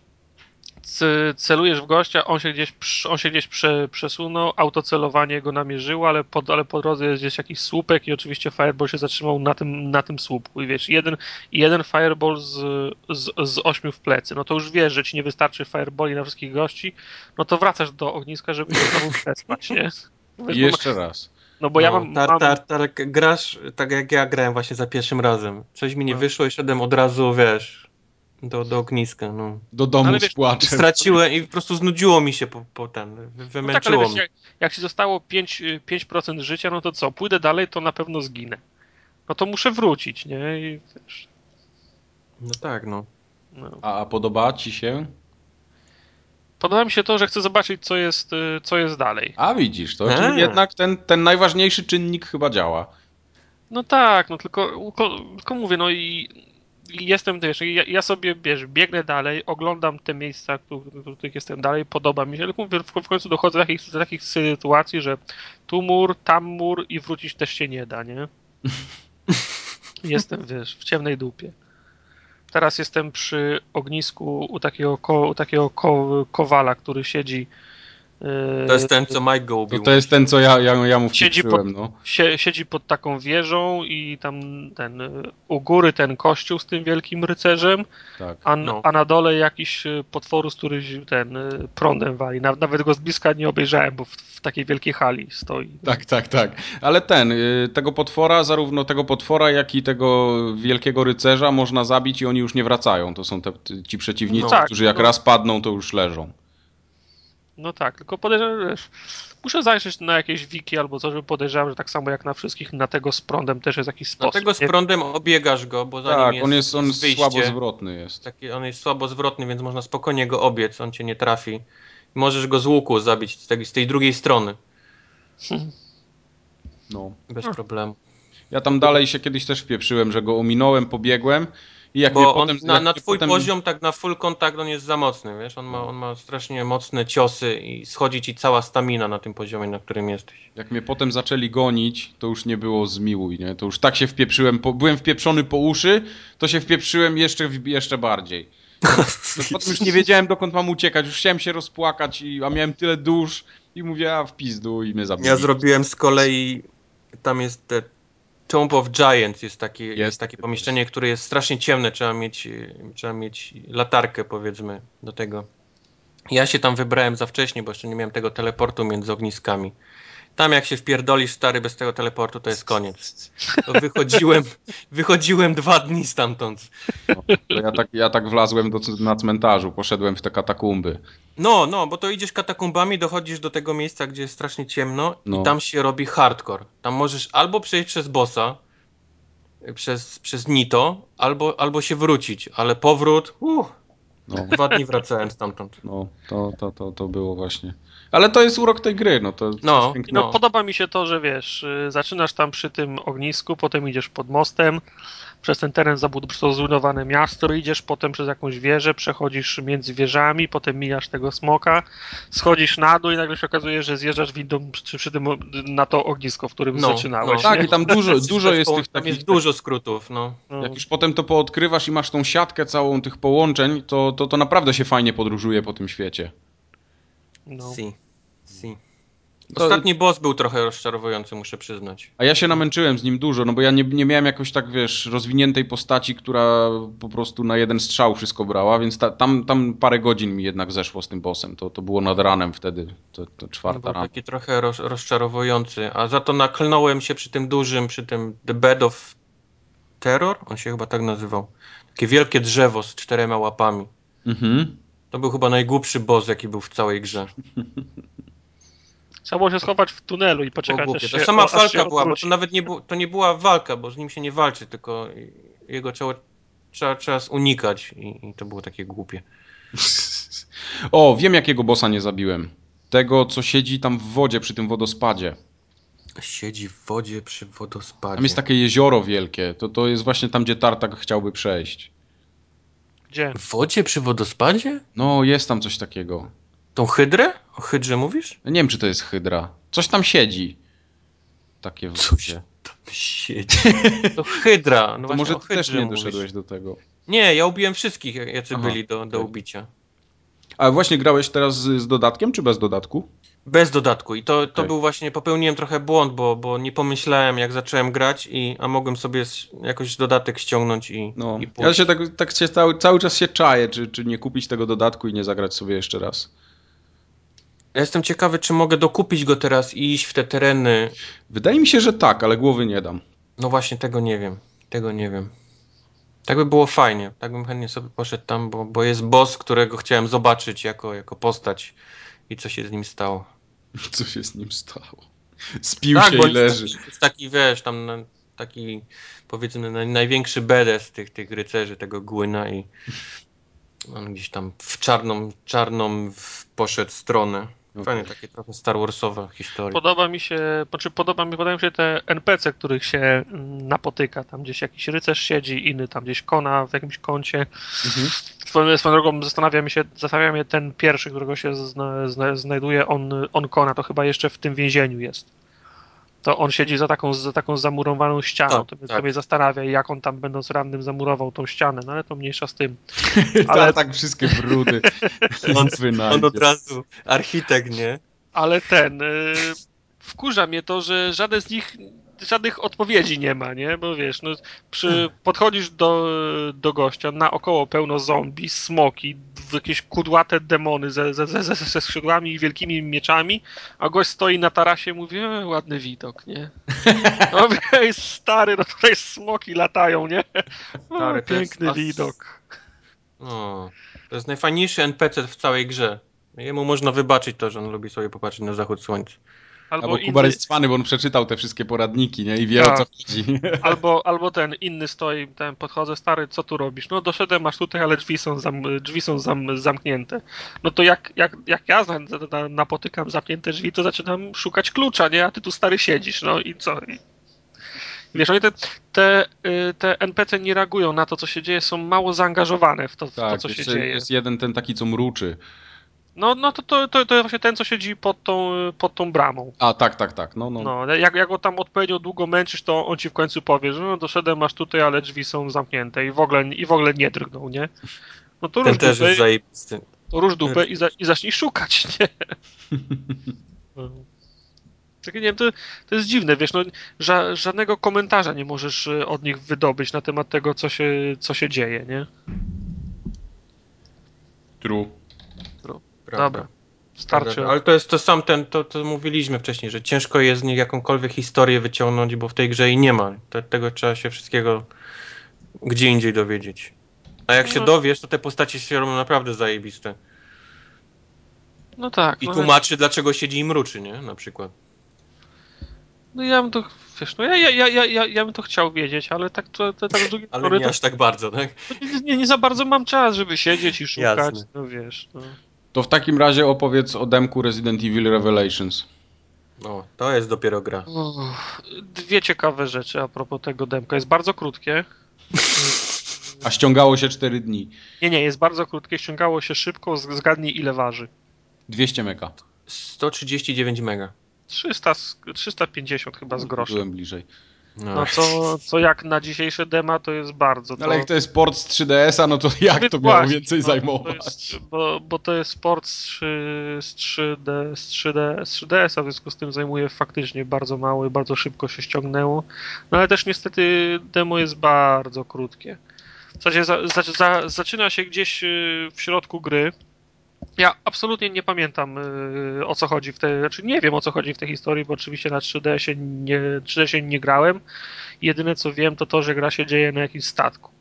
celujesz w gościa, on się gdzieś, on się gdzieś prze, przesunął, autocelowanie go namierzyło, ale po, ale po drodze jest gdzieś jakiś słupek i oczywiście fireball się zatrzymał na tym, na tym słupku i wiesz, jeden, jeden fireball z, z, z ośmiu w plecy, no to już wiesz, że ci nie wystarczy fireballi na wszystkich gości, no to wracasz do ogniska, żeby się znowu przespać, nie? Wiesz, jeszcze raz. No bo no, ja mam, tar, tar, tar, grasz tak jak ja grałem właśnie za pierwszym razem. Coś mi nie no. wyszło i szedłem od razu, wiesz, do, do ogniska, no. Do domu ale z płaczem. Straciłem i po prostu znudziło mi się po, po ten, wymęczyło no tak, ale wiesz, jak, jak ci zostało 5%, 5% życia, no to co, pójdę dalej, to na pewno zginę. No to muszę wrócić, nie? I wiesz... No tak, no. no. A, a podoba ci się? Podoba mi się to, że chcę zobaczyć, co jest, y, co jest dalej. A widzisz, to czyli jednak ten, ten najważniejszy czynnik chyba działa. No tak, no tylko, tylko mówię, no i jestem, wiesz, ja, ja, sobie, wiesz, biegnę dalej, oglądam te miejsca, w których jestem dalej, podoba mi się, ale mówię, w, końcu dochodzę do takich, do takich sytuacji, że tu mur, tam mur i wrócić też się nie da, nie? Jestem, wiesz, w ciemnej dupie. Teraz jestem przy ognisku u takiego, ko, u takiego ko, kowala, który siedzi to jest ten, co Mike go ubił. To, to jest ten, co ja, ja, ja mu siedzi pod, no. siedzi pod taką wieżą i tam ten u góry ten kościół z tym wielkim rycerzem, tak. a, no. a na dole jakiś y, potworus, który ten y, prądem wali. Nawet go z bliska nie obejrzałem, bo w, w takiej wielkiej hali stoi. Tak, tak, tak. Ale ten, y, tego potwora, zarówno tego potwora, jak i tego wielkiego rycerza można zabić i oni już nie wracają. To są te, ci przeciwnicy, no, tak, którzy jak no. raz padną, to już leżą. No tak, tylko podejrzewam, że muszę zajrzeć na jakieś wiki albo coś, żeby podejrzewam, że tak samo jak na wszystkich, na tego z prądem też jest jakiś sposób. Na tego z prądem nie? obiegasz go, bo za tak, nim jest, on jest, on jest słabo zwrotny jest. Taki, on jest słabo zwrotny, więc można spokojnie go obiec, on cię nie trafi. Możesz go z łuku zabić z tej, z tej drugiej strony. No. Bez problemu. Ja tam dalej się kiedyś też wpieprzyłem, że go ominąłem, pobiegłem i jak Bo on, potem, na, na twój potem... poziom, tak na full kontakt on jest za mocny, wiesz, on ma, on ma strasznie mocne ciosy i schodzi ci cała stamina na tym poziomie, na którym jesteś. Jak mnie potem zaczęli gonić, to już nie było zmiłuj, nie? To już tak się wpieprzyłem, po, byłem wpieprzony po uszy, to się wpieprzyłem jeszcze, jeszcze bardziej. potem już nie wiedziałem dokąd mam uciekać, już chciałem się rozpłakać, i, a miałem tyle dusz i mówię, a w pizdu i mnie zabili. Ja zrobiłem z kolei, tam jest te Tomb of Giants jest, taki, jest, jest takie pomieszczenie, które jest strasznie ciemne, trzeba mieć, trzeba mieć latarkę powiedzmy do tego. Ja się tam wybrałem za wcześnie, bo jeszcze nie miałem tego teleportu między ogniskami. Tam jak się wpierdolisz stary bez tego teleportu, to jest koniec. To wychodziłem, wychodziłem dwa dni stamtąd. No, ja, tak, ja tak wlazłem do, na cmentarzu, poszedłem w te katakumby. No, no, bo to idziesz katakumbami, dochodzisz do tego miejsca, gdzie jest strasznie ciemno no. i tam się robi hardcore. Tam możesz albo przejść przez bossa, przez, przez Nito, albo, albo się wrócić, ale powrót, uh, no. dwa dni wracałem stamtąd. No, to, to, to, to było właśnie. Ale to jest urok tej gry, no to no, no, podoba mi się to, że wiesz, y, zaczynasz tam przy tym ognisku, potem idziesz pod mostem, przez ten teren zbudowane miasto, idziesz potem przez jakąś wieżę, przechodzisz między wieżami, potem mijasz tego smoka, schodzisz na dół i nagle się okazuje, że zjeżdżasz windą przy, przy tym, na to ognisko, w którym no, zaczynałeś. No. Tak, i tam dużo, dużo jest tych takich... jest dużo skrótów, no. no. Jak już potem to poodkrywasz i masz tą siatkę całą tych połączeń, to, to, to naprawdę się fajnie podróżuje po tym świecie. No. Si. Si. Ostatni boss był trochę rozczarowujący, muszę przyznać. A ja się namęczyłem z nim dużo, no bo ja nie, nie miałem jakoś tak, wiesz, rozwiniętej postaci, która po prostu na jeden strzał wszystko brała, więc ta, tam, tam parę godzin mi jednak zeszło z tym bossem. To, to było nad ranem wtedy, to, to czwarta no, rana. Taki trochę roz, rozczarowujący, a za to naklnąłem się przy tym dużym, przy tym The Bed of Terror, on się chyba tak nazywał. Takie wielkie drzewo z czterema łapami. Mhm. To był chyba najgłupszy boss, jaki był w całej grze. Trzeba było się schować w tunelu i poczekać aż się, To sama walka była, bo to nawet nie, bu, to nie była walka, bo z nim się nie walczy, tylko jego trzeba, trzeba, trzeba unikać i, i to było takie głupie. o, wiem jakiego bossa nie zabiłem. Tego, co siedzi tam w wodzie przy tym wodospadzie. Siedzi w wodzie przy wodospadzie. Tam jest takie jezioro wielkie. To, to jest właśnie tam, gdzie Tartak chciałby przejść. Gdzie? W wodzie przy wodospadzie? No, jest tam coś takiego. Tą hydrę? O hydrze mówisz? Nie wiem, czy to jest hydra. Coś tam siedzi. Takie w Coś tam siedzi. To hydra. No to może ty też nie doszedłeś mówisz. do tego. Nie, ja ubiłem wszystkich, jacy Aha, byli do, do ubicia. A właśnie grałeś teraz z, z, dodatkiem, czy bez dodatku? Bez dodatku. I to, to okay. był właśnie, popełniłem trochę błąd, bo, bo nie pomyślałem, jak zacząłem grać, i, a mogłem sobie jakoś dodatek ściągnąć i, no. i Ja się tak, tak się cały, cały czas się czaję, czy, czy nie kupić tego dodatku i nie zagrać sobie jeszcze raz. Ja jestem ciekawy, czy mogę dokupić go teraz i iść w te tereny. Wydaje mi się, że tak, ale głowy nie dam. No właśnie, tego nie wiem. Tego nie wiem. Tak by było fajnie. Tak bym chętnie sobie poszedł tam, bo, bo jest boss, którego chciałem zobaczyć jako, jako postać i co się z nim stało. Co się z nim stało? Spił tak, się i leży. Jest taki, jest taki, wiesz, tam taki powiedzmy największy bedes tych, tych rycerzy, tego Głyna i On gdzieś tam w czarną, czarną poszedł stronę. Fajnie, takie trochę Star Warsowe historie. Podoba mi się, znaczy podoba mi, podobają mi się te NPC, których się mm, napotyka. Tam gdzieś jakiś rycerz siedzi, inny tam gdzieś kona w jakimś kącie. Mhm. Swoją, swoją drogą zastanawia się, zastanawia mnie ten pierwszy, którego się zna, zna, znajduje, on, on kona, to chyba jeszcze w tym więzieniu jest to on siedzi za taką, za taką zamurowaną ścianą. Tak, to, mnie, tak. to mnie zastanawia, jak on tam będąc rannym zamurował tą ścianę, no ale to mniejsza z tym. Ale tak wszystkie brudy. on, on od razu architekt, nie? Ale ten. Y, wkurza mnie to, że żaden z nich żadnych odpowiedzi nie ma, nie? Bo wiesz, no, przy, podchodzisz do, do gościa, naokoło pełno zombie, smoki, jakieś kudłate demony ze, ze, ze, ze skrzydłami i wielkimi mieczami, a gość stoi na tarasie i mówi, e, ładny widok, nie? No wiesz, stary, no tutaj smoki latają, nie? O, stary, piękny jest... widok. O, to jest najfajniejszy NPC w całej grze. Jemu można wybaczyć to, że on lubi sobie popatrzeć na zachód słońca. Albo, albo Kubar inny... jest cwany, bo on przeczytał te wszystkie poradniki, nie? I wie tak. o co chodzi. Albo, albo ten inny stoi, ten podchodzę, stary, co tu robisz? No doszedłem masz tutaj, ale drzwi są, zam, drzwi są zam, zamknięte. No to jak, jak, jak ja napotykam zamknięte drzwi, to zaczynam szukać klucza, nie? A ty tu stary siedzisz, no i co? I... Wiesz, oni te, te, y, te NPC nie reagują na to, co się dzieje, są mało zaangażowane w to, w tak, to co się dzieje. Jest jeden ten taki, co mruczy. No, no to, to, to, to właśnie ten, co siedzi pod tą, pod tą bramą. A, tak, tak, tak. No, no. no jak, jak go tam odpowiednio długo męczysz, to on ci w końcu powie, że no doszedłem masz tutaj, ale drzwi są zamknięte i w ogóle, i w ogóle nie drgną, nie? No to ten też dupę, jest zajebisty. To róż dupę i, za, i zacznij szukać, nie? No. Tak, nie wiem, to, to jest dziwne, wiesz, no, ża, żadnego komentarza nie możesz y, od nich wydobyć na temat tego, co się, co się dzieje, nie? True. Prawda. Dobra. Starczy. Ale to jest to sam ten, to, to mówiliśmy wcześniej, że ciężko jest z nich jakąkolwiek historię wyciągnąć, bo w tej grze jej nie ma. tego trzeba się wszystkiego gdzie indziej dowiedzieć. A jak no. się dowiesz, to te postacie się robią naprawdę zajebiste. No tak. I no tłumaczy, dlaczego siedzi i mruczy, nie? Na przykład. No ja bym to, wiesz, no ja, ja, ja, ja, ja bym to chciał wiedzieć, ale tak to, to tak z drugiej Ale nie to, aż tak bardzo, tak? Nie, nie, nie, za bardzo mam czas, żeby siedzieć i szukać, Jasne. no wiesz. No. To w takim razie opowiedz o demku Resident Evil Revelations. No, to jest dopiero gra. Dwie ciekawe rzeczy a propos tego demka. Jest bardzo krótkie. A ściągało się 4 dni. Nie, nie, jest bardzo krótkie, ściągało się szybko. Zgadnij ile waży. 200 mega. 139 mega. 300, 350 chyba z groszem. Byłem bliżej. No, no co, co jak na dzisiejsze dema to jest bardzo. To... Ale jak to jest port z 3DS-a, no to jak to miało więcej no, zajmować? To jest, bo, bo to jest port z, 3, z 3D, z 3D, z 3DS-a, w związku z tym zajmuje faktycznie bardzo mało i bardzo szybko się ściągnęło. No ale też niestety demo jest bardzo krótkie. W zasadzie za, za, za, zaczyna się gdzieś y, w środku gry ja absolutnie nie pamiętam y, o co chodzi w tej, znaczy nie wiem o co chodzi w tej historii, bo oczywiście na 3D się nie, 3D się nie grałem. Jedyne co wiem to to, że gra się dzieje na jakimś statku.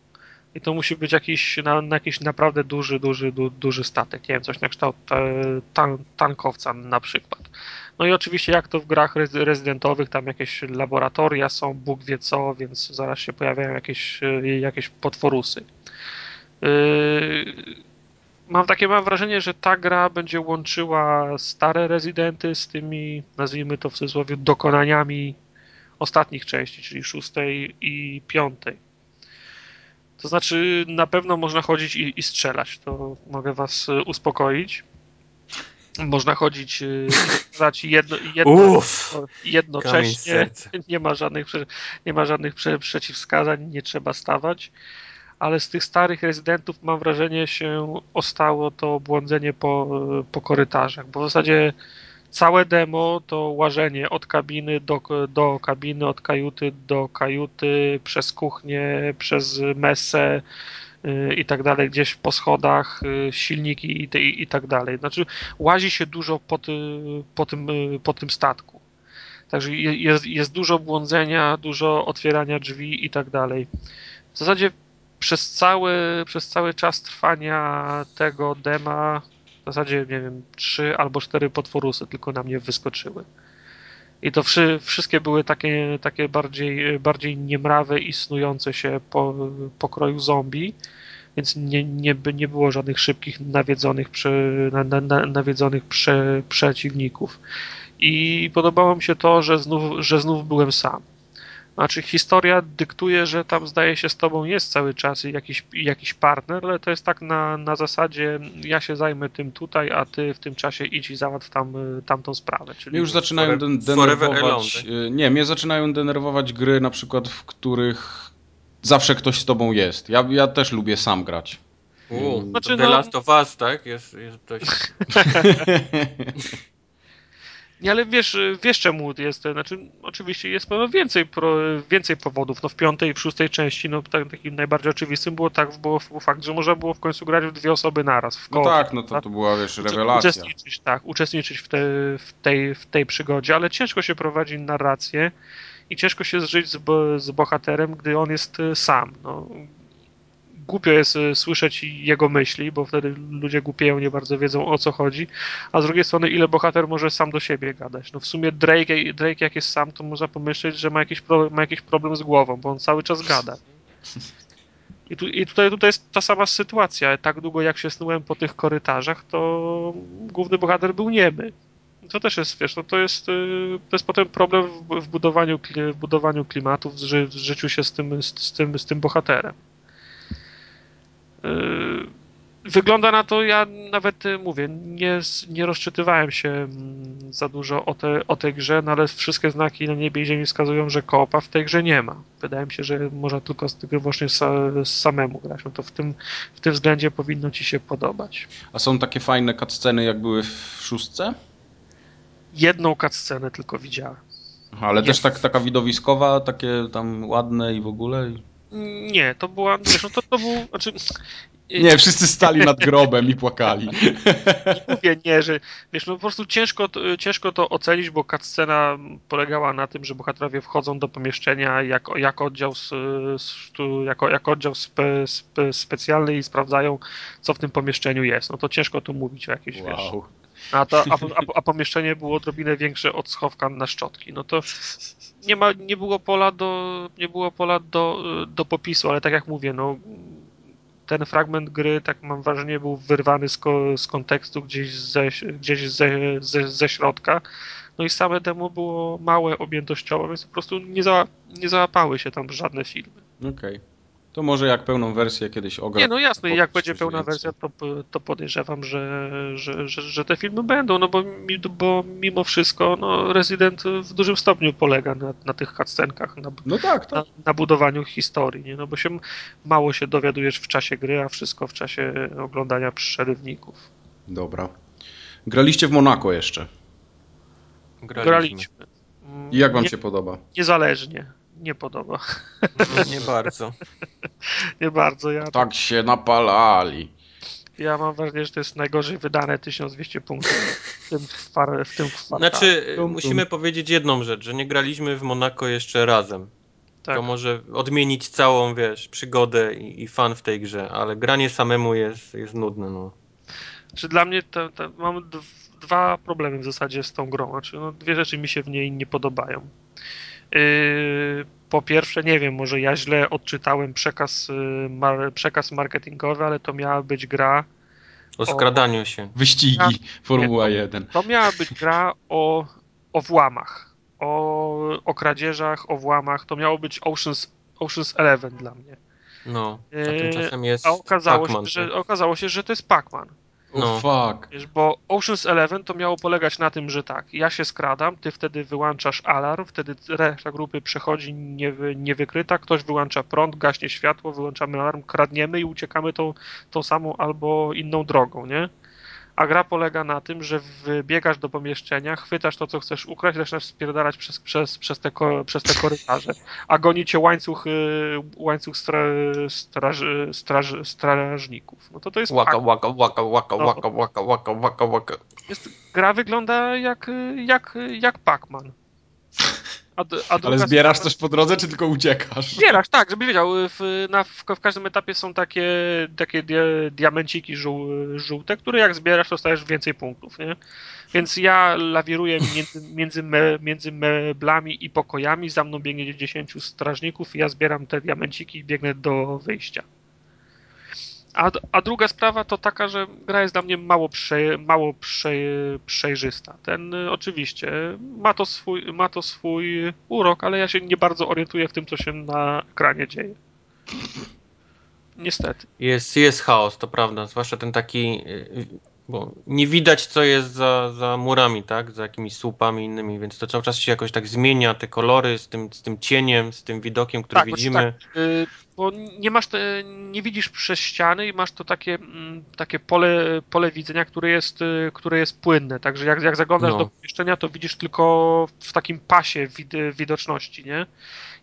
I to musi być jakiś, na, na jakiś naprawdę duży, duży, du, duży statek. Nie wiem, coś na kształt e, tan, tankowca na przykład. No i oczywiście jak to w grach rezydentowych, tam jakieś laboratoria są, Bóg wie co, więc zaraz się pojawiają jakieś, e, jakieś potworusy. Yy, mam takie mam wrażenie, że ta gra będzie łączyła stare rezydenty z tymi, nazwijmy to w cudzysłowie, dokonaniami ostatnich części, czyli szóstej i piątej. To znaczy, na pewno można chodzić i, i strzelać, to mogę was uspokoić. Można chodzić i strzelać jedno, jedno, jednocześnie. Nie ma żadnych, nie ma żadnych przeciwwskazań, nie trzeba stawać ale z tych starych rezydentów mam wrażenie się ostało to błądzenie po, po korytarzach, bo w zasadzie całe demo to łażenie od kabiny do, do kabiny, od kajuty do kajuty, przez kuchnię, przez mesę yy, i tak dalej, gdzieś po schodach, yy, silniki i, i, tak dalej. Znaczy łazi się dużo po, ty, po, tym, yy, po tym statku. Także jest, jest dużo błądzenia, dużo otwierania drzwi i tak dalej. W zasadzie przez cały, przez cały czas trwania tego dema w zasadzie, nie wiem, trzy albo cztery potworusy tylko na mnie wyskoczyły. I to wszy, wszystkie były takie, takie bardziej, bardziej niemrawe i snujące się po pokroju zombie. więc nie, nie, nie było żadnych szybkich, nawiedzonych, prze, na, na, nawiedzonych prze, przeciwników. I podobało mi się to, że znów, że znów byłem sam. Znaczy, historia dyktuje, że tam zdaje się z tobą jest cały czas jakiś, jakiś partner, ale to jest tak na, na zasadzie ja się zajmę tym tutaj, a ty w tym czasie idź i załatw tam, tamtą sprawę. Czyli już zaczynają forever, denerwować. Alone, y, nie, mnie zaczynają denerwować gry, na przykład, w których zawsze ktoś z tobą jest. Ja, ja też lubię sam grać. U, znaczy, The no... Last of Us, tak? Jest, jest dość... Nie, ale wiesz, wiesz czemu jest, znaczy oczywiście jest więcej, pro, więcej powodów. No w piątej i w szóstej części, no tak, takim najbardziej oczywistym było tak, było, fakt, że można było w końcu grać w dwie osoby naraz. W no tak, no to, to była wiesz, rewelacja. Uczestniczyć, tak, uczestniczyć w, te, w, tej, w tej przygodzie, ale ciężko się prowadzi narrację i ciężko się zżyć z, z bohaterem, gdy on jest y, sam. No, głupio jest y, słyszeć jego myśli, bo wtedy ludzie głupieją, nie bardzo wiedzą o co chodzi, a z drugiej strony ile bohater może sam do siebie gadać. No w sumie Drake, Drake jak jest sam, to można pomyśleć, że ma jakiś, problem, ma jakiś problem z głową, bo on cały czas gada. I, tu, I tutaj, tutaj jest ta sama sytuacja. Tak długo jak się snułem po tych korytarzach, to główny bohater był niemy. To też jest, wiesz, no to jest, y, to jest potem problem w budowaniu, w budowaniu klimatu, w, ży, w życiu się z tym, z, tym, z tym bohaterem. Yy, wygląda na to, ja nawet y, mówię, nie, nie rozczytywałem się mm, za dużo o, te, o tej grze, no ale wszystkie znaki na niebie i ziemi wskazują, że koopa w tej grze nie ma. Wydaje mi się, że można tylko z tego właśnie samemu grać. No to w tym, w tym względzie powinno ci się podobać. A są takie fajne cutsceny, jak były w szóstce? Jedną cutscenę tylko widziałem. Aha, ale też tak, taka widowiskowa, takie tam ładne i w ogóle? Nie, to była, wiesz, no to, to był, znaczy... Nie, wszyscy stali nad grobem i płakali. Nie mówię, nie, że wiesz, no po prostu ciężko, ciężko to ocenić, bo cutscena polegała na tym, że bohaterowie wchodzą do pomieszczenia jako, jako oddział, jako, jako oddział spe, spe, specjalny i sprawdzają, co w tym pomieszczeniu jest. No to ciężko tu mówić o jakiejś, wow. wiesz... A, to, a, a, a, pomieszczenie było odrobinę większe od schowka na szczotki. No to nie, ma, nie było pola do nie było pola do, do popisu, ale tak jak mówię, no ten fragment gry, tak mam wrażenie, był wyrwany z, ko, z kontekstu gdzieś, ze, gdzieś ze, ze, ze środka. No i same demo było małe objętościowo, więc po prostu nie, za, nie załapały się tam żadne filmy. Okej. Okay. To może jak pełną wersję kiedyś ogra. Nie, no jasne, jak będzie pełna więcej. wersja, to, to podejrzewam, że, że, że, że, te filmy będą, no bo, bo mimo wszystko no, Resident w dużym stopniu polega na, na tych cutscenkach, na, no tak, tak. Na, na, budowaniu historii, nie? no bo się mało się dowiadujesz w czasie gry, a wszystko w czasie oglądania przerywników. Dobra. Graliście w Monako jeszcze? Graliśmy. Graliśmy. I jak wam nie, się podoba? Niezależnie nie podoba. Nie bardzo. nie bardzo. Ja tak się napalali. Ja mam wrażenie, że to jest najgorzej wydane 1200 punktów w tym, kwar, w tym Znaczy, tum, musimy powiedzieć jedną rzecz, że nie graliśmy w Monako jeszcze razem. Tak. To może odmienić całą, wiesz, przygodę i, i fan w tej grze, ale granie samemu jest, jest nudne, no. Czy dla mnie to, to mam dwa problemy w zasadzie z tą grą. Znaczy, no, dwie rzeczy mi się w niej nie podobają. Yy, po pierwsze, nie wiem, może ja źle odczytałem przekaz, yy, przekaz marketingowy, ale to miała być gra o skradaniu się. Wyścigi, ja, Formuła nie, 1. To miała być gra o, o włamach, o, o kradzieżach, o włamach. To miało być Oceans, Oceans Eleven dla mnie. No, a tymczasem jest A okazało się, że, okazało się, że to jest Pac-Man. No. Oh, fuck. Wiesz, bo Ocean's Eleven to miało polegać na tym, że tak, ja się skradam, ty wtedy wyłączasz alarm, wtedy reszta grupy przechodzi niewy, niewykryta, ktoś wyłącza prąd, gaśnie światło, wyłączamy alarm, kradniemy i uciekamy tą, tą samą albo inną drogą, nie? A gra polega na tym, że wbiegasz do pomieszczenia, chwytasz to, co chcesz ukraść, zaczynasz spierdalać przez, przez, przez, te, przez te korytarze, a goni cię łańcuch, łańcuch stra, straż, straż, strażników. No to to jest waka, waka, waka, waka, no. waka, waka, waka, waka, waka. Jest, gra wygląda jak, jak, jak Pac-Man. A, a Ale zbierasz coś po drodze, czy tylko uciekasz? Zbierasz, tak, żeby wiedział. W, na, w, w każdym etapie są takie, takie diamenciki żół, żółte, które jak zbierasz, to stajesz więcej punktów, nie? Więc ja lawiruję między, między, me, między meblami i pokojami, za mną biegnie 10 strażników i ja zbieram te diamenciki i biegnę do wyjścia. A, a druga sprawa to taka, że gra jest dla mnie mało, prze, mało prze, przejrzysta. Ten y, oczywiście ma to, swój, ma to swój urok, ale ja się nie bardzo orientuję w tym, co się na ekranie dzieje. Niestety. Jest, jest chaos, to prawda. Zwłaszcza ten taki. y, Bo nie widać, co jest za, za murami, tak? Za jakimiś słupami innymi, więc to cały czas się jakoś tak zmienia, te kolory z tym, z tym cieniem, z tym widokiem, który Tak, widzimy. Tak, y, bo nie masz, te, nie widzisz przez ściany i masz to takie, mm, takie pole, pole widzenia, które jest, y, które jest płynne. Także jak, jak zaglądasz No. do pomieszczenia, to widzisz tylko w takim pasie wid, widoczności, nie?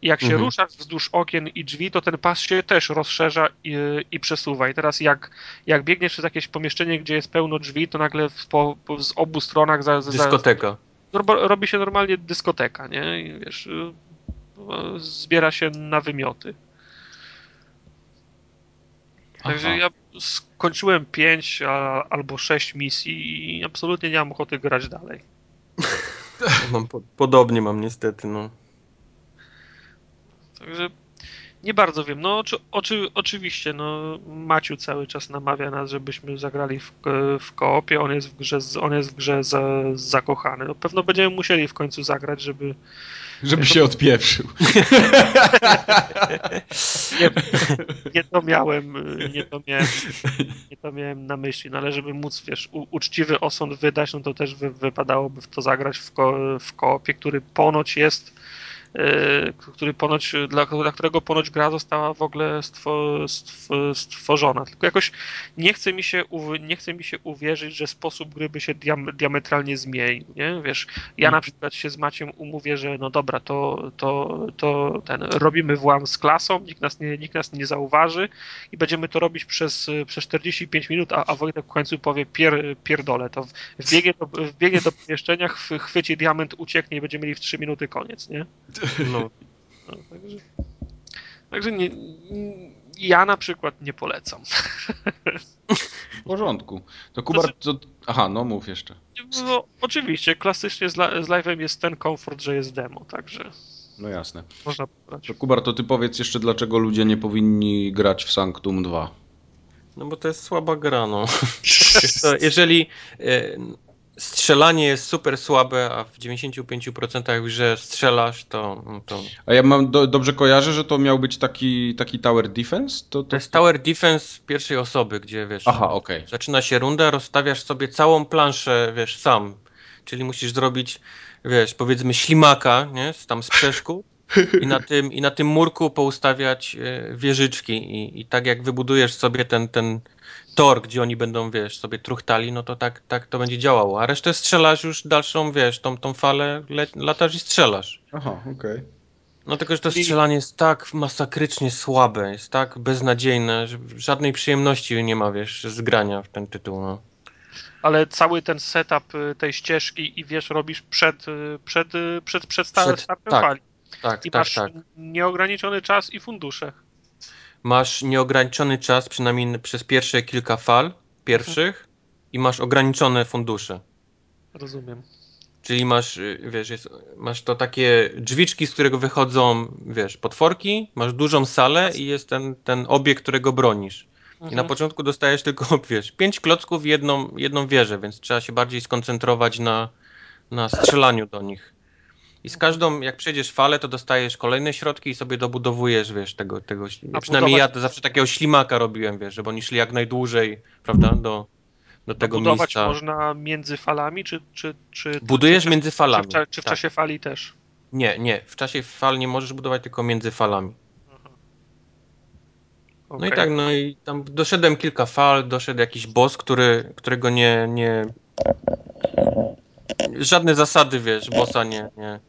I jak się Mhm. ruszasz wzdłuż okien i drzwi, to ten pas się też rozszerza i, i przesuwa. I teraz jak, jak biegniesz przez jakieś pomieszczenie, gdzie jest pełno drzwi, to nagle w, po, z obu stronach za, za, Dyskoteka. Robi się normalnie dyskoteka, nie? I wiesz, y, zbiera się na wymioty. Także Aha. ja skończyłem pięć a, albo sześć misji i absolutnie nie mam ochoty grać dalej. Mam po, podobnie mam niestety, no. Także nie bardzo wiem. No oczy, oczy, oczywiście, no Maciu cały czas namawia nas, żebyśmy zagrali w, w koopie. On jest w grze, on jest w grze za, zakochany. No, pewno będziemy musieli w końcu zagrać, żeby Żeby się odpieprzył. nie, nie to miałem, nie to miałem, nie to miałem na myśli, no ale żeby móc, wiesz, u, uczciwy osąd wydać, no to też wy, wypadałoby w to zagrać w, ko, w koopie, który ponoć jest, który ponoć, dla, dla którego ponoć gra została w ogóle stwo, stw, stworzona. Tylko jakoś nie chce mi się, nie chce mi się uwierzyć, że sposób gry by się diam, diametralnie zmienił, nie? Wiesz, ja na przykład się z Maciem umówię, że no dobra, to, to, to ten, robimy włam z klasą, nikt nas nie, nikt nas nie zauważy i będziemy to robić przez, przez 45 minut, a, a Wojtek w końcu powie pier, pierdolę, to wbiegnie do, wbiegnie do pomieszczenia, chwy- chwyci diament, ucieknie i będziemy mieli w 3 minuty koniec, nie? No. No, także także nie, ja na przykład nie polecam. W porządku. To Kubar, to... Aha, no mów jeszcze. No, oczywiście, klasycznie z, z live'em jest ten komfort, że jest demo, także No jasne. można pobrać. To Kubar, to ty powiedz jeszcze, dlaczego ludzie nie powinni grać w Sanctum 2. No bo to jest słaba gra, no. Jeżeli e, strzelanie jest super słabe, a w 95% w grze strzelasz, to, no to A ja mam, do, dobrze kojarzę, że to miał być taki, taki tower defense? To, to jest tower defense pierwszej osoby, gdzie wiesz, Aha, okej. zaczyna się runda, rozstawiasz sobie całą planszę, wiesz, sam. Czyli musisz zrobić, wiesz, powiedzmy ślimaka, nie, tam z przeszkód i na tym, i na tym murku poustawiać e, wieżyczki i, i tak jak wybudujesz sobie ten, ten tor, gdzie oni będą, wiesz, sobie truchtali, no to tak, tak to będzie działało. A resztę strzelasz już dalszą, wiesz, tą, tą falę, le, latasz i strzelasz. Aha, okej. No tylko, że to strzelanie jest tak masakrycznie słabe, jest tak beznadziejne, że żadnej przyjemności nie ma, wiesz, z grania w ten tytuł, no. Ale cały ten setup y, tej ścieżki i wiesz, robisz przed, y, przed, y, przed, przed, sta- Przed- startem tak, fali. Tak, I tak, masz tak. nieograniczony czas i fundusze. Masz nieograniczony czas, przynajmniej przez pierwsze kilka fal pierwszych i masz ograniczone fundusze. Rozumiem. Czyli masz, y, wiesz, jest, masz to takie drzwiczki, z którego wychodzą, wiesz, potworki, masz dużą salę i jest ten, ten obiekt, którego bronisz. I na Mhm. początku dostajesz tylko, wiesz, pięć klocków i jedną, jedną wieżę, więc trzeba się bardziej skoncentrować na, na strzelaniu do nich. I z każdą, jak przejdziesz falę, to dostajesz kolejne środki i sobie dobudowujesz, wiesz, tego, tego A przynajmniej ja budować- to zawsze takiego ślimaka robiłem, wiesz, żeby oni szli jak najdłużej, prawda, do, do tego Budować miejsca. można między falami, czy, czy, czy Budujesz czy, między czy, falami. w, cza- czy w tak. czasie fali też? Nie, nie, w czasie fal nie możesz budować tylko między falami. No i tak, no i tam doszedłem kilka fal, doszedł jakiś boss, który, którego nie, nie... Żadne zasady, wiesz, bossa nie, nie,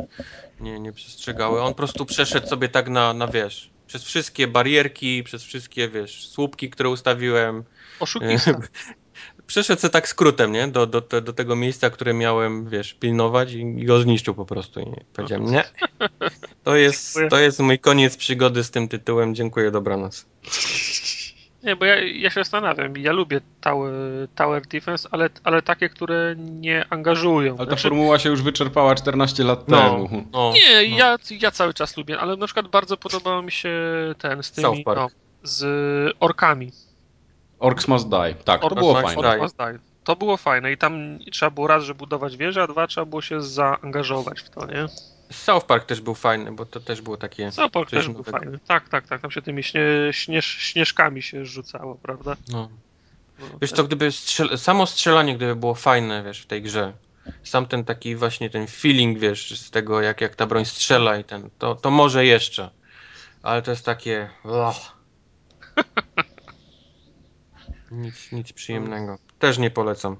nie, nie przestrzegały. On po prostu przeszedł sobie tak na, na, wiesz, przez wszystkie barierki, przez wszystkie, wiesz, słupki, które ustawiłem. Oszukista. Przeszedł sobie tak skrótem, nie? Do, do, do, tego miejsca, które miałem, wiesz, pilnować i, i go zniszczył po prostu. I powiedziałem, nie. To jest, to jest mój koniec przygody z tym tytułem. Dziękuję, dobranoc. Nie, bo ja, ja się zastanawiam. Ja lubię tower, tower defense, ale, ale takie, które nie angażują. Ale ta Znaczy, formuła się już wyczerpała 14 lat No, temu. no, nie, no. ja, ja cały czas lubię, ale na przykład bardzo podobał mi się ten z tymi, South Park. no, z orkami. Orcs Must Die. Tak, Orcs to było fajne. Orcs Must Die. To było fajne i tam trzeba było raz, że budować wieżę, a dwa trzeba było się zaangażować w to, nie? South Park też był fajny, bo to też było takie... Zapok coś też był fajny. Tak, tak, tak. Tam się tymi śnie, śnież, śnieżkami się rzucało, prawda? No. No, Wiesz co, gdyby strzel... samo strzelanie gdyby było fajne, wiesz, w tej grze. Sam ten taki właśnie ten feeling, wiesz, z tego jak, jak ta broń strzela i ten, to, to może jeszcze. Ale to jest takie... Nic, nic przyjemnego. Też nie polecam.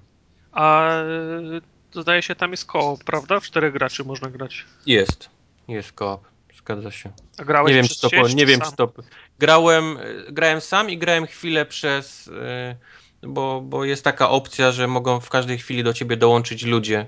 A zdaje się, tam jest koop, prawda? W czterech graczy można grać. Jest. Jest koop. Zgadza się. A grałeś Nie wiem, przez czy to, sieć, nie wiem, sam? czy to. Grałem, grałem sam i grałem chwilę przez. y, Bo, bo jest taka opcja, że mogą w każdej chwili do ciebie dołączyć ludzie.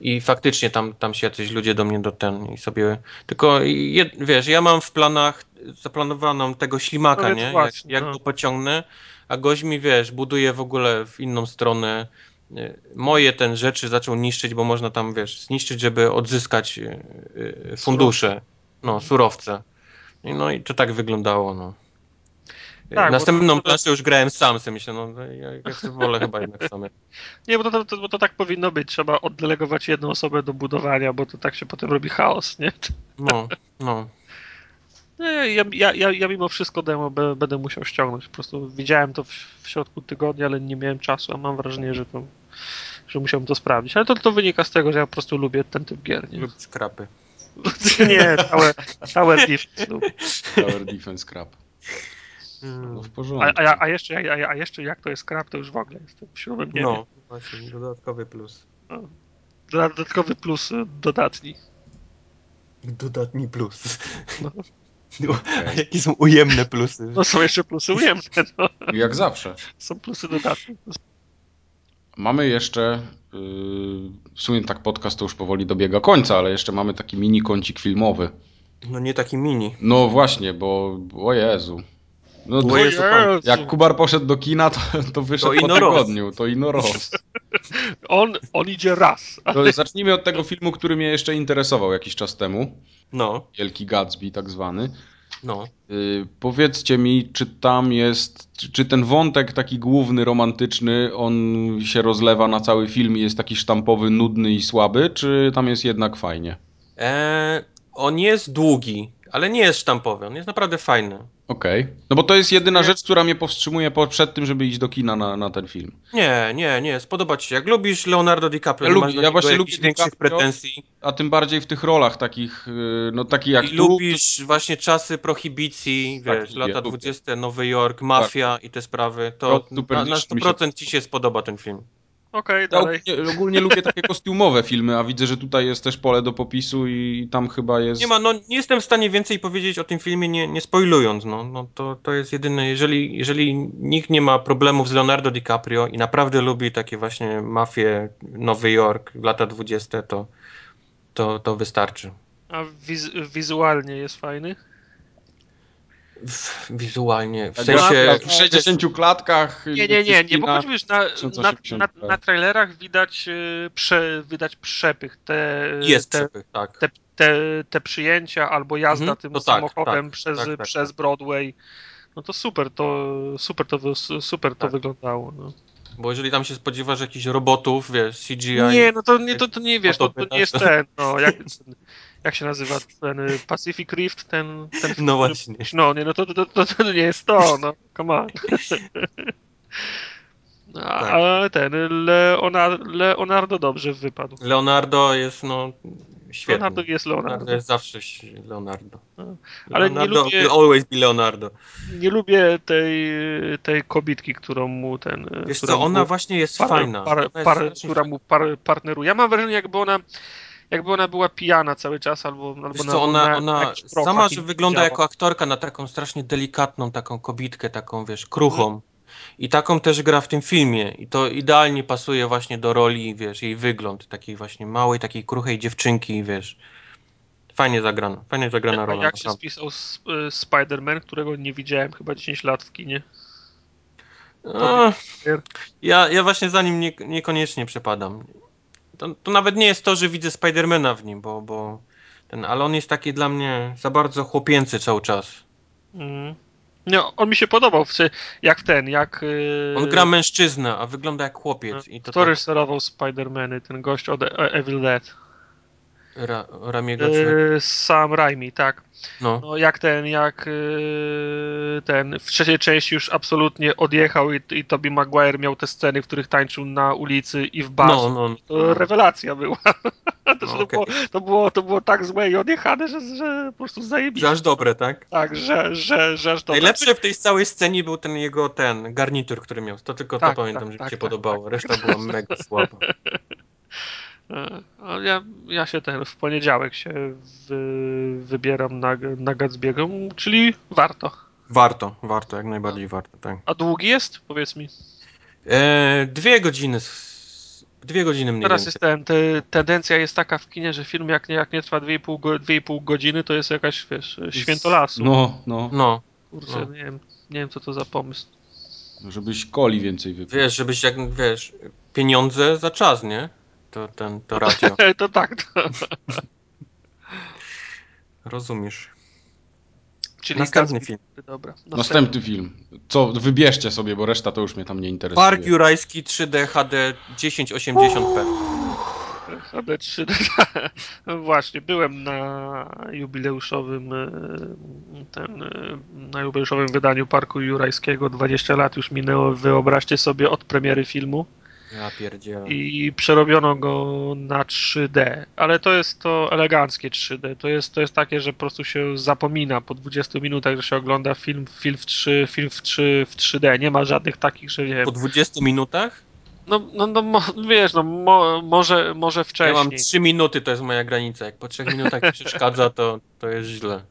I faktycznie tam, tam się jacyś ludzie do mnie do ten i sobie. Tylko jed, wiesz, ja mam w planach zaplanowaną tego ślimaka, No nie? właśnie, jak jak no. go pociągnę, a gość mi wiesz, buduje w ogóle w inną stronę. Y, Moje ten rzeczy zaczął niszczyć, bo można tam, wiesz, zniszczyć, żeby odzyskać y, y, fundusze. No, surowce. No i to tak wyglądało, no. Tak, Następną to- to- już grałem sam, sobie myślę, no ja, ja chcę wolę chyba jednak sam. Nie, bo to, to, bo to tak powinno być. Trzeba oddelegować jedną osobę do budowania, bo to tak się potem robi chaos, nie? No, no. Nie, ja, ja, ja, ja mimo wszystko demo będę musiał ściągnąć. Po prostu widziałem to w, w środku tygodnia, ale nie miałem czasu, a mam wrażenie, że to że musiałbym to sprawdzić. Ale to, to wynika z tego, że ja po prostu lubię ten typ gier, nie? Lub skrapy. nie, całe, całe defense lubię. Tower Defense Crap. No w porządku. A, a, a, jeszcze, a, a jeszcze jak to jest scrap, to już w ogóle jestem w śrubem nie No, właśnie, dodatkowy plus. Dodatkowy plus y, dodatni. Dodatni plus. No. No, a jakie są ujemne plusy? No są jeszcze plusy ujemne, no. Jak zawsze. Są plusy dodatnie. Mamy jeszcze, yy, w sumie tak podcast to już powoli dobiega końca, ale jeszcze mamy taki mini kącik filmowy. No nie taki mini. No właśnie, bo o Jezu. No, to- pan. jak Kubar poszedł do kina, to, to wyszedł To po tygodniu. To ino roz. On, on idzie raz. To zacznijmy od tego filmu, który mnie jeszcze interesował jakiś czas temu. No, Wielki Gatsby tak zwany. no. Yy, powiedzcie mi, czy tam jest, czy, czy ten wątek taki główny, romantyczny, on się rozlewa na cały film i jest taki sztampowy, nudny i słaby, czy tam jest jednak fajnie? Eee, on jest długi, ale nie jest sztampowy. On jest naprawdę fajny. Okej. No bo to jest jedyna rzecz, która mnie powstrzymuje po- przed tym, żeby iść do kina na, na ten film. Nie, nie, nie, spodoba ci się. Jak lubisz Leonardo DiCaprio, Ja nie lubię- ja właśnie lubię większych DiCaprio. pretensji. A tym bardziej w tych rolach takich, yy, no taki jak I tu. lubisz właśnie czasy prohibicji, Tak, wiesz, lubię, lata lubię. 20, Nowy Jork, mafia i te sprawy, to na, na Perdition mi się 100% ci się spodoba ten film. Okej, Ja dalej. ogólnie, ogólnie lubię takie kostiumowe filmy, a widzę, że tutaj jest też pole do popisu i tam chyba jest... Nie ma, no nie jestem w stanie więcej powiedzieć o tym filmie, nie, nie spoilując, no, no to, to jest jedyne, jeżeli, jeżeli nikt nie ma problemów z Leonardo DiCaprio i naprawdę lubi takie właśnie mafie, Nowy Jork, lata 20, to, to, to wystarczy. A wiz, wizualnie jest fajny? W, wizualnie, w Tak, sensie... w 60 klatkach... Nie, nie, nie, nie, bo kina- choć wiesz, na, na, 1080p. na, na trailerach widać, y, prze, widać przepych. Te, Jest te, przepych, tak. te, te, te przyjęcia albo jazda Mhm, tym to tak, samochodem tak, przez, tak, tak, przez tak. Broadway. No to super, to super to, super to Tak. wyglądało. No. Bo jeżeli tam się spodziewasz jakichś robotów, wiesz, CGI... Nie, no to nie, to, to nie wiesz, to, to nie jest ten, no, jak, jak się nazywa ten y, Pacific Rift, ten, ten No właśnie. No, nie, no to, to, to, to nie jest to, no, come on. A, Tak. Ale ten, Leonardo, Leonardo dobrze wypadł. Leonardo jest, no, świetny. Leonardo jest Leonardo Leonardo. jest zawsze Leonardo. No. Ale nie Leonardo lubię- will always be Leonardo. Nie lubię tej, tej kobitki, którą mu ten... Wiesz co, ona właśnie jest par, fajna. Par, par, która mu par, partneruje. Ja mam wrażenie, jakby ona jakby ona była pijana cały czas, albo, albo Wiesz na, co, ona, na, ona profach sama, że wygląda działa. jako aktorka na taką strasznie delikatną, taką kobitkę, taką, wiesz, kruchą. I taką też gra w tym filmie. I to idealnie pasuje właśnie do roli, wiesz, jej wygląd. Takiej właśnie małej, takiej kruchej dziewczynki, wiesz. Fajnie zagrana, fajnie zagrana A rola. jak się spisał y, Spider-Man, którego nie widziałem chyba 10 lat w kinie? A, ja, ja właśnie za nim nie, niekoniecznie przepadam. To, to nawet nie jest to, że widzę Spidermana w nim, bo, bo ten, ale on jest taki dla mnie za bardzo chłopięcy cały czas. Mhm. No, on mi się podobał, jak ten, jak... Yy... On gra mężczyznę, a wygląda jak chłopiec. I to Kto tak... reżyserował Spider-Many, ten gość od e- Evil Dead? Ra, Ramiego Yy, Sam Raimi, tak. No. no. jak ten, jak yy, ten w trzeciej części już absolutnie odjechał i, i Tobey Maguire miał te sceny, w których tańczył na ulicy i w barze. No, no, to rewelacja była. to, No, to, okej. było, to, było, to było tak złe i odjechane, że, że po prostu zajebiście. Że aż dobre, tak? Tak, że, że, że aż dobre. Najlepszy w tej całej scenie był ten jego ten garnitur, który miał. To tylko Tak, to pamiętam, tak, że mi tak, się tak, podobało. tak, Reszta była mega słaba. E, Ja, ja się ten w poniedziałek się wy, wybieram na, na Gatsby'ego, czyli warto. Warto, warto, jak najbardziej warto, tak. A długi jest? Powiedz mi. E, dwie godziny. Dwie godziny mniej Teraz więcej. jest ten, te, tendencja jest taka w kinie, że film jak nie, jak nie trwa 2,5 go, 2,5 godziny, to jest jakaś, wiesz, święto lasu. No, no. No, Kurczę, no. nie, wiem, nie wiem co to za pomysł. Żebyś coli więcej wypił. wiesz, żebyś jak, wiesz, pieniądze za czas, nie? To ten, to ratio. to tak, to, Rozumiesz. czyli Następny film. Dobra. Następny film. Co, wybierzcie sobie, bo reszta to już mnie tam nie interesuje. Park Jurajski 3D HD 1080p. HD 3D. No Właśnie, byłem na jubileuszowym e, ten, e, na jubileuszowym wydaniu Parku Jurajskiego. 20 lat już minęło, wyobraźcie sobie, od premiery filmu. Ja pierdzielę. i przerobiono go na 3D, ale to jest to eleganckie 3D. To jest, to jest takie, że po prostu się zapomina po 20 minutach, że się ogląda film, film w 3, film w 3 w 3D. Nie ma żadnych takich, że nie. Po 20 minutach? No, no, no mo, wiesz, no mo, może, może Ja wcześniej. mam 3 minuty, to jest moja granica. Jak po 3 minutach mi przeszkadza, to, to jest źle.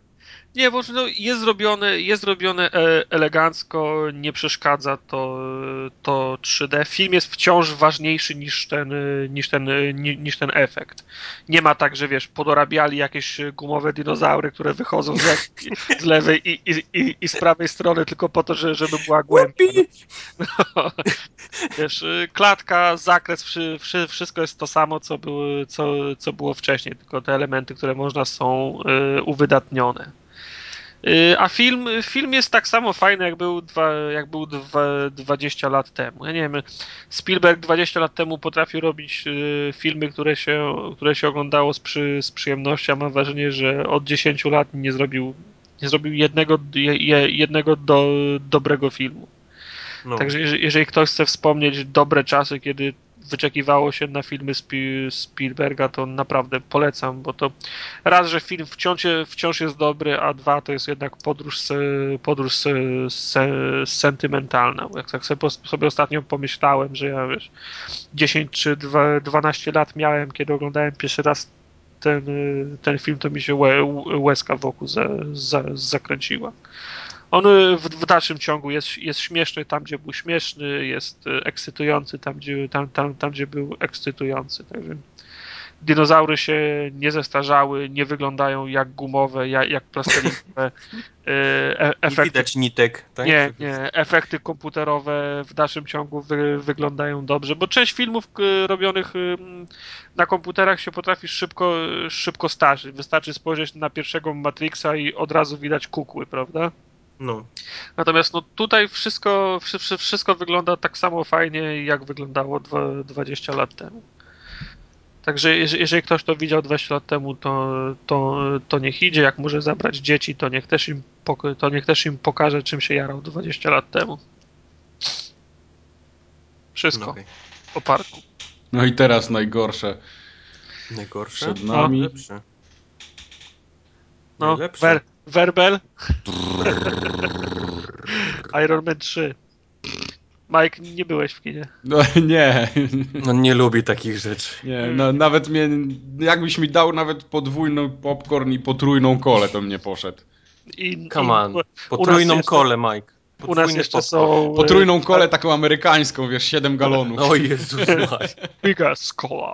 Nie, bo no, jest zrobione, jest zrobione e, elegancko, nie przeszkadza to, to 3D. Film jest wciąż ważniejszy niż ten, e, niż ten, e, ni- niż ten efekt. Nie ma tak, że wiesz, podorabiali jakieś gumowe dinozaury, które wychodzą z, z lewej i, i, i, i z prawej strony tylko po to, że, żeby była głębia. No. Wiesz, y, klatka, zakres, wszy, wszy, wszystko jest to samo, co było, co, co było wcześniej, tylko te elementy, które można są uwydatnione. Y, A film, film jest tak samo fajny, jak był, dwa, jak był dwa, 20 lat temu. Ja nie wiem, Spielberg 20 lat temu potrafił robić y, filmy, które się, które się oglądało z, przy, z przyjemnością. Mam wrażenie, że od 10 lat nie zrobił, nie zrobił jednego, je- je- jednego do, dobrego filmu. No. Także jeżeli, jeżeli ktoś chce wspomnieć dobre czasy, kiedy wyczekiwało się na filmy Spi- Spielberga, to naprawdę polecam, bo to raz, że film wciąż, wciąż jest dobry, a dwa, to jest jednak podróż, podróż se, se, sentymentalna. Jak tak sobie, ostatnio pomyślałem, że ja wiesz, 10 czy dwa- 12 lat miałem, kiedy oglądałem pierwszy raz ten, ten film, to mi się łe, łezka wokół za, zakręciła. On y, w, w dalszym ciągu jest, jest śmieszny tam, gdzie był śmieszny, jest y, ekscytujący tam, gdzie, tam, tam, tam, gdzie był ekscytujący. Także dinozaury się nie zestarzały, nie wyglądają jak gumowe, jak, jak plastelinowe. Y, e, Nie efekty, widać nitek, tak? nie, nie, efekty komputerowe w dalszym ciągu wy, wyglądają dobrze, bo część filmów robionych na komputerach się potrafi szybko, szybko starzyć. Wystarczy spojrzeć na pierwszego Matrixa i od razu widać kukły, prawda? No. Natomiast no, tutaj wszystko, wszy- wszy- wszystko wygląda tak samo fajnie, jak wyglądało dwa, 20 lat temu. Także jeżeli, ktoś to widział 20 lat temu, to, to, to niech idzie. Jak może zabrać dzieci, to niech, też im to niech też im pokaże, czym się jarał 20 lat temu. Wszystko no okej. po parku. No i teraz najgorsze. Najgorsze? Przed nami. Najlepsze. No, Najlepsze. wer, werbel. Iron Man 3. Mike, nie byłeś w kinie. No nie, No nie lubi takich rzeczy. nie, no, nawet mnie, jakbyś mi dał nawet podwójną popcorn i potrójną kolę, to mnie poszedł. I, Come on. Potrójną jeszcze- kolę, Mike. u nas jeszcze popcorn. są... Potrójną e, kolę taką amerykańską, wiesz, 7 galonów. O Jezus. Biga skola.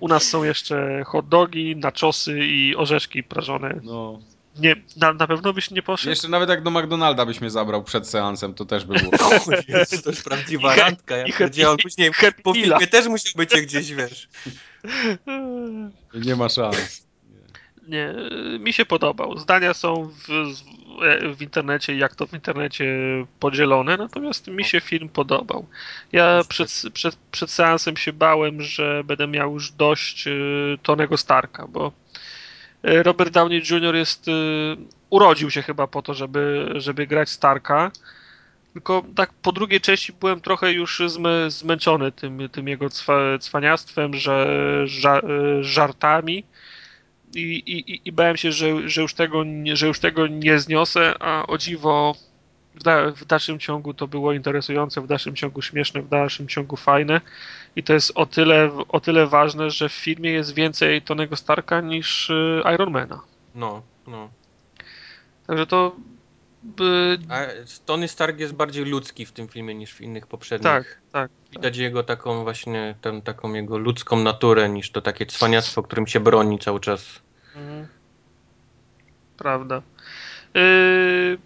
U nas są jeszcze hot dogi, naczosy i orzeszki prażone. No. Nie, na, na pewno byś nie poszedł? Jeszcze nawet jak do McDonalda byś mnie zabrał przed seansem, to też by było. O Jezu, to jest prawdziwa I randka. Ja powiedziałem później, po filmie też musiał być gdzieś, wiesz. Nie ma szans. Nie, mi się podobał. Zdania są w, e, w internecie, jak to w internecie podzielone, natomiast mi się film podobał. Ja przed, przed, przed seansem się bałem, że będę miał już dość e, Tonego Starka, bo Robert Downey Jr. jest, urodził się chyba po to, żeby, żeby grać Starka, tylko tak po drugiej części byłem trochę już zmęczony tym, tym jego cwaniactwem, że, żartami i, i, i bałem się, że, że, już tego, że już tego nie zniosę, a o dziwo w, da, w dalszym ciągu to było interesujące, w dalszym ciągu śmieszne, w dalszym ciągu fajne i to jest o tyle, o tyle ważne, że w filmie jest więcej Tonego Starka niż y, Ironmana. No, no. Także to by... A Tony Stark jest bardziej ludzki w tym filmie niż w innych poprzednich. Tak, tak. Widać tak. jego taką właśnie, tę, taką jego ludzką naturę niż to takie cwaniactwo, którym się broni cały czas. Mhm. Prawda. Yy,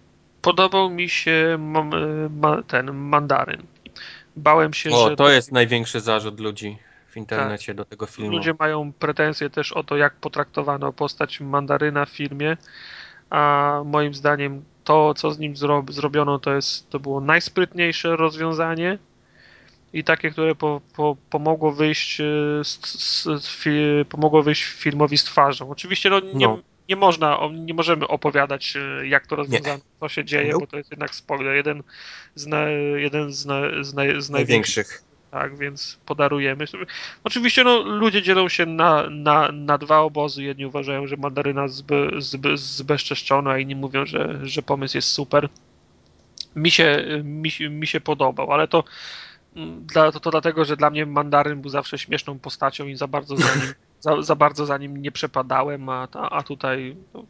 podobał mi się ma, ma, ten mandaryn. Bałem się, o, że... to jest największy zarzut ludzi w internecie tak. do tego filmu. Ludzie mają pretensje też o to, jak potraktowano postać mandaryna w filmie, a moim zdaniem to, co z nim zro zrobiono, to, jest, to było najsprytniejsze rozwiązanie i takie, które po, po, pomogło wyjść e, z, z, z, pomogło wyjść filmowi z twarzą. Oczywiście no, nie, no. Nie można, nie możemy opowiadać, e, jak to rozwiązano, co się dzieje, no. bo to jest jednak spoiler. Jeden z, na, jeden z, na, z, na, z największych tak, więc podarujemy. Oczywiście no, ludzie dzielą się na, na, na dwa obozy. Jedni uważają, że mandaryna zbe, zbe, zbezczeszczona, a inni mówią, że, że pomysł jest super. Mi się, mi, mi się podobał, ale to, mm, dla, to, to dlatego, że dla mnie mandaryn był zawsze śmieszną postacią i za bardzo za nim, za, za bardzo za nim nie przepadałem, a, a tutaj no,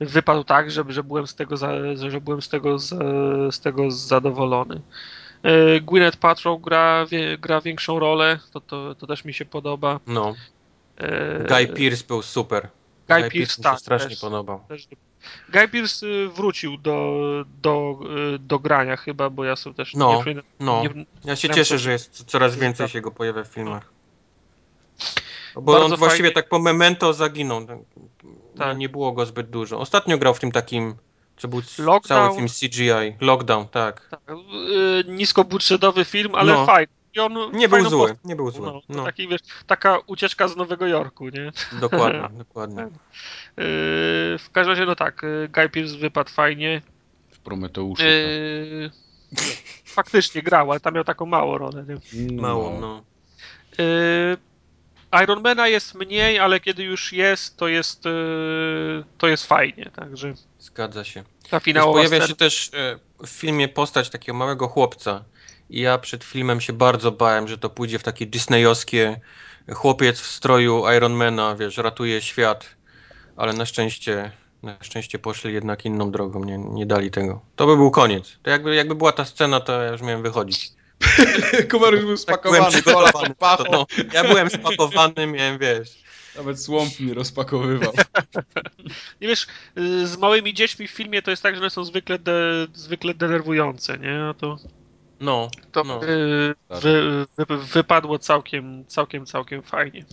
wypadł tak, że, że byłem z tego, za, że byłem z tego, z, z tego zadowolony. E, Gwyneth Paltrow gra, gra większą rolę, to, to, to też mi się podoba. No. E, Guy Pearce był super. Guy, Guy Pearce, tak, mi się strasznie też, podobał. Też. Guy Pearce y, wrócił do, do, y, do grania chyba, bo ja sobie też no, nie, no. Nie, ja się cieszę, że jest coraz więcej się go pojawia w filmach. No. Bo Bardzo on właściwie tak po memento zaginął. Tak. Nie, było go zbyt dużo. Ostatnio grał w tym takim co był Lockdown. cały film CGI. Lockdown, tak. tak yy, niskobudżetowy film, ale no. fajny. Nie był zły, post... nie był zły. No, no. Taki, wiesz, taka ucieczka z Nowego Jorku, nie? Dokładnie, dokładnie. Yy, w każdym razie, no tak, y, Guy Pearce wypadł fajnie. W Prometeuszu. Yy, faktycznie grał, ale tam miał taką małą rolę. Nie? No. Mało, no. Yy, Ironmana jest mniej, ale kiedy już jest, to jest, yy, to jest fajnie, także... Zgadza się. Ta finałowa pojawia scena... się też e, w filmie postać takiego małego chłopca. I ja przed filmem się bardzo bałem, że to pójdzie w takie disneyowskie chłopiec w stroju Ironmana, wiesz, ratuje świat. Ale na szczęście, na szczęście poszli jednak inną drogą, nie, nie dali tego. To by był koniec. To jakby, jakby była ta scena, to ja już miałem wychodzić. Kumar już był spakowany. Tak byłem no, ja byłem spakowany, miałem, wiesz, nawet słomp mi rozpakowywał. Nie wiesz, y, z małymi dziećmi w filmie to jest tak, że one są zwykle, de, zwykle denerwujące, nie? No to, no, to no. Y, wy, wy, wypadło całkiem, całkiem, całkiem fajnie.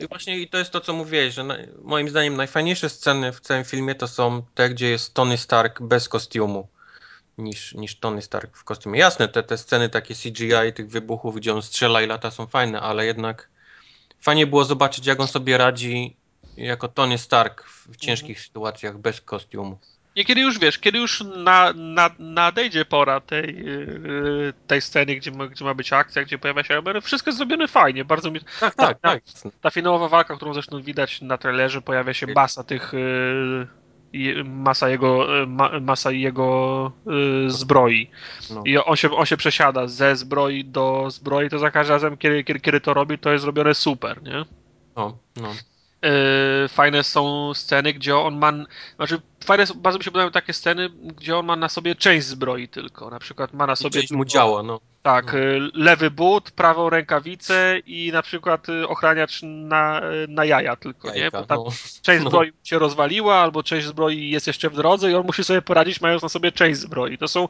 I właśnie i to jest to, co mówiłeś, że na, moim zdaniem najfajniejsze sceny w całym filmie to są te, gdzie jest Tony Stark bez kostiumu niż, niż Tony Stark w kostiumie. Jasne, te, te sceny takie CGI tych wybuchów, gdzie on strzela i lata są fajne, ale jednak fajnie było zobaczyć, jak on sobie radzi jako Tony Stark w ciężkich mhm. sytuacjach bez kostiumu. Nie, kiedy już wiesz, kiedy już na, na, nadejdzie pora tej, yy, tej sceny, gdzie ma, gdzie ma być akcja, gdzie pojawia się Emery, wszystko jest zrobione fajnie, bardzo mi... Tak, tak, ta, tak. Ta finałowa walka, którą zresztą widać na trailerze, pojawia się masa tych... Yy, masa jego, ma, masa jego yy, zbroi. No. I on się, on się przesiada ze zbroi do zbroi, to za każdym razem, kiedy, kiedy, kiedy to robi, to jest zrobione super, nie? No, no. Yy, fajne są sceny, gdzie on ma. Znaczy, fajne, bardzo mi się podobają takie sceny, gdzie on ma na sobie część zbroi tylko. Na przykład ma na sobie. Część mu działa, no. Tak, no. lewy but, prawą rękawicę i na przykład ochraniacz na, na jaja tylko, Jajka, nie? Bo tam no. część no. zbroi się rozwaliła, albo część zbroi jest jeszcze w drodze i on musi sobie poradzić, mając na sobie część zbroi. To są,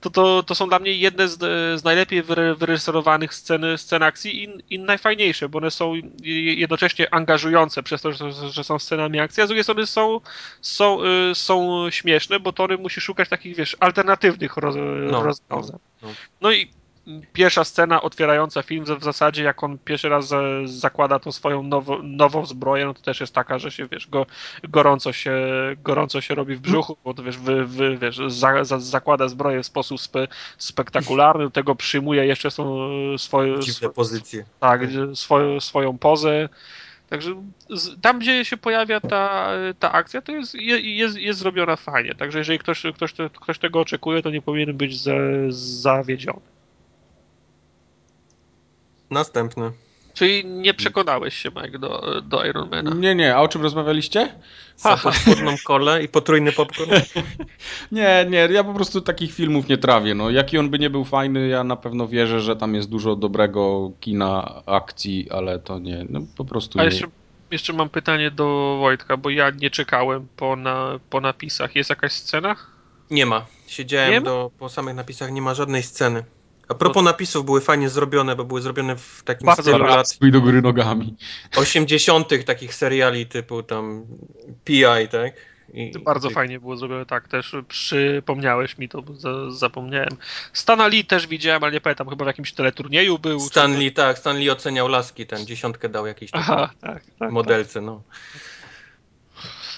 to, to, to są dla mnie jedne z, z najlepiej wyreżyserowanych scen, scen akcji i, i najfajniejsze, bo one są jednocześnie angażujące przez to, że, że są scenami akcji, a z drugiej strony są, są, są śmieszne, bo Tory musi szukać takich, wiesz, alternatywnych roz, no. rozwiązań. No. no i pierwsza scena otwierająca film w zasadzie, jak on pierwszy raz zakłada tą swoją nowo, nową zbroję, no to też jest taka, że się, wiesz, go, gorąco, się, gorąco się robi w brzuchu, bo to, wiesz, wy, wy, wiesz za, za, zakłada zbroję w sposób spe, spektakularny, do tego przyjmuje jeszcze są swoje... Dziwne pozycje. Tak, swoją, swoją pozę. Także tam, gdzie się pojawia ta, ta akcja, to jest, jest, jest zrobiona fajnie. Także jeżeli ktoś, ktoś, ktoś tego oczekuje, to nie powinien być za, zawiedziony. Następny. Czyli nie przekonałeś się, Mike, do, do Ironmana? Nie, nie. A o czym rozmawialiście? Za podwójną kolę i potrójny popcorn? nie, nie. Ja po prostu takich filmów nie trawię. No, jaki on by nie był fajny, ja na pewno wierzę, że tam jest dużo dobrego kina, akcji, ale to nie. No, po prostu A nie. Jeszcze, jeszcze mam pytanie do Wojtka, bo ja nie czekałem po, na, po napisach. Jest jakaś scena? Nie ma. Siedziałem nie ma? Do, po samych napisach, nie ma żadnej sceny. A propos napisów, były fajnie zrobione, bo były zrobione w takim Bardzo stylu lat... do góry nogami. 80 takich seriali typu tam PI, tak? I, bardzo i... fajnie było zrobione, tak, też przypomniałeś mi to, bo za, zapomniałem. Stan Lee też widziałem, ale nie pamiętam, chyba w jakimś teleturnieju był. Stan Lee, tak, Stan Lee oceniał laski, ten dziesiątkę dał jakiejś Aha, tak, tak, modelce, tak. no.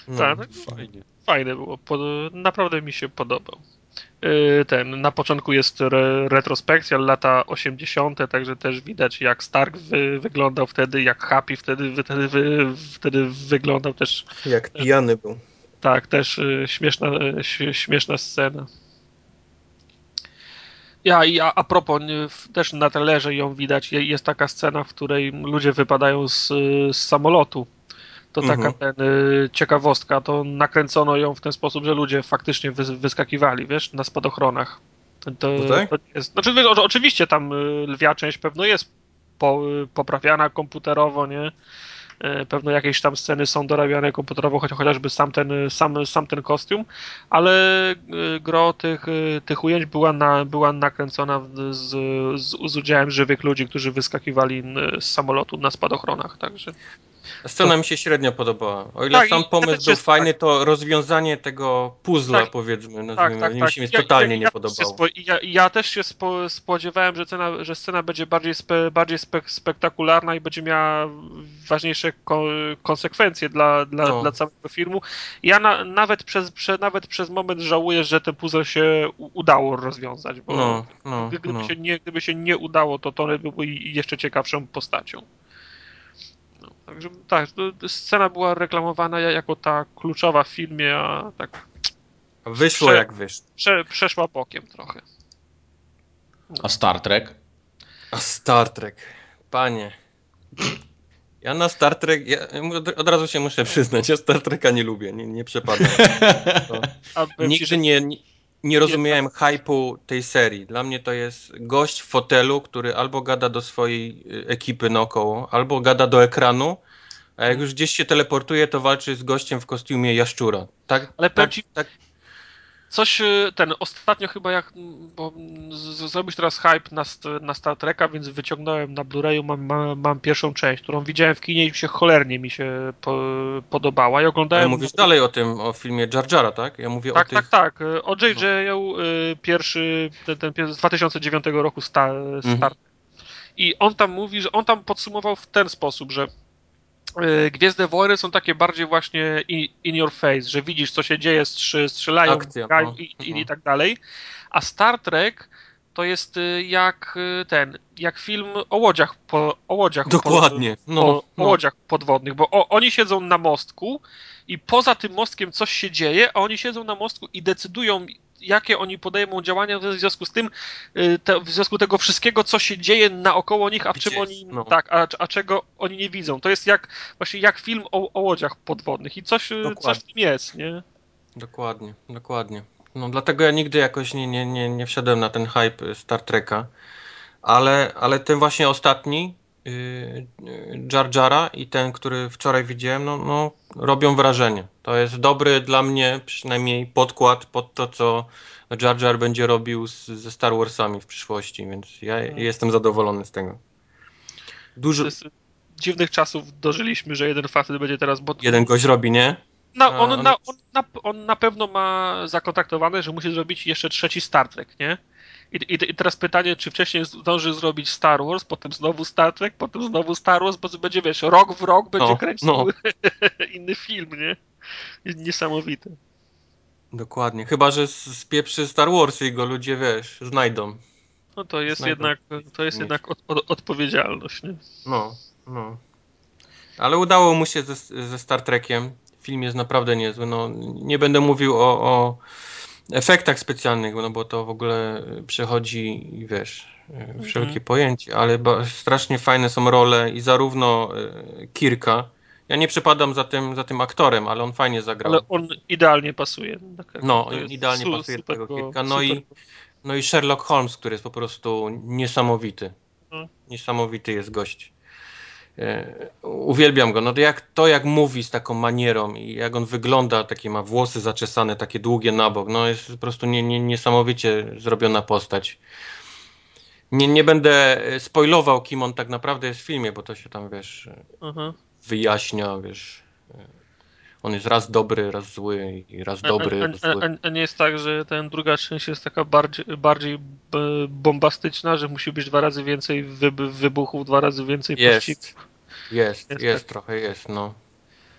no. Tak, fajnie. Fajne było, naprawdę mi się podobał. Y, ten, na początku jest re, retrospekcja, lata 80., także też widać jak Stark wy, wyglądał wtedy, jak Happy wtedy, wtedy, wy, wtedy wyglądał też. Jak pijany był. Tak, też y, śmieszna, y, śmieszna scena. Ja i a, a propos, też na telerze ją widać, jest taka scena, w której ludzie wypadają z, z samolotu to taka mhm. ten, y, ciekawostka, to nakręcono ją w ten sposób, że ludzie faktycznie wy, wyskakiwali, wiesz, na spadochronach. To, no tak? to jest, znaczy, wiesz, oczywiście tam y, lwia część pewno jest po, y, poprawiana komputerowo, nie? Pewno jakieś tam sceny są dorabiane komputerowo, choć, chociażby sam ten, sam, sam ten kostium, ale gro tych, tych ujęć była, na, była nakręcona z, z, z udziałem żywych ludzi, którzy wyskakiwali z samolotu na spadochronach, także... Scena to... mi się średnio podobała. O ile tak, sam pomysł był fajny, tak. to rozwiązanie tego puzzla, tak, powiedzmy, tak, nazwijmy, tak, tak, mi się tak. totalnie ja, ja, nie podobało. Ja, ja, też się spo, spodziewałem, że, cena, że scena będzie bardziej, spe, bardziej spe, spektakularna i będzie miała ważniejsze ko, konsekwencje dla, dla, no. dla całego filmu. Ja na, nawet, przez, prze, nawet przez moment żałuję, że ten puzzle się udało rozwiązać, bo no, no, gdyby, no. Się nie, gdyby się nie udało, to Tony byłby jeszcze ciekawszą postacią. Także tak, scena była reklamowana jako ta kluczowa w filmie, a tak. Wyszło prze, jak wyszło. Prze, przeszła bokiem trochę. A Star Trek? A Star Trek. Panie. Ja na Star Trek, ja od razu się muszę przyznać, ja Star Treka nie lubię, nie, nie przepadam. Nigdy nie, nie, rozumiałem hype'u tej serii. Dla mnie to jest gość w fotelu, który albo gada do swojej y, ekipy naokoło, albo gada do ekranu, a jak już gdzieś się teleportuje, to walczy z gościem w kostiumie jaszczura. Tak, Ale tak, ci, tak. Coś y, ten ostatnio chyba jak, bo zrobisz teraz hype na, na Star Treka, więc wyciągnąłem na Blu-rayu, mam, mam, mam, pierwszą część, którą widziałem w kinie i się cholernie mi się po, podobała i oglądałem... Ale mówisz dalej o tym, o filmie Jar Jara, tak? Ja mówię tak, o tych... Tak, tak, tak. O JJ no. pierwszy, ten, ten z 2009 roku Star, mhm. Star I on tam mówi, że on tam podsumował w ten sposób, że Gwiezdne Wojny są takie bardziej właśnie in your face, że widzisz, co się dzieje, strzelają Akcja, no. i, i, i, tak dalej. A Star Trek to jest y, jak y, ten, jak film o łodziach, po, o łodziach, Dokładnie. Pod, no, o, no. o łodziach podwodnych, bo o, oni siedzą na mostku i poza tym mostkiem coś się dzieje, a oni siedzą na mostku i decydują, jakie oni podejmą działania w związku z tym, y, te, w związku tego wszystkiego, co się dzieje naokoło nich, a czym oni, no. tak, a, a, czego oni nie widzą. To jest jak, właśnie jak film o, o łodziach podwodnych i coś, y, coś w tym jest, nie? Dokładnie, dokładnie. No dlatego ja nigdy jakoś nie, nie, nie, nie wszedłem na ten hype Star Treka. ale, ale ten właśnie ostatni Jar Jara i ten, który wczoraj widziałem, no, no robią wrażenie. To jest dobry dla mnie przynajmniej podkład pod to, co Jar Jar będzie robił z, ze Star Warsami w przyszłości, więc ja hmm. jestem zadowolony z tego. Dużo... dziwnych czasów dożyliśmy, że jeden facet będzie teraz... Bo... Jeden gość robi, nie? No, on, on... Na, on, na, on na pewno ma zakontaktowane, że musi zrobić jeszcze trzeci Star Trek, nie? I, i, I, teraz pytanie, czy wcześniej zdąży zrobić Star Wars, potem znowu Star Trek, potem znowu Star Wars, bo będzie, wiesz, rok w rok będzie no, kręcił no. inny film, nie? Niesamowite. Dokładnie. Chyba, że spieprzy Star Wars i go ludzie, wiesz, znajdą. No to jest znajdą. jednak, to jest jednak od, od, odpowiedzialność, nie? No, no. Ale udało mu się ze, ze Star Trekiem. Film jest naprawdę niezły. No, nie będę mówił o, o efektach specjalnych, no bo to w ogóle przechodzi, wiesz, wszelkie mm. pojęcie, ale strasznie fajne są role i zarówno e, Kirka, ja nie przypadam za tym, za tym aktorem, ale on fajnie zagrał. Ale on idealnie pasuje. Tak no, idealnie su, pasuje do tego Kirka. No i, no i Sherlock Holmes, który jest po prostu niesamowity. Hmm. Niesamowity jest gość. E, uwielbiam go. No to jak, to jak mówi z taką manierą i jak on wygląda, takie ma włosy zaczesane, takie długie na bok, no jest po prostu nie, nie, niesamowicie zrobiona postać. Nie, nie będę spoilował, kim on tak naprawdę jest w filmie, bo to się tam, wiesz, uh mhm. -huh. wyjaśnia, wiesz. On jest raz dobry, raz zły i raz dobry, a, raz zły. A, a, nie jest tak, że ten druga część jest taka bardziej, bardziej bombastyczna, że musi być dwa razy więcej wybuchów, dwa razy więcej jest. pościgów? Jest, jest, jest tak. trochę jest, no.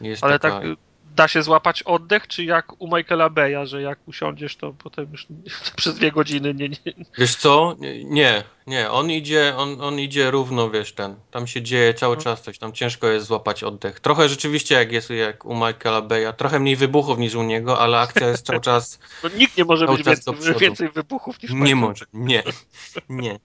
Jest Ale taka... tak da się złapać oddech, czy jak u Michaela Beya, że jak usiądziesz, to potem już przez dwie godziny nie, nie... Wiesz co? Nie, nie. On idzie, on, on idzie równo, wiesz, ten. Tam się dzieje cały no. czas coś, tam ciężko jest złapać oddech. Trochę rzeczywiście jak jest jak u Michaela Beya, trochę mniej wybuchów niż u niego, ale akcja jest cały czas no, Nikt nie może mieć więcej, więcej wybuchów niż Nie może, nie, nie.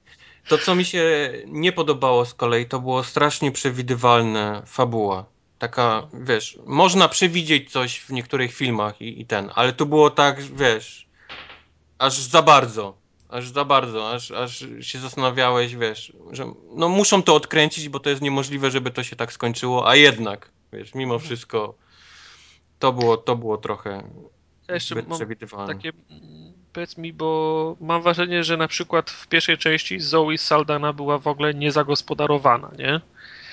To, co mi się nie podobało z kolei, to było strasznie przewidywalne fabuła. Taka, wiesz, można przewidzieć coś w niektórych filmach i, i ten, ale tu było tak, wiesz, aż za bardzo, aż za bardzo, aż, aż się zastanawiałeś, wiesz, że no muszą to odkręcić, bo to jest niemożliwe, żeby to się tak skończyło, a jednak, wiesz, mimo mhm. wszystko to było, to było trochę jeszcze przewidywalne. Takie, powiedz mi, bo mam wrażenie, że na przykład w pierwszej części Zoe Saldana była w ogóle niezagospodarowana, nie?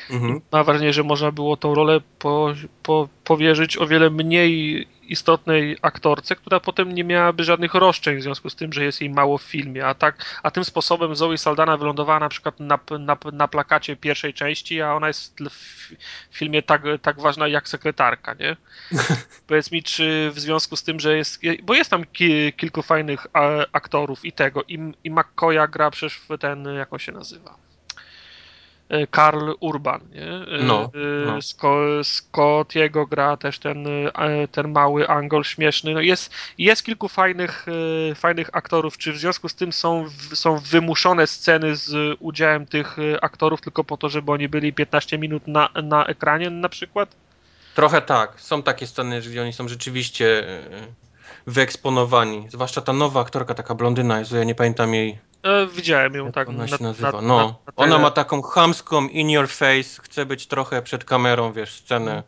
Mhm. Mam wrażenie, że można było tą rolę po, po, powierzyć o wiele mniej istotnej aktorce, która potem nie miałaby żadnych roszczeń w związku z tym, że jest jej mało w filmie. A, tak, a tym sposobem Zoe Saldana wylądowała na przykład na, na, na plakacie pierwszej części, a ona jest w filmie tak, tak ważna jak sekretarka, nie? Powiedz mi, czy w związku z tym, że jest. Bo jest tam ki, kilku fajnych aktorów i tego, i, i McCoya gra przecież w ten, jak on się nazywa? E, Karl Urban, nie? E, no, e, no. Scott, jego gra też ten, ten mały Angol śmieszny. No jest, jest kilku fajnych, fajnych aktorów. Czy w związku z tym są, są wymuszone sceny z udziałem tych aktorów tylko po to, żeby oni byli 15 minut na, na ekranie na przykład? Trochę tak. Są takie sceny, gdzie oni są rzeczywiście wyeksponowani. Zwłaszcza ta nowa aktorka, taka blondyna, Jezu, ja nie pamiętam jej E, widziałem ją tak. Ona się na, nazywa. Na, no, na, ona ma taką chamską in your face, chce być trochę przed kamerą, wiesz, scenę.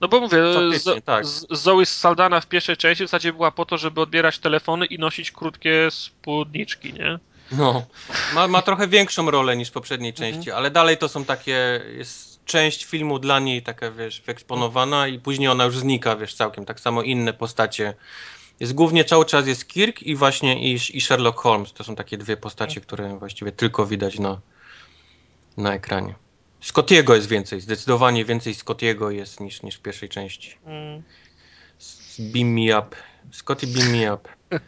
No bo mówię, z, tak. Zoe Saldana w pierwszej części w zasadzie była po to, żeby odbierać telefony i nosić krótkie spódniczki, nie? No, ma, ma trochę większą rolę niż w poprzedniej mhm. części, ale dalej to są takie, jest część filmu dla niej taka, wiesz, wyeksponowana i później ona już znika, wiesz, całkiem, tak samo inne postacie jest głównie cały czas jest Kirk i właśnie i, i Sherlock Holmes. To są takie dwie postacie, które właściwie tylko widać na, na ekranie. Scottiego jest więcej, zdecydowanie więcej Scottiego jest niż, niż w pierwszej części. Mm. Beam me up. Scotty beam me up.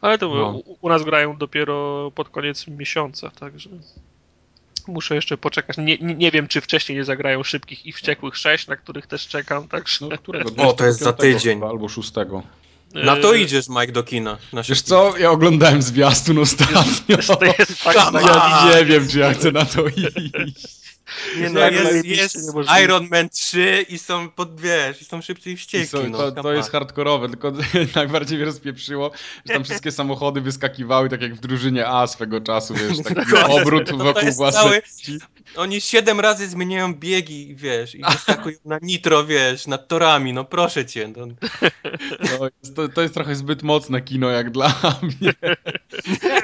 Ale to no. u, u nas grają dopiero pod koniec miesiąca, także muszę jeszcze poczekać. Nie, nie, nie, wiem, czy wcześniej nie zagrają szybkich i wściekłych 6, na których też czekam. Także... No, którego? O, to jest za tydzień. Albo 6. Na to idziesz, Mike, do kina. Wiesz co, ja oglądałem zwiastun ostatnio. To jest, to jest tak, ja nie wiem, czy ja chcę na to iść. Nie no, jest, jest. Iron Man 3 i są pod, wiesz, i są szybciej I wściekli. są, no, to, to jest hardkorowe, tylko najbardziej mnie rozpieprzyło, że tam wszystkie samochody wyskakiwały tak jak w drużynie A swego czasu, wiesz, taki Dokładnie. obrót wokół własnej... Oni siedem razy zmieniają biegi, wiesz, i wyskakują na nitro, wiesz, nad torami, no proszę cię. No. No, jest- to, to jest trochę zbyt mocne kino jak dla mnie.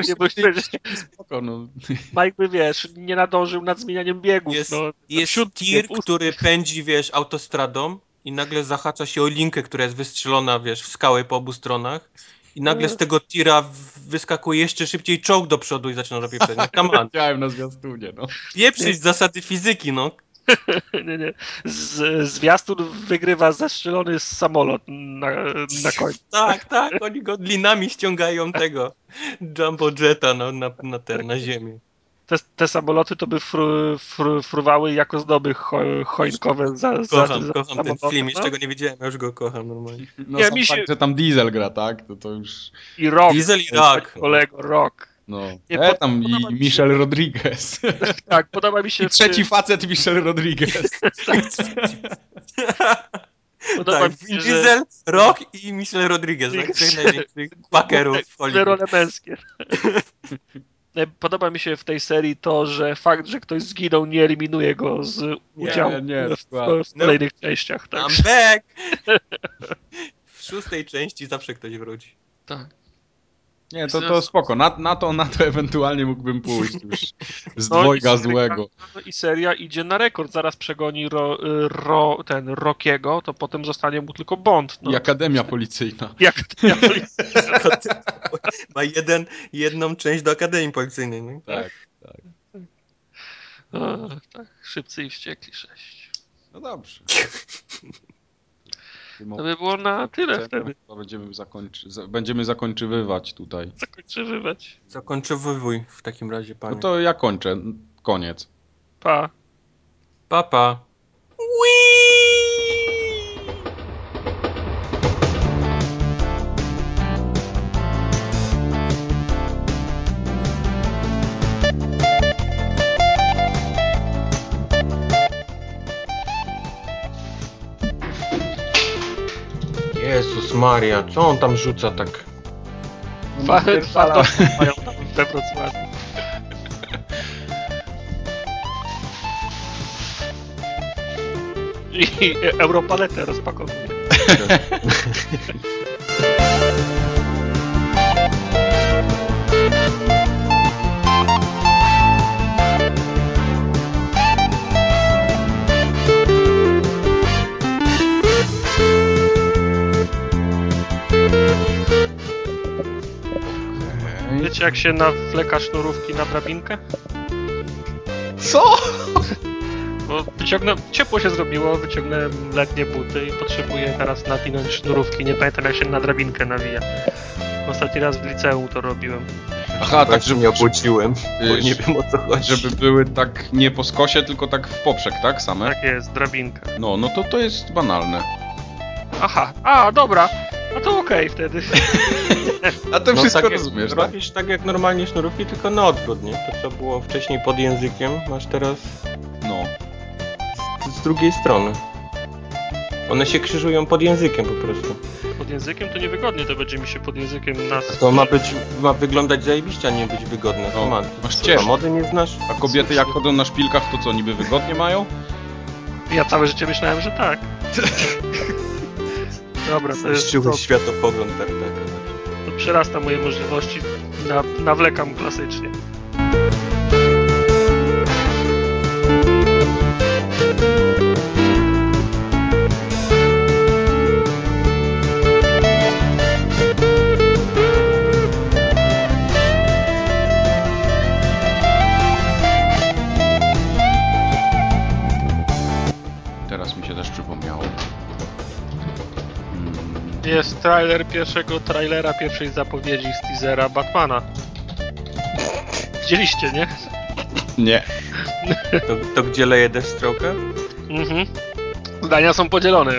Nie, bo przecież Spoko, no. Mike by, wiesz, nie nadążył nad zmienianiem biegów. Jest, no, jest tir, który pędzi, wiesz, autostradą i nagle zahacza się o linkę, która jest wystrzelona, wiesz, w skałę po obu stronach i nagle z tego tira wyskakuje jeszcze szybciej czołg do przodu i zaczyna robić przed nim. Come on, Widziałem na zwiastunie, no. pieprzyć zasady fizyki, no. Z, zwiastun wygrywa zestrzelony samolot na, na końcu. Tak, tak, oni go linami ściągają tego Jumbo Jetta na, na, na, ten, na ziemię. Te, te samoloty to by fru, fru, fruwały jako zdoby cho, choinkowe za, za, Kocham, za kocham ten film, no. jeszcze go nie widziałem, ja już go kocham normalnie. No Nie, mi się- fakt, że tam Diesel gra, tak? To, to już... I Rock. Diesel i Rock. Kolego, Rock. No. Nie, e, tam i się- Michel Rodriguez. Tak, podoba mi się... I trzeci facet Michel Rodriguez. podoba Tak, mi się, że- Diesel, Rock i Michel Rodriguez, tak? Trzech największych w Hollywood. role męskie. E, Podoba mi się w tej serii to, że fakt, że ktoś zginął, nie eliminuje go z udziału nie, w, dokładnie. w kolejnych częściach. Tak. I'm back! W szóstej części zawsze ktoś wróci. tak. Nie, to, to spoko. Na, na, to, na to ewentualnie mógłbym pójść już z No i dwojga złego. I seria idzie na rekord, zaraz przegoni ro, ro, ten Rockiego, to potem zostanie mu tylko Bond. No. I Akademia Policyjna. Jak ja Ma jeden, jedną część do Akademii Policyjnej. No. Tak. o, tak, szybcy i wściekli 6. No dobrze. To by było na tyle wtedy. To będziemy, zakończy, za, będziemy zakończywywać tutaj. Zakończywać. Zakończę wywój w takim razie, panie. No to ja kończę. Koniec. Pa. Papa. Jezus Maria, co on tam rzuca tak? Pa, pa, mają tam we Wrocławiu. I Europaletę rozpakowuje. Wiecie jak się nawleka sznurówki na drabinkę? Co? Bo wyciągnę, ciepło się zrobiło, wyciągnąłem letnie buty i potrzebuję teraz nawinąć sznurówki. Nie pamiętam jak się na drabinkę nawija. Ostatni raz w liceum to robiłem. Aha, tak, że mnie obudziłem, bo nie wiem o co chodzi. żeby były tak nie po skosie, tylko tak w poprzek, tak? Same? Tak jest, drabinka. No, no to to jest banalne. Aha, a dobra. No to okej wtedy. A to No, wszystko tak jak- rozumiesz, tak? Robisz tak jak normalnie sznurówki, tylko na odwrót, nie? To co było wcześniej pod językiem, masz teraz No. z, z drugiej strony. One się krzyżują pod językiem po prostu. Pod językiem to niewygodnie, to będzie mi się pod językiem nas. To ma być, ma wyglądać zajebiście, a nie być wygodne. No, ma, masz co, ciesz. mody nie znasz? A kobiety jak chodzą na szpilkach, to co, niby wygodnie mają? Ja całe życie myślałem, że tak. Dobra, to, jest, światopogląd tak, tak. Przerasta moje możliwości. Na, nawlekam klasycznie. Jest trailer pierwszego trailera pierwszej zapowiedzi z teasera Batmana. Widzieliście, nie? Nie. To, to gdzie leje Deathstroke'a? Mhm. Zdania są podzielone.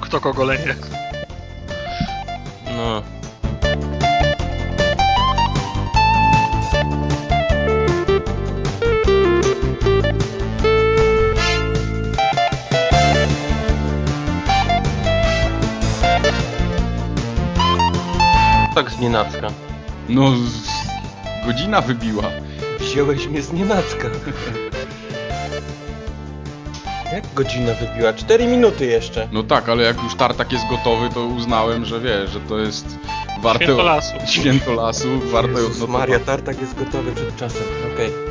Kto kogo leje. No. Tak z nienacka? No, z- godzina wybiła. Wziąłeś mnie z nienacka. Jak godzina wybiła? 4 minuty jeszcze. No tak, ale jak już tartak jest gotowy, to uznałem, że wiesz, że to jest warte... Święto lasu. Święto lasu, warte Jezus odnotowania. Maria, tartak jest gotowy przed czasem. Okej.